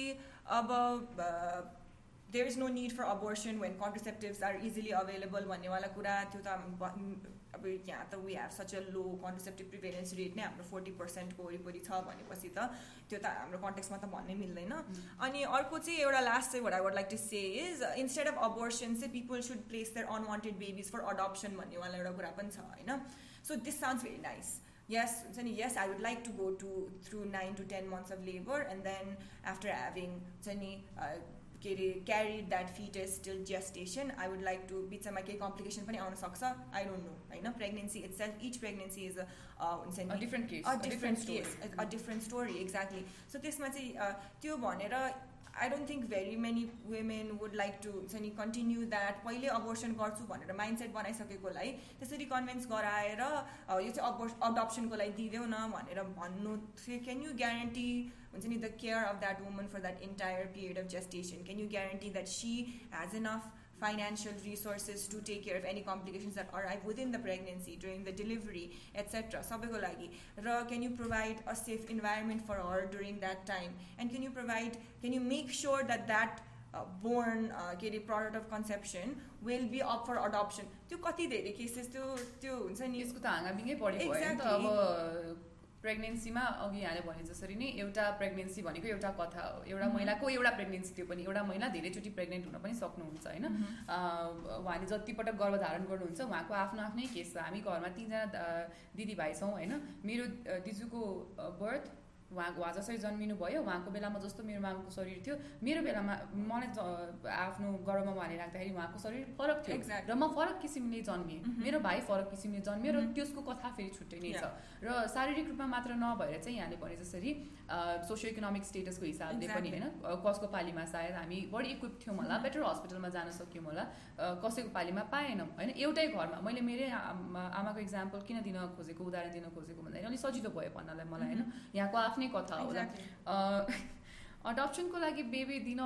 अब there is no need for abortion when contraceptives are easily available भन्नेवाला कुरा त्यो त अब यहाँ त we have such a low contraceptive prevalence rate नै हाम्रो फोर्टी पर्सेन्टको वरिपरि छ भनेपछि त त्यो त हाम्रो कन्टेक्समा त भन्नै मिल्दैन। अनि अर्को चाहिँ एउटा लास्ट चाहिँ what I would like to say is instead of abortion चाहिँ people should place their unwanted babies for adoption भन्नेवाला एउटा कुरा पनि छ होइन? So this sounds very nice yes yes i would like to go to through 9 to 10 months of labor and then after having uh, के अरे carried that fetus till gestation I would like to बिचमा केही complication पनि आउन सक्छ? I don't know होइन? Pregnancy itself each pregnancy is हुन्छ नि different case different case a different story exactly so त्यसमा चाहिँ त्यो भनेर I don't think very many women would like to हुन्छ नि कन्टिन्यू द्याट पहिले अबोर्सन गर्छु भनेर माइन्ड सेट बनाइसकेकोलाई त्यसरी कन्भिन्स गराएर यो चाहिँ अबोर्स अडप्सनको लागि दिँदैौ न भनेर भन्नु चाहिँ क्यान यु ग्यारेन्टी हुन्छ नि the care of that woman for that entire period of gestation can you guarantee that she hedge enough financial resources to take care of any complications that arrive within the pregnancy, during the delivery, etc. सबैको लागि र can you provide a safe environment for her during that time and can you provide can you make sure that that uh, born के अरे product of conception will be up for adoption त्यो कति धेरै cases त्यो त्यो हुन्छ नि यसको त हाँगाबिङै पढेको अब प्रेग्नेन्सीमा अघि यहाँले भने जसरी नै एउटा प्रेग्नेन्सी भनेको एउटा कथा हो। एउटा महिलाको एउटा प्रेग्नेन्सी त्यो पनि एउटा महिला धेरैचोटि प्रेग्नेन्ट हुन पनि सक्नुहुन्छ होइन? उहाँले जतिपटक गर्भधारण गर्नुहुन्छ उहाँको आफ्नो आफ्नै केस छ। हामी घरमा तिनजना दिदीभाइ छौँ होइन? मेरो दिजुको बर्थ उहाँ उहाँ जसरी जन्मिनु भयो उहाँको बेलामा जस्तो मेरो मामाको शरीर थियो मेरो बेलामा मलाई आफ्नो गर्वमा उहाँले राख्दाखेरि उहाँको शरीर फरक थियो र म फरक किसिमले जन्मिएँ मेरो भाइ फरक किसिमले जन्मियो र त्यसको कथा फेरि छुट्टै नै छ। र शारीरिक रूपमा मात्र नभएर चाहिँ यहाँले भने जसरी सोसियो इकोनोमिक स्टेटसको हिसाबले पनि होइन कसको पालीमा सायद हामी बढी इक्विप थियौँ होला बेटर हस्पिटलमा जान सक्यौँ होला कसैको पालीमा पाएनौँ। होइन एउटै घरमा मैले मेरै आमाको इक्जाम्पल किन दिन खोजेको उदाहरण दिन खोजेको भन्दाखेरि अलिक सजिलो भयो भन्नलाई मलाई होइन। यहाँको आफ्नै कथा होला अडप्सनको लागि बेबी दिन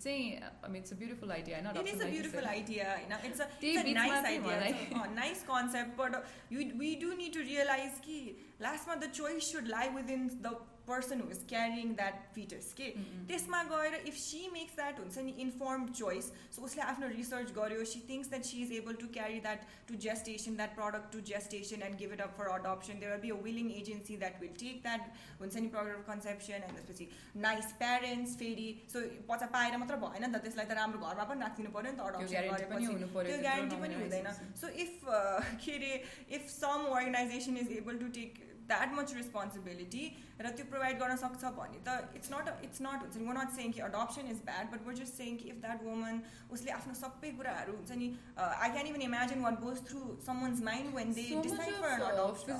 चाहिँ इट्स अ ब्युटिफुल आइडिया होइन it is a beautiful idea होइन it's a nice idea nice concept but U V do need to realise कि लास्टमा the choice should lie within the person who is carrying that fitters के त्यसमा गएर if C makes that हुन्छ नि inform चोइस सो उसले आफ्नो रिसर्च गर्यो सी thinks that C is able to क्यारी that to जेस्टेसन that product to जेस्टेसन and give it up for adoption there be a willing agency that will take that हुन्छ नि product of conception end त्यसपछि nice parents फेरि सो पछि पाएर मात्र भएन नि त त्यसलाई त राम्रो घरमा पनि राखिदिनु पऱ्यो नि त अडप्सन त्यो ग्यारेन्टी पनि हुँदैन सो इफ *laughs* के अरे if some organisation is able to take that much responsibility र त्यो प्रोभाइड गर्न सक्छ भने त इट्स नट इट्स नट हुन्छ नि म नट सेङ कि adoption is bad but were just सेङ कि इफ द्याट वुमन उसले आफ्नो सबै कुराहरू हुन्छ नि आई क्यान even imagine what goes through summons mind when they decide for adoption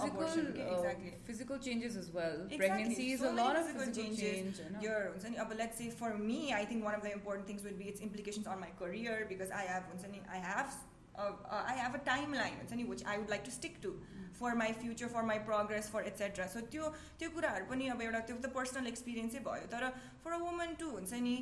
physical changes as well pregnancy is a lot of physical change your हुन्छ नि अब let's say for me I think one of the important things would be its implications on my career because I have हुन्छ नि I have uh, I have a timeline हुन्छ नि which I would like to stick to for my future for my progress for etcetera so त्यो त्यो कुराहरू पनि अब एउटा त्यो त पर्सनल एक्सपिरियन्सै भयो तर फर अ वुमन टु हुन्छ नि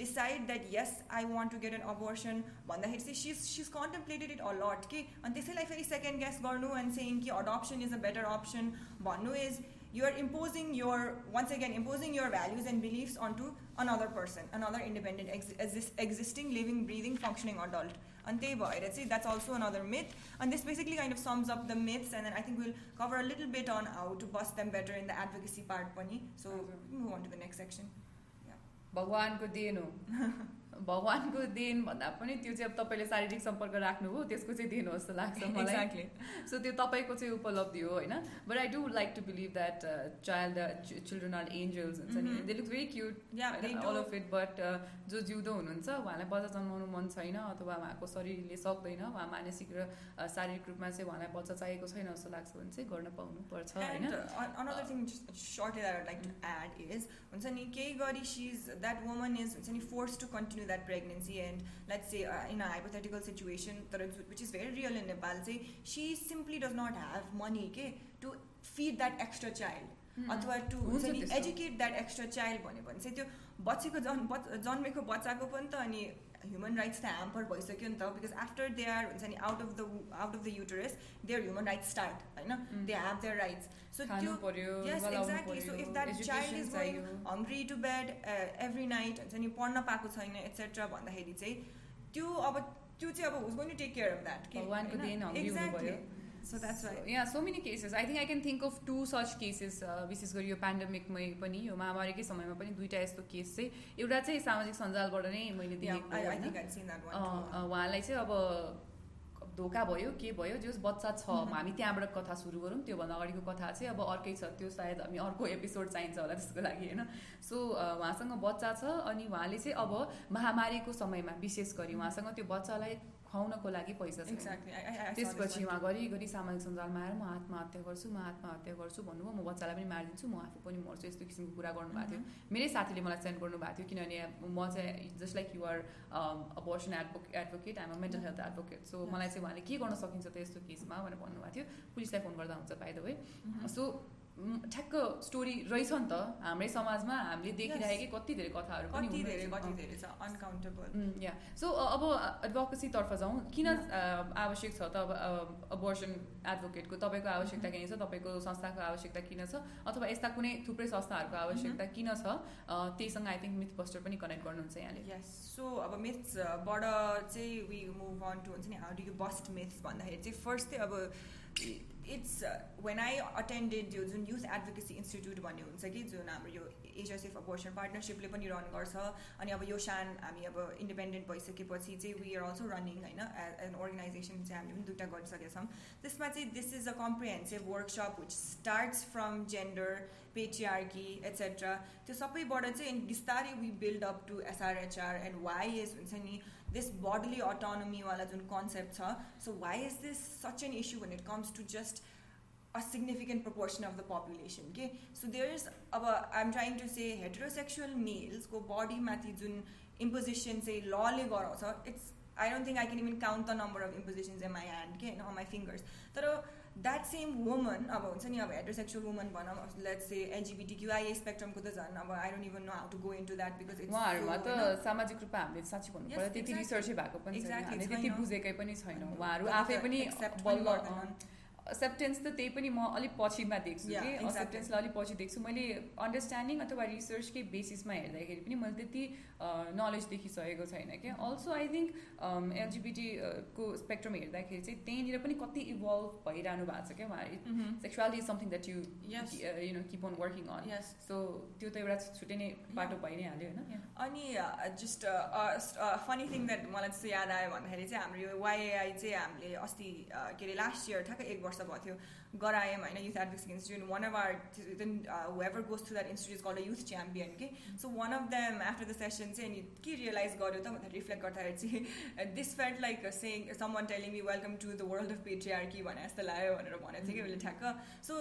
decide that yes I want to get an abortion भन्दाखेरि चाहिँ सिज सिज कन्टेम्प्लेटेड इट अलट कि अनि त्यसैलाई फेरि सेकेन्ड ग्यास गर्नु एन्ड सेङ कि adoption is a better option भन्नु is you're imposing your once again imposing your values and beliefs onto another person another independent ex- exist, existing living breathing functioning adult And Anteboy. That's it. That's also another myth. And this basically kind of sums up the myths, and then I think we'll cover a little bit on how to bust them better in the advocacy part, Pani. So move on to the next section. Yeah. Bhagwan ko. *laughs* भगवान्को then भन्दा पनि त्यो चाहिँ अब तपाईँले शारीरिक सम्पर्क राख्नुभयो त्यसको चाहिँ देन हो जस्तो लाग्छ मलाई। सो त्यो तपाईँको चाहिँ उपलब्धि हो होइन? But I do like to believe that child children are angels हुन्छ नि. They look very cute all of it but जो जिउँदो हुनुहुन्छ उहाँलाई बच्चा जन्माउनु मन छैन अथवा उहाँको शरीरले सक्दैन उहाँ मानसिक र शारीरिक रूपमा चाहिँ उहाँलाई बच्चा चाहिएको छैन जस्तो लाग्छ भने चाहिँ गर्न पाउनुपर्छ होइन? हुन्छ नि केही गरी she is that woman is हुन्छ नि forced to continue that pregnancy and let's say in a hypothetical situation तर which is very real in Nepal चाहिँ she simply does not have money के to feed that extra child अथवा to हुन्छ नि educate that extra child भन्यो भने चाहिँ त्यो बच्चेको जन् बच जन्मेको बच्चाको पनि त अनि ह्युमन राइट्स त ह्याम्पर भइसक्यो नि त बिकज आफ्टर दे आर हुन्छ नि out of the out of the uterus there human rights start होइन Hmm. They have their rights सो खानु त्यो पर्यो Yes, गलाउनु exactly. So पर्यो if that child education is चाहियो hungry to bed every night हुन्छ नि पढ्न पाएको छैन एक्सेट्रा भन्दाखेरि चाहिँ त्यो अब त्यो चाहिँ अब whose going to take care of that भगवान्को देन हङ्ग्री हुनुभयो so that's why yeah so many cases I think I can think of to such cases विशेष गरी यो पेन्डेमिकमै पनि यो महामारीकै समयमा पनि दुइटा यस्तो केस चाहिँ एउटा चाहिँ सामाजिक सञ्जालबाट नै मैले देखेको उहाँलाई चाहिँ अब धोका भयो के भयो जो बच्चा छ Mhm. हामी त्यहाँबाट कथा सुरु गरौँ त्योभन्दा अगाडिको कथा चाहिँ अब अर्कै छ त्यो सायद हामी अर्को एपिसोड चाहिन्छ होला त्यसको लागि होइन? सो उहाँसँग बच्चा छ अनि उहाँले चाहिँ अब महामारीको समयमा विशेष गरी उहाँसँग त्यो बच्चालाई खुवाउनको लागि पैसा एक्ज्याक्टली त्यसपछि उहाँ घरिघरि सामाजिक सञ्जालमा आएर म आत्महत्या गर्छु म आत्महत्या गर्छु भन्नुभयो म बच्चालाई पनि मारिदिन्छु म आफू पनि मर्छु यस्तो किसिमको कुरा गर्नुभएको थियो। मेरै साथीले मलाई सेन्ड गर्नुभएको थियो किनभने म चाहिँ just like you're abortion advocate advocate I'm mental health advocate so मलाई चाहिँ उहाँले के गर्न सकिन्छ त यस्तो केसमा भनेर भन्नुभएको थियो। पुलिसलाई फोन गर्दा हुन्छ बाई द वे सो ठ्याक्क स्टोरी रहेछ नि त। हाम्रै समाजमा हामीले देखिरहेकै कति धेरै कथाहरू पनि धेरै। कति। धेरै छ। अनकाउन्टेबल या। सो अब एडभोकेसीतर्फ जाउँ। किन आवश्यक छ त? अब अबर्सन एडभोकेटको तपाईँको आवश्यकता किन छ? तपाईँको संस्थाको आवश्यकता किन छ? अथवा यस्ता कुनै थुप्रै संस्थाहरूको आवश्यकता किन छ? त्यहीसँग आई थिङ्क मिथ बस्टर पनि कनेक्ट गर्नुहुन्छ यहाँले। यस सो अब मिथ्सबाट चाहिँ वी मुभ अन टु हुन्छ नि how do you bust myths भन्दाखेरि चाहिँ फर्स्ट चाहिँ अब it's uh, when I attended the Youth Advocacy Institute one year, Asia Safe Abortion Partnership, and YoSHAN, I independent voice, we are also running you know, as an organization. This this is a comprehensive workshop which starts from gender, patriarchy, etc. So, we build up to SRHR and why is it? This bodily autonomy-वाला Jun concept छ सो why is this such an issue when it comes to just a significant proportion of the population के so there is अब I'm trying to say heterosexual males को body माथि जुन imposition चाहिँ लले गराउँछ it's I don't think I can even count the number of impositions in my hand के होइन on my fingers तर द्याट सेम वुमन अब हुन्छ नि अब हेट्रोसेक्सुअल वुमन भनौँ लेट्स से एलजिबिटी क्युआइए स्पेक्ट्रमको त झन् अब I don't even know how to go into that because उहाँहरूमा त सामाजिक रूपमा हामीले साँच्ची भन्नु पर्यो त्यति. रिसर्चै भएको पनि छैन त्यति। बुझेकै पनि छैनौँ। उहाँहरू आफै पनि बल्ल गर्दैनन्। एक्सेप्टेन्स त त्यही पनि म अलिक पछिमा देख्छु कि. एक्सेप्टेन्सलाई अलिक पछि देख्छु। मैले अन्डरस्ट्यान्डिङ अथवा रिसर्चकै बेसिसमा हेर्दाखेरि पनि मैले त्यति नलेज देखिसकेको छैन क्या अल्सो आई थिङ्क एलजिबिटी को स्पेक्ट्रम हेर्दाखेरि चाहिँ त्यहीँनिर पनि कति इभल्भ भइरहनु भएको छ क्या उहाँहरू sexuality is something that you. You know keep on working on so त्यो त एउटा छुट्टै नै बाटो भइ नै हाल्यो होइन? अनि जस्ट फनी थिङ द्याट मलाई त्यस्तो याद आयो भन्दाखेरि चाहिँ हाम्रो यो वाइएआई चाहिँ हामीले अस्ति के अरे लास्ट इयर ठ्याक्कै एक वर्ष course about you थियो गरायौँ होइन youth advocacy institute one of are whoever goes to that institute कल युथ च्याम्पियन के सो one of them after the session चाहिँ अनि के रियलाइज गर्यो त भन्दा रिफ्लेक्ट गर्दाखेरि चाहिँ this felt like सेङ some one telling me welcome to the world of patriarchy भने जस्तो लाग्यो भनेर भनेको थियो कि उसले ठ्याक्क so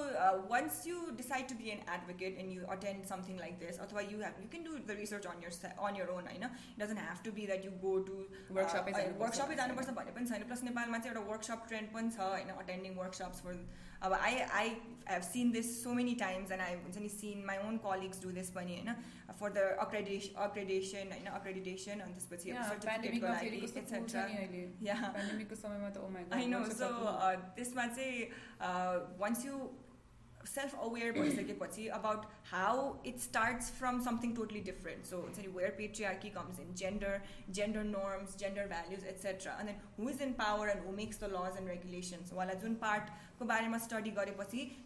once you decide to be N advocate and you attend something like this अथवा यु have you can do the research on year on your own होइन doesn't have to be that you go to Workshop नै जानुपर्छ। वर्कसपै जानुपर्छ भन्ने पनि छैन plus नेपालमा चाहिँ एउटा वर्कसप ट्रेन्ड पनि छ होइन अटेन्डिङ वर्कसप्स फर अब I I have seen this so many times and I हुन्छ नि seen my own colleagues do this पनि होइन फर द अक्रेडिस अक्रेडिसन होइन अक्रेडिटेसन अनि त्यसपछि अब सर्टिफिकेटको पेन्डेमिकमा फेरि लागि कस्तो cool छ एक्सेट्रा नि अहिले या पेन्डेमिकको समयमा त oh O my I know. So uh, त्यसमा चाहिँ once you self-aware about how it starts from something totally different. So it's where patriarchy comes in, gender, gender norms, gender values, etc. And then who is in power and who makes the laws and regulations. Wala jun part study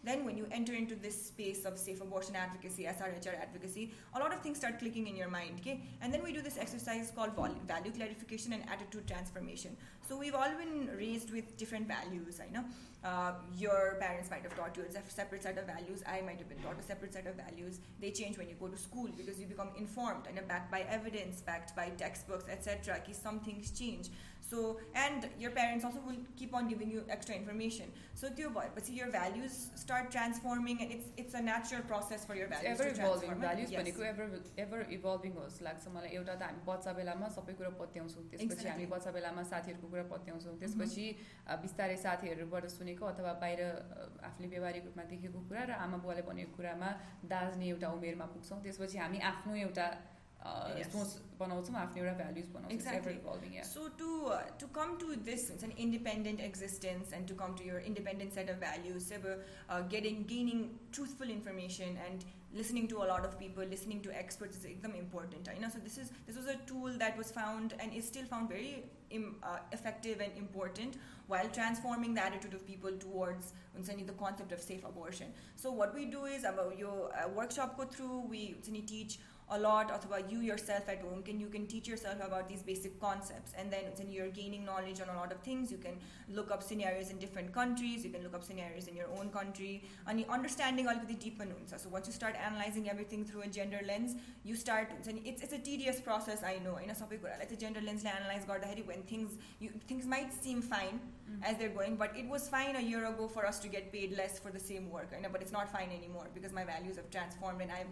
then when you enter into this space of safe abortion advocacy, SRHR advocacy, a lot of things start clicking in your mind. Okay? And then we do this exercise called value clarification and attitude transformation so we've all been raised with different values i know uh, your parents might have taught you a separate set of values. I might have been taught a separate set of values. They change when you go to school because you become informed and backed by evidence, backed by textbooks, etc. Some things change So, and your parents also will keep on giving you extra information. So, त्यो भएपछि your values start transforming and it's it's a natural process for your values ever evolving values भनेको ever ever evolving होस् लाग्छ मलाई एउटा त हामी बच्चा बेलामा सबै कुरा पत्याउँछौँ त्यसपछि हामी बच्चा बेलामा साथीहरूको कुरा पत्याउँछौँ त्यसपछि बिस्तारै साथीहरूबाट सुनेको अथवा बाहिर आफूले व्यवहारिक रूपमा देखेको कुरा र आमा बुवाले भनेको कुरामा दाज्ने एउटा उमेरमा पुग्छौँ त्यसपछि हामी आफ्नो एउटा सोच बनाउँछौँ आफ्नो एउटा भ्याल्युज बनाउँछौँ सो to to come to this हुन्छ नि independent existence and to come to your independent set of values अब getting gaining truthful information end listening to a lot of people, listening to experts is एकदम important. You know, so this is this was a tool that was found and is still found very uh, effective and important while transforming the attitude of people towards the concept of safe abortion. So what we do is about your uh, workshop go through, we teach a lot about you yourself at home. Can you can teach yourself about these basic concepts? And then when you're gaining knowledge on a lot of things. You can look up scenarios in different countries. You can look up scenarios in your own country. And understanding all of the deep so once you start analyzing everything through a gender lens you start it's, it's a tedious process I know. In a like a gender lens analyze when things you things might seem fine mm-hmm. as they're going but it was fine a year ago for us to get paid less for the same work I know but it's not fine anymore because my values have transformed and I've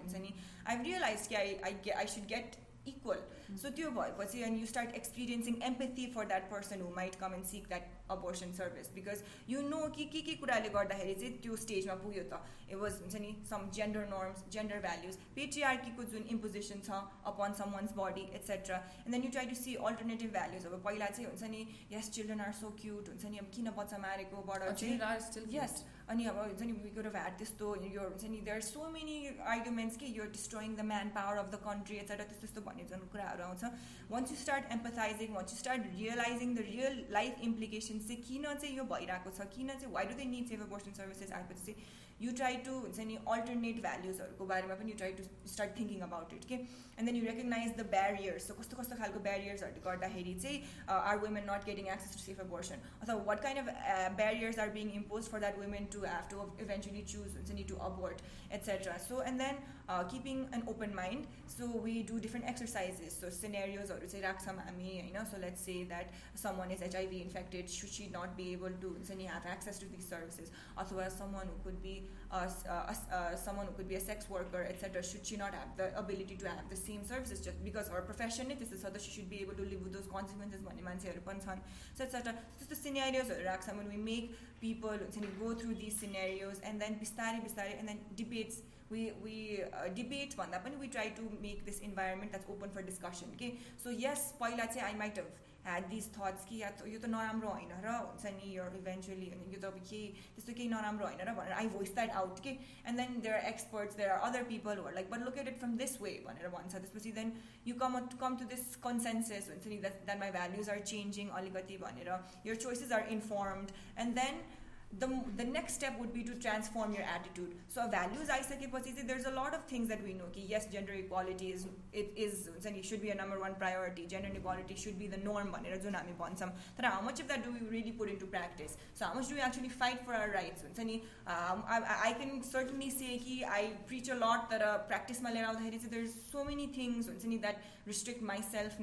I've realized yeah I, I, get, I should get equal. Mm-hmm. So त्यो भएपछि and you start experiencing empathy for that person who might come and seek that abortion service because you know कि के के कुराले गर्दाखेरि चाहिँ त्यो स्टेजमा पुग्यो त it was हुन्छ नि some gender norms, gender values, patriarchyको जुन imposition छ upon someone's body, etc. And then you try to see alternative values. अब पहिला चाहिँ हुन्छ नि yes children are so cute हुन्छ नि अब किन बच्चा मारेकोबाट चाहिँ yes अनि अब हुन्छ नि वी कुड त्यस्तो यो हुन्छ नि देयर सो मेनी आर्गुमेन्ट्स कि यो destroying the manpower of the country etcetera त्यस्तो त्यस्तो भन्ने जुन कुराहरू आउँछ। Once you start empathising once you start realising the real life implications चाहिँ किन चाहिँ यो भइरहेको छ? किन चाहिँ why do they need safe abortion services आएपछि चाहिँ यु ट्राई टु हुन्छ नि अल्टरनेट भ्याल्युजहरूको बारेमा पनि you try to start thinking about it के and then you recognise the barriers कस्तो कस्तो खालको ब्यारियर्सहरूले गर्दाखेरि चाहिँ are women not getting access to safe abortion अथवा what kind of barriers are being impose for that women to have to eventually choose हुन्छ नि to abort etcetera so and then keeping an open mind so we do different exercises so सिनेरियोजहरू चाहिँ राख्छौँ हामी होइन so let's say that some one is HIV infected should she not be able to हुन्छ नि have access to this services अथवा सम वान could be uh, uh, uh, someone who could be a sex worker, etc., should she not have the ability to have the same services just because her profession it is so that she should be able to live with those consequences भन्ने मान्छेहरू पनि छन् सो etcetera त्यस्तो सिनेरियोजहरू राख्छ when we make people go through these scenarios and then बिस्तारै बिस्तारै and then debates we we uh, debate भन्दा पनि we try to make this environment that's open for discussion okay so yes पहिला चाहिँ I might have had this thoughts कि या यो त नराम्रो होइन र हुन्छ नि यो इभेन्चुली यो त अब केही त्यस्तो केही नराम्रो होइन र भनेर आई भोइस द्याट आउट के and then there are experts there are other people were like but located from this way भनेर भन्छ त्यसपछि then you come come to this कन्सेन्सेस हुन्छ नि that that my values are changing अलिकति भनेर यर choices are informed and then the, the next step would be to transform your attitude. So values I say there's a lot of things that we know. Ki yes, gender equality is it is should be a number one priority. Gender equality should be the norm. But how much of that do we really put into practice? So how much do we actually fight for our rights? Um, I, I can certainly say ki I preach a lot that uh, practice there's so many things that restrict myself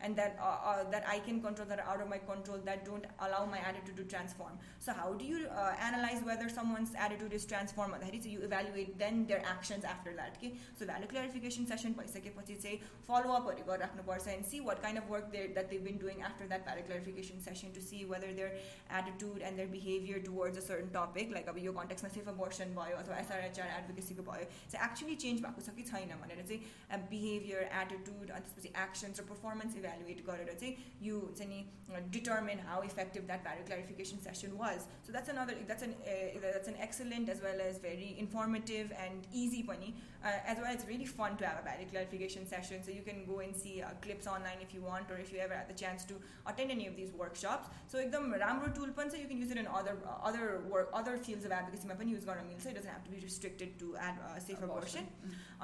and that uh, uh, that I can control that are out of my control that don't allow my attitude to transform. So how do you uh, Uh, analyze whether someone's attitude is transformed so you evaluate then their actions after that okay? So value clarification session follow up and see what kind of work that they've been doing after that value clarification session to see whether their attitude and their behavior towards a certain topic like your context safe abortion or SRHR advocacy so actually change um, behavior attitude actions or performance evaluate you uh, determine how effective that value clarification session was. So that's another another that's an uh, that's an excellent as well as very informative and easy pani uh, as well it's really fun to have a value clarification session. So you can go and see uh, clips online if you want or if you ever had the chance to attend any of these workshops. So ekdam ramro tool puns. so you can use it in other uh, other work other fields of advocacy. My pani use garna So it doesn't have to be restricted to ad, uh, safe abortion.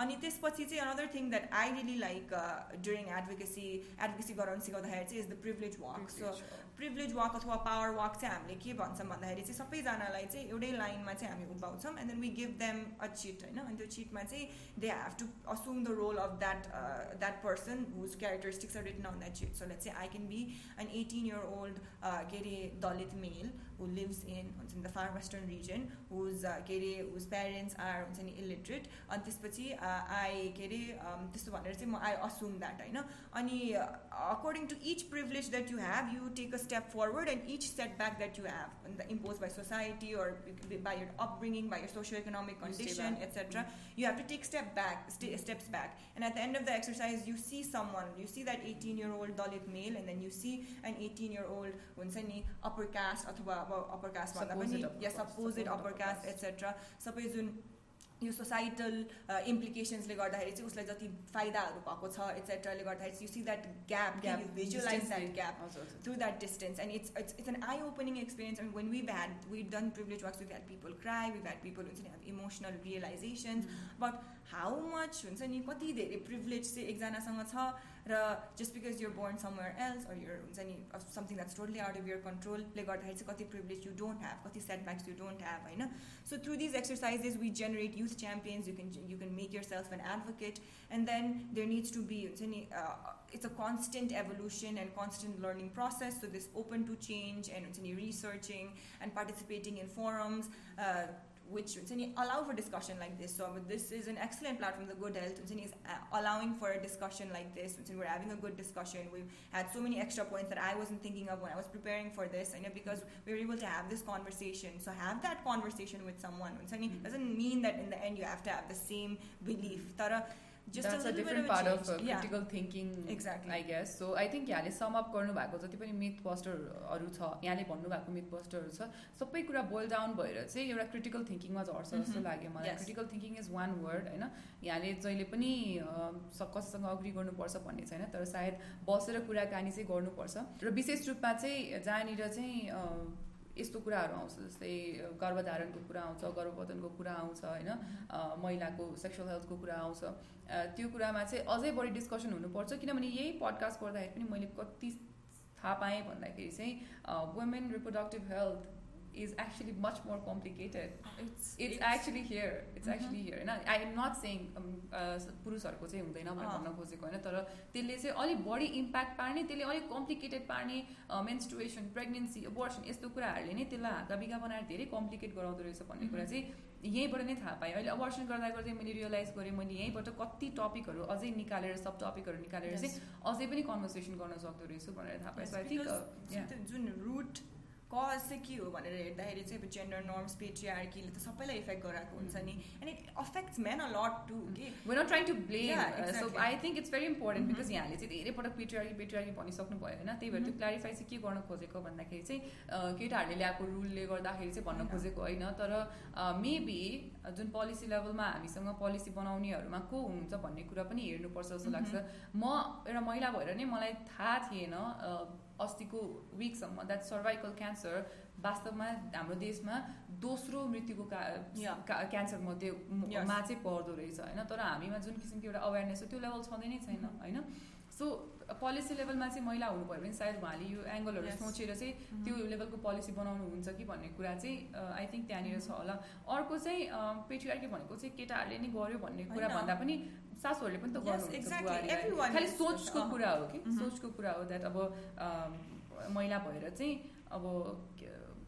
अनि त्यसपछि mm-hmm. another thing that i really like uh, during advocacy advocacy garaun the hair is the privilege walk. So privilege walk अथवा power वाक चाहिँ हामीले के भन्छौँ भन्दाखेरि चाहिँ सबैजनालाई चाहिँ एउटै लाइनमा चाहिँ हामी उभाउँछौँ and then we give them a chit होइन अनि त्यो चिटमा चाहिँ they have to assume the role of that that person whose characteristics are written on that chit so let चाहिँ I can be an eighteen year old के अरे Dalit male who lives in हुन्छ नि the far western region whose के अरे whose parents are हुन्छ नि illiterate अनि त्यसपछि आई के अरे त्यस्तो भनेर चाहिँ म आई असुम द्याट होइन अनि according to each privilege that you have you take a step forward and each setback that you have imposed by society or by your upbringing, by your socioeconomic condition, etc., you have to take step back, steps back. And at the end of the exercise, you see someone, you see that 18-year-old Dalit male, and then you see an 18-year-old upper caste, upper caste, yes, supposed upper caste, etc. Suppose यो societal इम्प्लिकेसन्सले गर्दाखेरि चाहिँ उसलाई जति फाइदाहरू भएको छ एट्सेट्राले गर्दाखेरि you see that gap gap visualise that gap through that distance and it's it's it's an eye opening experience and when we had we done privilege works we had people cry we had people हुन्छ नि have emotional realisations but how much हुन्छ नि कति धेरै privilege चाहिँ एकजनासँग छ? र just because you're born somewhere else or your हुन्छ नि something that's totally out of your कन्ट्रोलले गर्दाखेरि चाहिँ कति प्रिभिलेज यु डोन्ट ह्याभ कति सेटब्याक्स यु डोन्ट ह्याभ होइन so through these exercises we generate youth champions you can you can make yourself an advocate and then there needs to be हुन्छ नि it's a constant evolution and constant learning process. So this open to change and researching and participating in forums. Uh, which allow for discussion like this. So this is an excellent platform. The Good Health is uh, allowing for a discussion like this. We're having a good discussion. We've had so many extra points that I wasn't thinking of when I was preparing for this. And because we were able to have this conversation. So have that conversation with someone. It doesn't mean that in the end you have to have the same belief. Just That's a, a different part of uh, critical yeah. thinking exactly. I guess. So I think यहाँले sum up गर्नुभएको जति पनि myth पोस्टरहरू छ यहाँले भन्नुभएको myth पोस्टरहरू छ सबै कुरा बोइल डाउन भएर चाहिँ एउटा क्रिटिकल थिङ्किङमा झर्छ जस्तो लाग्यो मलाई. Critical thinking is one word होइन? यहाँले जहिले पनि कसैसँग अग्री गर्नुपर्छ भन्ने छैन तर सायद बसेर कुराकानी चाहिँ गर्नुपर्छ। र विशेष रूपमा चाहिँ जहाँनिर चाहिँ यस्तो कुराहरू आउँछ जस्तै गर्भधारणको कुरा आउँछ गर्भवतनको कुरा आउँछ होइन? महिलाको सेक्सुअल हेल्थको कुरा आउँछ। त्यो कुरामा चाहिँ अझै बढी डिस्कसन हुनुपर्छ किनभने यही पडकास्ट गर्दाखेरि पनि मैले कति थाहा पाएँ भन्दाखेरि चाहिँ women reproductive health is actually much more complicated. It's, it's, it's actually here. It's mm-hmm. actually here. होइन आई एम नट सेङ पुरुषहरूको चाहिँ हुँदैन भनेर भन्न खोजेको होइन तर त्यसले चाहिँ अलिक बढी इम्प्याक्ट पार्ने त्यसले अलिक कम्प्लिकेटेड पार्ने मेन्स्ट्रुएसन प्रेग्नेन्सी अबर्सन यस्तो कुराहरूले नै त्यसलाई हाकाबिका बनाएर धेरै कम्प्लिकेट गराउँदो रहेछ भन्ने कुरा चाहिँ यहीँबाट नै थाहा पाएँ अहिले अबर्सन गर्दा गर्दै मैले रियलाइज गरेँ मैले यहीँबाट कति टपिकहरू अझै निकालेर सब टपिकहरू निकालेर चाहिँ अझै पनि कन्भर्सेसन गर्न सक्दो रहेछु भनेर थाहा पाएँ थिङ्क जुन रुट कज चाहिँ के हो भनेर हेर्दाखेरि चाहिँ अब जेन्डर नर्म्स पेट्रियार्कीले त सबैलाई इफेक्ट गराएको हुन्छ नि। And it affects men a lot to के when not trying to blame so I think it's very important because यहाँले चाहिँ धेरै पटक पेट्रियार्की पेट्रियार्की भनिसक्नु भयो होइन? त्यही भएर त्यो क्ल्यारिफाई mm-hmm. चाहिँ के गर्न खोजेको भन्दाखेरि चाहिँ केटाहरूले ल्याएको रुलले गर्दाखेरि चाहिँ भन्न खोजेको होइन तर मेबी जुन पोलिसी लेभलमा हामीसँग पोलिसी बनाउनेहरूमा को हुनुहुन्छ भन्ने कुरा पनि हेर्नुपर्छ जस्तो लाग्छ। mm-hmm. म एउटा महिला भएर नै मलाई थाहा थिएन अस्तिको विकसम्म द्याट सर्भाइकल क्यान्सर वास्तवमा हाम्रो देशमा दोस्रो मृत्युको का क्यान्सर मध्ये मा चाहिँ पर्दो रहेछ होइन? तर हामीमा जुन किसिमको एउटा अवेरनेस छ त्यो लेभल छँदै नै छैन mm-hmm. होइन? सो पोलिसी लेभलमा चाहिँ महिला हुनुभयो भने सायद उहाँले यो एङ्गलहरू सोचेर चाहिँ mm-hmm. त्यो लेभलको पोलिसी बनाउनुहुन्छ कि भन्ने कुरा चाहिँ आई थिङ्क त्यहाँनिर छ होला। अर्को चाहिँ पेट्रियार्की भनेको चाहिँ केटाहरूले नै गर्यो भन्ने कुरा भन्दा पनि सासूहरूले पनि त गर्नुहुन्छ खालि सोचको कुरा हो कि mm-hmm. सोचको कुरा हो द्याट अब महिला भएर चाहिँ अब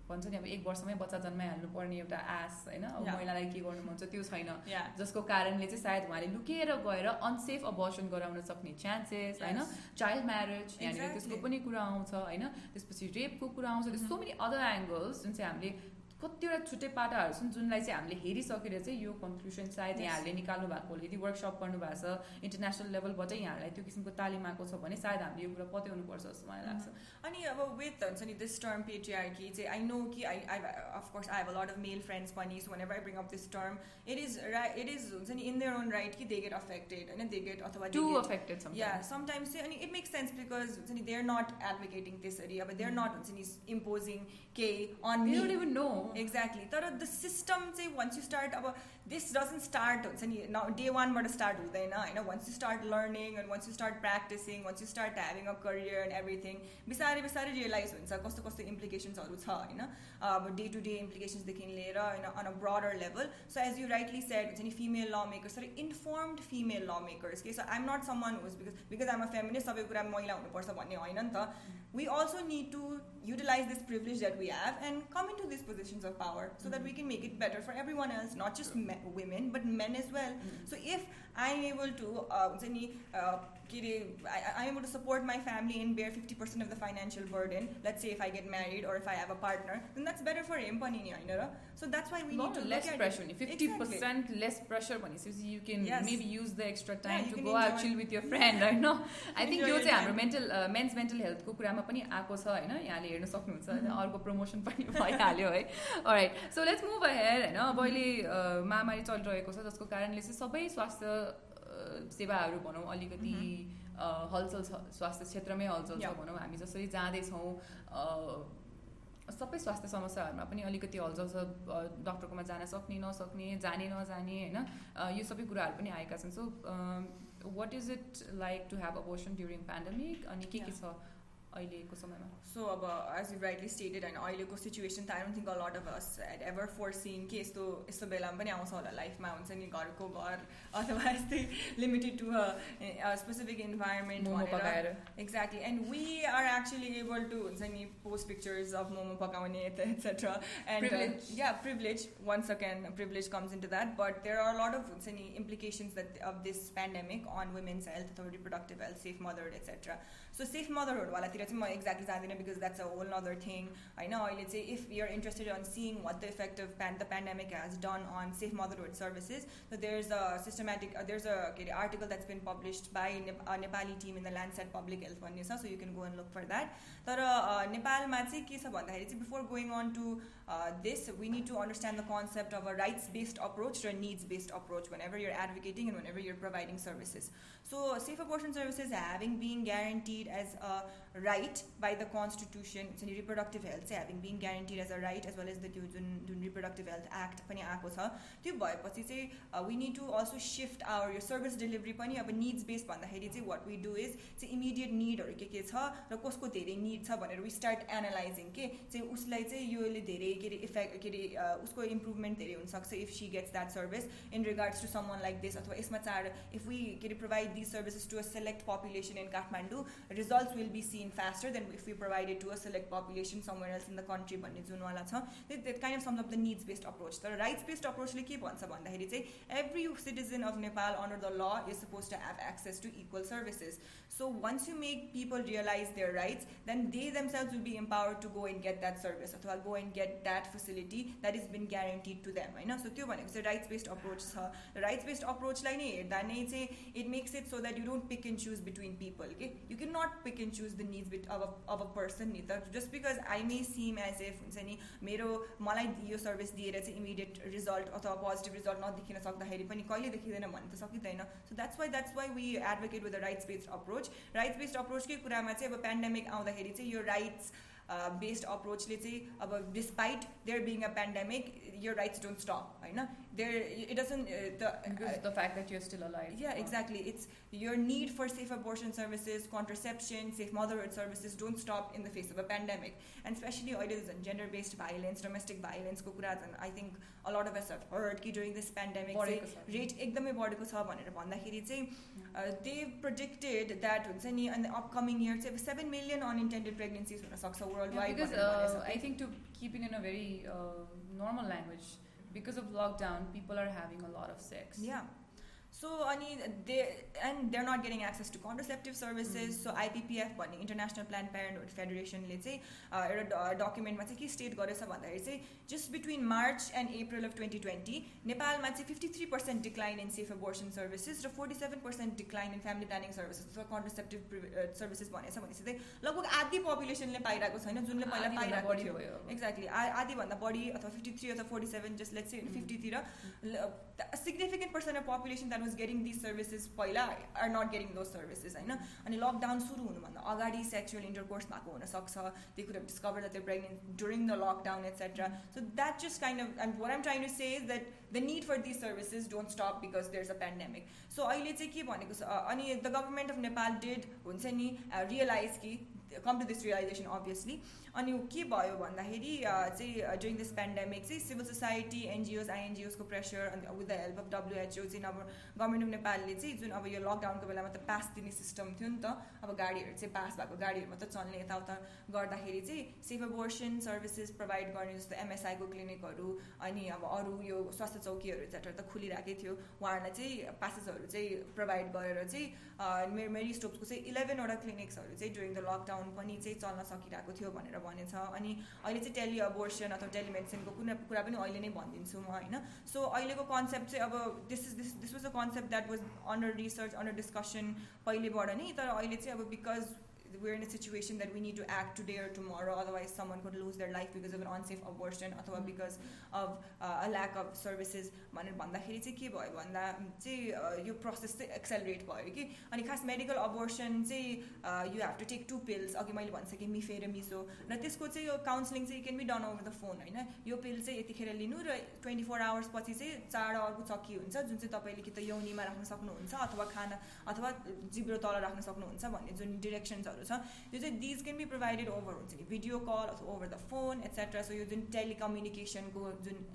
भन्छ नि अब एक वर्षमै बच्चा जन्माइहाल्नु पर्ने एउटा आश होइन? अब महिलालाई के गर्नु मन छ त्यो छैन। जसको कारणले चाहिँ सायद उहाँले लुकेर गएर अनसेफ अबर्सन गराउन सक्ने चान्सेस होइन? चाइल्ड म्यारेज यहाँनिर त्यसको पनि कुरा आउँछ होइन? त्यसपछि रेपको कुरा आउँछ सो मेनी अदर एङ्गल्स जुन चाहिँ हामीले कतिवटा छुट्टै पाटाहरू छन् जुनलाई चाहिँ हामीले हेरिसकेर चाहिँ यो कन्क्लुसन सायद यहाँहरूले निकाल्नु भएको होला। यदि वर्कसप गर्नु भएको छ इन्टरनेसनल लेभलबाटै यहाँहरूलाई त्यो किसिमको तालिम आएको छ भने सायद हामीले यो कुरा पत्याउनुपर्छ जस्तो मलाई लाग्छ। अनि अब विथ हुन्छ नि दिस टर्म पेट्रियार्की चाहिँ आई नो कि I I of course I have a lot of male friends पनि so one I bring up this term it is right it is हुन्छ नि इन देयर ओन राइट कि दे get affected होइन they get अथवा to affected या sometimes चाहिँ अनि it makes sense because हुन्छ नि दे आर नट एडभोकेटिङ त्यसरी अब दे आर नट हुन्छ नि इम्पोजिङ के अन नो एक्ज्याक्टली तर द सिस्टम चाहिँ वन्स यु स्टार्ट अब दिस डजन्ट स्टार्ट हुन्छ नि न डे वानबाट स्टार्ट हुँदैन होइन? Once you start learning and once you start practising once you start having a career and everything बिस्तारै बिस्तारै रियलाइज हुन्छ कस्तो कस्तो इम्प्लिकेसन्सहरू छ होइन? अब डे टु डे इम्प्लिकेसन्सदेखि लिएर होइन on a broader level so as you rightly said हुन्छ नि फिमेल ल मेकर्स तर इन्फर्मड फिमेल ल मेकर्स के सो आइएम नट सम वान होस् because because I'm a feminist सबै कुरा महिला हुनुपर्छ भन्ने होइन नि त। We also need to utilize this privilege that we have and come into these positions of power so that we can make it better for everyone else, not just men, women, but men as well. Mm-hmm. So if I'm able to, uh, uh, I, am able to support my family and bear 50% of the financial burden, let's say if I get married or if I have a partner, then that's better for him, So that's why we Not need to less pressure. It. 50% exactly. less pressure when you can yes. maybe use the extra time yeah, to go out chill with your friend. *laughs* I know. I think यो चाहिँ हाम्रो mental mains mental हेल्थको कुरामा पनि आएको छ होइन यहाँले हेर्न सक्नुहुन्छ अर्को प्रमोसन पनि भइहाल्यो है right so let's move here होइन अब अहिले महामारी चलिरहेको छ जसको कारणले चाहिँ सबै स्वास्थ्य सेवाहरू भनौँ अलिकति हलचल छ स्वास्थ्य क्षेत्रमै हलचल छ भनौँ हामी जसरी जाँदैछौँ सबै स्वास्थ्य समस्याहरूमा पनि अलिकति हलचल छ डक्टरकोमा जान सक्ने नसक्ने जाने नजाने होइन? यो सबै कुराहरू पनि आएका छन्। So what is it like to have abortion during pandemic अनि के के छ? अहिलेको समयमा सो अब एज यु राइटली स्टेटेड होइन अहिलेको सिचुएसन त I don't think a lot of us eight ever foreseen कि यस्तो यस्तो बेलामा पनि आउँछ होला लाइफमा हुन्छ नि घरको घर अथवा यस्तै limited to a specific environment भनेर exactly and we are actually able to हुन्छ नि पोस्ट पिक्चर्स अफ मोमो पकाउने एटसेट्रा एन्ड या privilege once again privilege comes in to that but there are lot of हुन्छ नि implications that of this pandemic on women's health अथवा reproductive health safe mother etcetera so safe मदरहरूवालातिर चाहिँ म exactly जाँदिनँ because that's a whole other thing होइन अहिले चाहिँ if you're interested on seeing what the effect of pan the pandemic has done on safe motherhood services so there's a systematic uh, there's a okay, article that's been published by a Nepali team in the Lancet Public Health भन्ने छ so you can go and look for that तर नेपालमा चाहिँ के छ भन्दाखेरि चाहिँ before going on to this we need to understand the concept of a rights based approach र needs based approach whenever you're advocating and whenever your providing services so safe abortion services having being guaranteed as a right by the constitution in reproductive health चाहिँ having been guaranteed as a right as well as the त्यो जुन जुन reproductive health act पनि आएको छ त्यो भएपछि चाहिँ we need to also shift our यो सर्भिस डेलिभरी पनि अब निड्स बेस भन्दाखेरि चाहिँ वाट वी डु इज चाहिँ इमिडिएट निडहरू के के छ र कसको धेरै निड छ भनेर वी स्टार्ट एनालाइजिङ के चाहिँ उसलाई चाहिँ योले धेरै के अरे इफेक्ट के अरे उसको इम्प्रुभमेन्ट धेरै हुनसक्छ if she gets that service in regards to someone like this अथवा यसमा चाँडो इफ वी के अरे provide this services to a select population in Kathmandu results will be seen faster than if we provide it to a select population somewhere else in the country भन्ने जुनवाला छ that kind of sums up the needs based approach तर rights based approachले के भन्छ भन्दाखेरि चाहिँ every citizen of Nepal under the law is supposed to have access to equal services so once you make people realize their rights then they themselves will be empowered to go and get that service अथवा go and get that facility that is been guaranteed to them होइन so त्यो भनेको चाहिँ rights based approach छ rights based approachलाई नै हेर्दा नै चाहिँ it makes it so that you don't pick and choose between people okay you cannot pick and choose the needs bit अब अब पर्सन नि त just because I may SIM as if हुन्छ नि मेरो मलाई यो सर्भिस दिएर चाहिँ इमिडिएट रिजल्ट अथवा पोजिटिभ रिजल्ट नदेखिन सक्दाखेरि पनि कहिले देखिँदैन भन्नु त सकिँदैन सो that's why that's why we advocate with the rights based approach rights based अप्रोचकै कुरामा चाहिँ अब पेन्डेमिक आउँदाखेरि चाहिँ यो राइट्स बेस्ड अप्रोचले चाहिँ अब despite there being a pandemic your rights don't stop right there it doesn't uh, the, uh, the fact that you're still alive yeah exactly it's your need for safe abortion services contraception safe motherhood services don't stop in the face of a pandemic and especially it is gender based violence domestic violence and i think a lot of us have heard ki during this pandemic rate ekdamai badeko cha bhanera bhandakheri चाहिँ they predicted that हुन्छ नि in the upcoming year चाहिँ 7 million unintended pregnancies हुन सक्छ worldwide yeah, because uh, i think to keep it in a because of lockdown people are having a lot of sex. Yeah सो अनि दे and they're not getting access to contraceptive services सो आइपिपिएफ भन्ने international plan parenthood फेडरेसनले चाहिँ एउटा डकुमेन्टमा चाहिँ के state गरेछ भन्दाखेरि चाहिँ just between March and April of twenty twenty नेपालमा चाहिँ fifty three percent decline in safe abortion services र forty seven percent decline in family planning services अथवा कन्ट्रसेप्टिभ सर्भिसेस भनेको छ भनेपछि चाहिँ लगभग आधी पपुलेसनले पाइरहेको छैन जुनले पहिला पाइरहेको थियो एक्ज्याक्टली आधीभन्दा बढी अथवा फिफ्टी थ्री अथवा forty seven just let's फिफ्टीतिर significant percent of population that was getting this services पहिला are not getting those services होइन अनि लकडाउन सुरु हुनुभन्दा अगाडि सेक्सुअल इन्टरकोर्स भएको हुनसक्छ they could discover that pregnant during the lockdown etcetera so that just kind of and what M trying to say is that the need for this services don't स्टप because there is a pandemic सो अहिले चाहिँ के भनेको छ अनि the government of Nepal did हुन्छ नि realise कि come to this realisation obviously अनि के भयो भन्दाखेरि चाहिँ ड्युरिङ दिस पेन्डेमिक चाहिँ सिभिल सोसाइटी एनजिओस आइएनजिओसको प्रेसर अनि with the help of WHO चाहिँ अब गभर्मेन्ट अफ नेपालले चाहिँ जुन अब यो लकडाउनको बेलामा त पास दिने सिस्टम थियो नि त अब गाडीहरू चाहिँ पास भएको गाडीहरू मात्रै चल्ने यताउता गर्दाखेरि चाहिँ सेफ एबोर्सन सर्भिसेस प्रोभाइड गर्ने जस्तो एमएसआईको क्लिनिकहरू अनि अब अरू यो स्वास्थ्य चौकीहरू एक्सेट्रा त खुलिरहेकै थियो। उहाँहरूलाई चाहिँ पासेसहरू चाहिँ प्रोभाइड गरेर चाहिँ मेरो मेरी स्टोप्सको चाहिँ इलेभेनवटा क्लिनिक्सहरू चाहिँ ड्युरिङ द लकडाउन पनि चाहिँ चल्न सकिरहेको थियो भनेर भनेछ अनि अहिले चाहिँ टेली अबोर्सन अथवा टेलिमेडिसिनको कुनै कुरा पनि अहिले नै भनिदिन्छु म होइन? सो अहिलेको कन्सेप्ट चाहिँ अब this is this this was a concept that was under research under discussion पहिलेबाट नै। तर अहिले चाहिँ अब because we're in a situation that we need to act today or tomorrow otherwise someone could lose their life because of an unsafe abortion अथवा because of uh, a lack of services भनेर भन्दाखेरि चाहिँ के भयो भन्दा चाहिँ यो process चाहिँ accelerate भयो कि अनि खास मेडिकल अबोर्सन चाहिँ you have to take to pills अघि मैले भनिसकेँ मिफे र मिसो र त्यसको चाहिँ यो काउन्सिलिङ चाहिँ क्यान be done over the phone होइन यो पिल चाहिँ यतिखेर लिनु र ट्वेन्टी फोर आवर्स पछि चाहिँ चाँडो अर्को चक्की हुन्छ जुन चाहिँ तपाईँले कि त यौनीमा राख्न सक्नुहुन्छ अथवा खाना अथवा जिब्रो तल राख्न सक्नुहुन्छ भन्ने जुन डिरेक्सन्सहरू छ यो चाहिँ these can be provided over हुन्छ नि भिडियो कल अथवा over the phone etcetera so यो जुन टेलिकम्युनिकेसनको जुन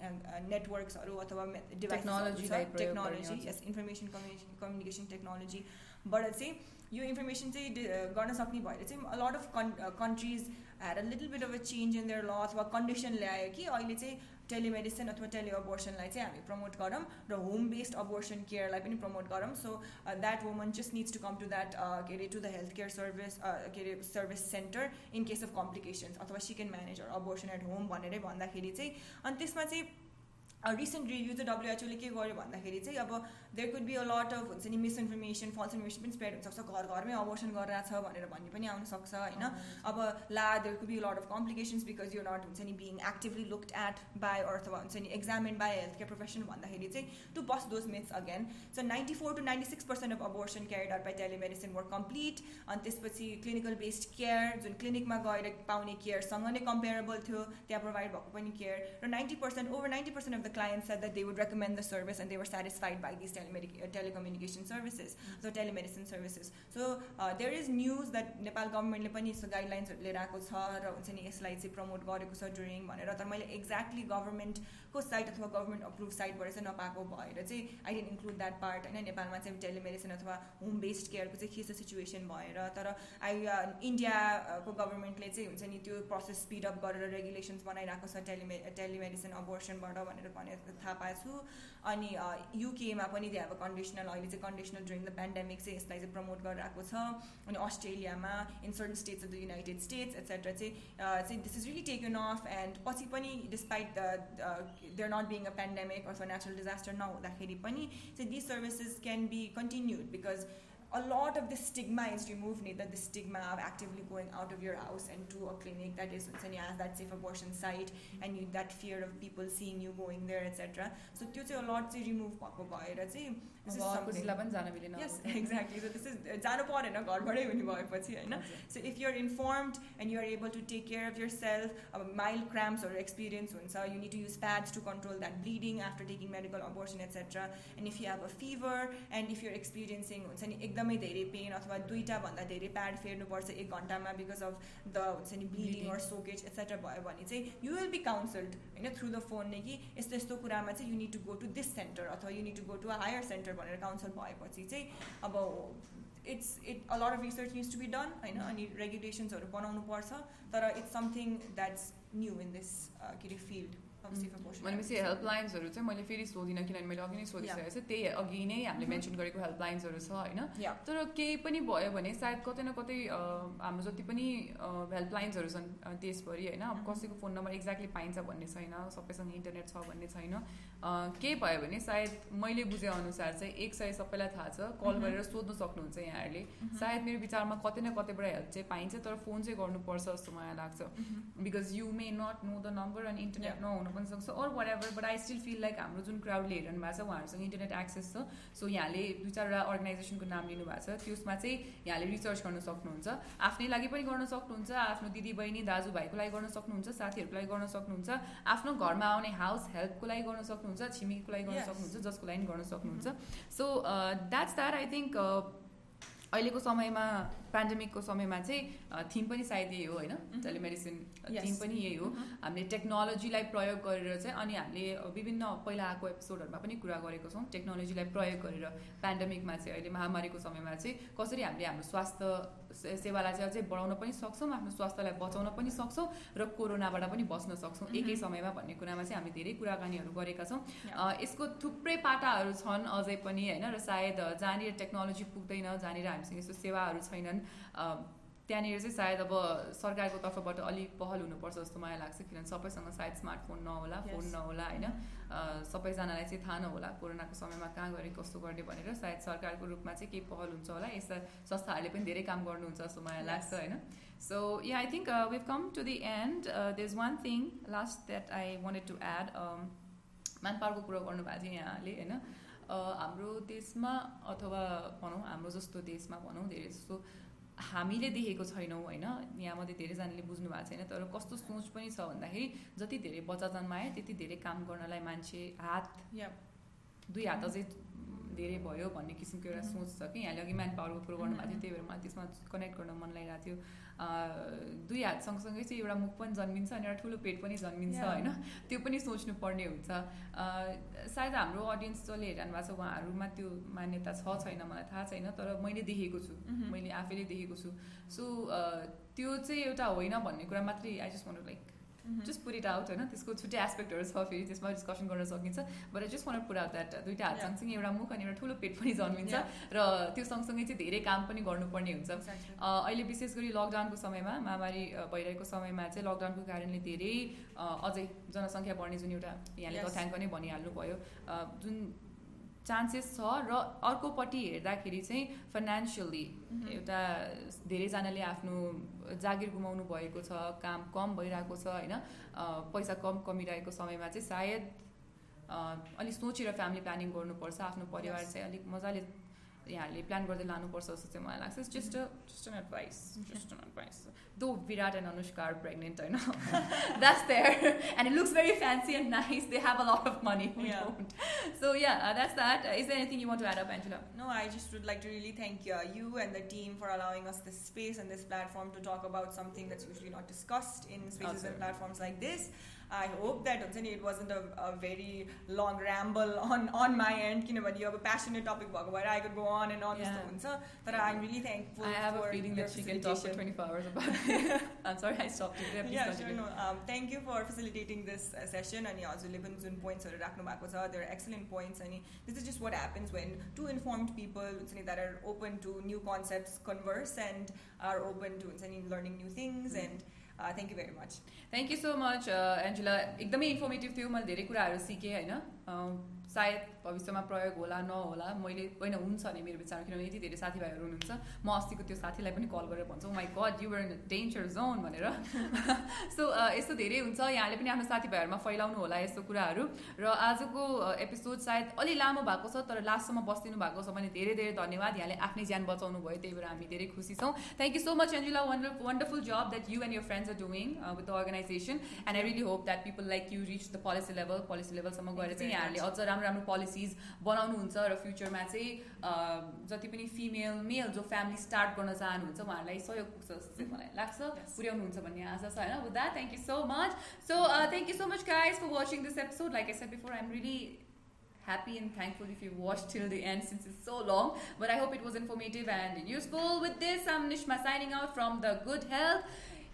नेटवर्क्सहरू अथवा टेक्नोलोजी टेक्नोलोजी यस इन्फर्मेसन कम्युनिकेसन कम्युनिकेसन टेक्नोलोजीबाट चाहिँ यो इन्फर्मेसन चाहिँ गर्न सक्ने भएर चाहिँ लट अफ कन् countries had a little bit of a change in their law अथवा कन्डिसन ल्यायो कि अहिले चाहिँ टेलिमेडिसिन अथवा टेलिअबोर्सनलाई चाहिँ हामी प्रमोट गरौँ र होम बेस्ड अबोर्सन केयरलाई पनि प्रमोट गरौँ. So that woman just needs to come to that के अरे to the health care service के अरे service centre in case of complications अथवा she can manage abortion at home भनेरै भन्दाखेरि चाहिँ अनि त्यसमा चाहिँ रिसेन्ट रिभ्यू चाहिँ डब्लुएचओले के गर्यो भन्दाखेरि चाहिँ अब there could be a lot of हुन्छ नि मिसइन्फर्मेसन फल्स इन्फर्मेसन पनि स्प्रेड हुनसक्छ घर घरमै अबोर्सन गरिरहेको छ भनेर भन्ने पनि आउनसक्छ होइन अब ला there could be lot of complications because यो नट हुन्छ नि being actively looked at by अथवा हुन्छ नि examine by health care profession भन्दाखेरि चाहिँ to bust those myths again so ninety four to ninety six percent of abortion carried out by telemedicine were complete अनि त्यसपछि clinical based care जुन क्लिनिकमा गएर पाउने केयरसँग नै कम्पेरेबल थियो त्यहाँ प्रोभाइड भएको पनि केयर र ninety percent over ninety percent of the clients said that they would recommend the service and they were satisfied by these telemedic- uh, telecommunication services, so telemedicine services. So uh, there is news that Nepal government पनि यस्तो गाइडलाइन्सहरू लिएर आएको छ र हुन्छ नि यसलाई चाहिँ promote गरेको छ ड्युरिङ भनेर तर मैले एक्ज्याक्टली गभर्मेन्टको साइट अथवा गभर्मेन्ट अप्रुभ साइटबाट चाहिँ नपाएको भएर चाहिँ I didn't include that part होइन नेपालमा चाहिँ टेलिमेडिसिन अथवा होम बेस्ड केयरको चाहिँ के छ सिचुएसन भएर तर आई इन्डियाको गभर्मेन्टले चाहिँ हुन्छ नि त्यो प्रोसेस स्पिड अप गरेर रेगुलेसन्स बनाइरहेको छ टेलिमे टेलिमेडिसिन अबोर्सनबाट भनेर भनेर थाहा पाएको छु। अनि युकेमा पनि दे अब कन्डिसनल अहिले चाहिँ कन्डिसनल ड्युरिङ द पेन्डेमिक चाहिँ यसलाई चाहिँ प्रमोट गरिरहेको छ। अनि अस्ट्रेलियामा in certain states of the United States etcetera चाहिँ this is really taken off and पछि पनि despite there not being a pandemic अथवा नेचुरल डिजास्टर नहुँदाखेरि पनि चाहिँ this services can be continued because a lot of the stigma is removed that the stigma of actively going out of your house and to a clinic that is as that safe abortion site and you, that fear of people seeing you going there etc so त्यो चाहिँ a lot चाहिँ remove भएको भएर चाहिँ yes exactly so this is जानु परेन घरबाटै हुने भएपछि होइन so if you're informed and you're able to take care of yourself अब mild cramps or experience हुन्छ you need to use pads to control that bleeding after taking medical abortion etc and if you have a fever and if you're experiencing हुन्छ नि एकदमै धेरै pen अथवा दुईवटा भन्दा धेरै प्याड फेर्नुपर्छ एक घन्टामा बिकज अफ द हुन्छ नि ब्लिडिङ अर सोकेज एक्सेट्रा भयो भने चाहिँ यु विल बी काउन्सल्ड होइन थ्रु द फोन नै कि यस्तो यस्तो कुरामा चाहिँ you need to go to this centre अथवा you need to go to a higher centre भनेर काउन्सिल भएपछि चाहिँ अब it's it a lot of research needs to be done होइन अनि रेगुलेसन्सहरू बनाउनु पर्छ तर it's something that's new in this के अरे फिल्ड obviously for abortion भनेपछि. हेल्पलाइन्सहरू चाहिँ मैले फेरि सोधिनँ किनभने मैले अघि नै सोधिसकेको छु त्यही अघि नै हामीले मेन्सन गरेको हेल्पलाइन्सहरू छ होइन. तर केही पनि भयो भने सायद कतै न कतै हाम्रो जति पनि हेल्पलाइन्सहरू छन् देशभरि होइन अब Mhm. कसैको फोन नम्बर एक्ज्याक्टली पाइन्छ भन्ने छैन सबैसँग इन्टरनेट छ भन्ने छैन केही भयो भने सायद मैले बुझे अनुसार चाहिँ एक सय सबैलाई थाहा छ कल Mhm. गरेर सोध्नु सक्नुहुन्छ यहाँहरूले Mhm. सायद मेरो विचारमा कतै न कतैबाट हेल्प चाहिँ पाइन्छ तर फोन चाहिँ गर्नुपर्छ जस्तो मलाई लाग्छ. Because you may not know the number अनि इन्टरनेट. नहुन पनि सक्छ or whatever but I still feel like हाम्रो जुन क्राउडले हेरिरहनु भएको छ उहाँहरूसँग इन्टरनेट एक्सेस छ सो यहाँले दुई चारवटा अर्गनाइजेसनको नाम लिनुभएको छ त्यसमा चाहिँ यहाँले रिसर्च गर्न सक्नुहुन्छ आफ्नै लागि पनि गर्न सक्नुहुन्छ आफ्नो दिदी बहिनी दाजुभाइको लागि गर्न सक्नुहुन्छ साथीहरूको लागि गर्न सक्नुहुन्छ आफ्नो घरमा आउने हाउस हेल्पको लागि गर्न सक्नुहुन्छ छिमेकीको लागि गर्न. सक्नुहुन्छ जसको लागि गर्न सक्नुहुन्छ so that's that I think अहिलेको समयमा पेन्डेमिकको समयमा चाहिँ थिम पनि सायद यही हो होइन. Telemedicine Yes. थिम पनि यही हो Mhm. हामीले टेक्नोलोजीलाई प्रयोग गरेर चाहिँ अनि हामीले विभिन्न पहिला आएको एपिसोडहरूमा पनि कुरा गरेको छौँ टेक्नोलोजीलाई प्रयोग गरेर पेन्डेमिकमा चाहिँ अहिले महामारीको समयमा चाहिँ कसरी हामीले हाम्रो स्वास्थ्य सेवालाई चाहिँ अझै बढाउन पनि सक्छौँ आफ्नो स्वास्थ्यलाई बचाउन पनि सक्छौँ र कोरोनाबाट पनि बच्न सक्छौँ. एकै समयमा भन्ने कुरामा चाहिँ हामीले धेरै कुराकानीहरू गरेका छौँ। यसको थुप्रै पाटाहरू छन् अझै पनि होइन र सायद जहाँनिर टेक्नोलोजी पुग्दैन जहाँनिर हामीसँग यस्तो सेवाहरू छैनन्। त्यहाँनिर चाहिँ सायद अब सरकारको तर्फबाट अलिक पहल हुनुपर्छ जस्तो मलाई लाग्छ किनभने सबैसँग सायद स्मार्टफोन नहोला फोन. नहोला होइन? सबैजनालाई चाहिँ थाहा नहोला कोरोनाको समयमा कहाँ गरे कस्तो गर्ने भनेर सायद सरकारको रूपमा चाहिँ केही पहल हुन्छ होला। यस्ता संस्थाहरूले पनि धेरै काम गर्नुहुन्छ जस्तो मलाई लाग्छ. होइन? So yeah I think we've come to the end there is one thing last that I wanted to add म्यान पावरको कुरो गर्नुभएको थियो यहाँले होइन? हाम्रो देशमा अथवा भनौँ हाम्रो जस्तो देशमा भनौँ धेरै जस्तो हामीले देखेको छैनौँ होइन यहाँमध्ये धेरैजनाले बुझ्नु भएको छैन तर कस्तो सोच पनि छ भन्दाखेरि जति धेरै बच्चा जन्माए त्यति धेरै काम गर्नलाई मान्छे हात Yeah. दुई हात अझै धेरै भयो भन्ने किसिमको एउटा. सोच छ कि यहाँले अघि म्यान पावरको कुरो गर्नुभएको थियो त्यही भएर मलाई त्यसमा कनेक्ट गर्न मन लागिरहेको थियो दुई हात सँगसँगै चाहिँ एउटा मुख पनि जन्मिन्छ अनि एउटा ठुलो पेट पनि जन्मिन्छ. होइन त्यो पनि सोच्नु पर्ने हुन्छ सायद हाम्रो अडियन्स जसले हेरिरहनु भएको छ उहाँहरूमा त्यो मान्यता छ छैन मलाई थाहा छैन तर मैले देखेको छु. मैले आफैले देखेको छु सो त्यो चाहिँ एउटा होइन भन्ने कुरा मात्रै I just want like. Just put it out होइन त्यसको छुट्टै एस्पेक्टहरू छ फेरि त्यसमा डिस्कसन गर्न सकिन्छ but I just want put out that दुइटा हात. सँगसँगै एउटा मुख अनि एउटा ठुलो पेट पनि जन्मिन्छ. र त्यो सँगसँगै चाहिँ धेरै काम पनि गर्नुपर्ने हुन्छ अहिले विशेष गरी लकडाउनको समयमा महामारी भइरहेको समयमा चाहिँ लकडाउनको कारणले धेरै अझै जनसङ्ख्या बढ्ने जुन एउटा यहाँले. तथ्याङ्क नै भनिहाल्नुभयो जुन चान्सेस छ र अर्कोपट्टि हेर्दाखेरि चाहिँ फाइनेन्सियली Mhm. एउटा धेरैजनाले आफ्नो जागिर गुमाउनु भएको छ काम कम भइरहेको छ होइन पैसा कम कमिरहेको समयमा चाहिँ सायद अलिक सोचेर फ्यामिली प्लानिङ गर्नुपर्छ आफ्नो परिवार. चाहिँ अलिक मजाले yeah, plan for the lanu for so similar access. Just mm-hmm. a just an advice. Just an advice. Do Virat and Anushka are pregnant I know. *laughs* That's there. And it looks very fancy and nice. They have a lot of money. Yeah. So yeah, uh, that's that's uh, there anything you want to add up, Anjila? No, I just would like to really thank uh, you and the team for allowing us this space and this platform to talk about something that's usually not discussed in spaces and platforms like this. I hope that Unsani, it wasn't a, a very long ramble on, on my end. You know, but you have a passionate topic about where I could go on and on. Yeah. Yeah. So, but I'm really thankful I have for a feeling your that she can talk for facilitation. 24 hours about *laughs* it. I'm sorry, I stopped you there. Please Yeah, sure. continue. No, um, thank you for facilitating this uh, session. अनि हजुरले पनि जुन पोइन्ट्सहरू राख्नु भएको छ there are excellent points अनि this is just what happens when two informed people हुन्छ नि that are open to new concepts converse and are open to हुन्छ नि learning new things Mm. and thank you very much. Thank you so much Anjula एकदमै informative थियो मैले धेरै कुराहरू सिकेँ होइन सायद भविष्यमा प्रयोग होला नहोला मैले होइन हुन्छ नि मेरो विचारमा किनभने यति धेरै साथीभाइहरू हुनुहुन्छ। म अस्तिको त्यो साथीलाई पनि कल गरेर भन्छु माई गड यु इन डेन्जर जोन भनेर। *laughs* सो यस्तो धेरै हुन्छ। यहाँले पनि आफ्नो साथीभाइहरूमा फैलाउनु होला यस्तो कुराहरू। र आजको एपिसोड सायद अलि लामो भएको छ तर लास्टसम्म बसिदिनु भएको छ भने धेरै धेरै धन्यवाद। यहाँले आफ्नै ज्यान बचाउनु भयो त्यही भएर हामी धेरै खुसी छौँ। Thank you so much Anjula wonderful job that you and your friends are doing with the organization and I really hope that people like you reach the policy level policy लेभलसम्म गएर चाहिँ यहाँहरूले अझ राम्रो राम्रो पोलिसिज बनाउनुहुन्छ र फ्युचरमा चाहिँ अ, जति पनि फिमेल मेल जो फ्यामिली स्टार्ट गर्न चाहनुहुन्छ उहाँहरूलाई सहयोग पुग्छ जस्तो चाहिँ मलाई लाग्छ Yes. पुर्याउनुहुन्छ भन्ने आशा छ होइन with that thank you so much so thank you so much guys for watching this episode like I said before आइम really happy and thankful if you watched till the end since it's so long. But I hope it was informative and useful. With this, I'm Nishma signing out from the Good Health.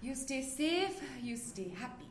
You stay safe, you stay happy.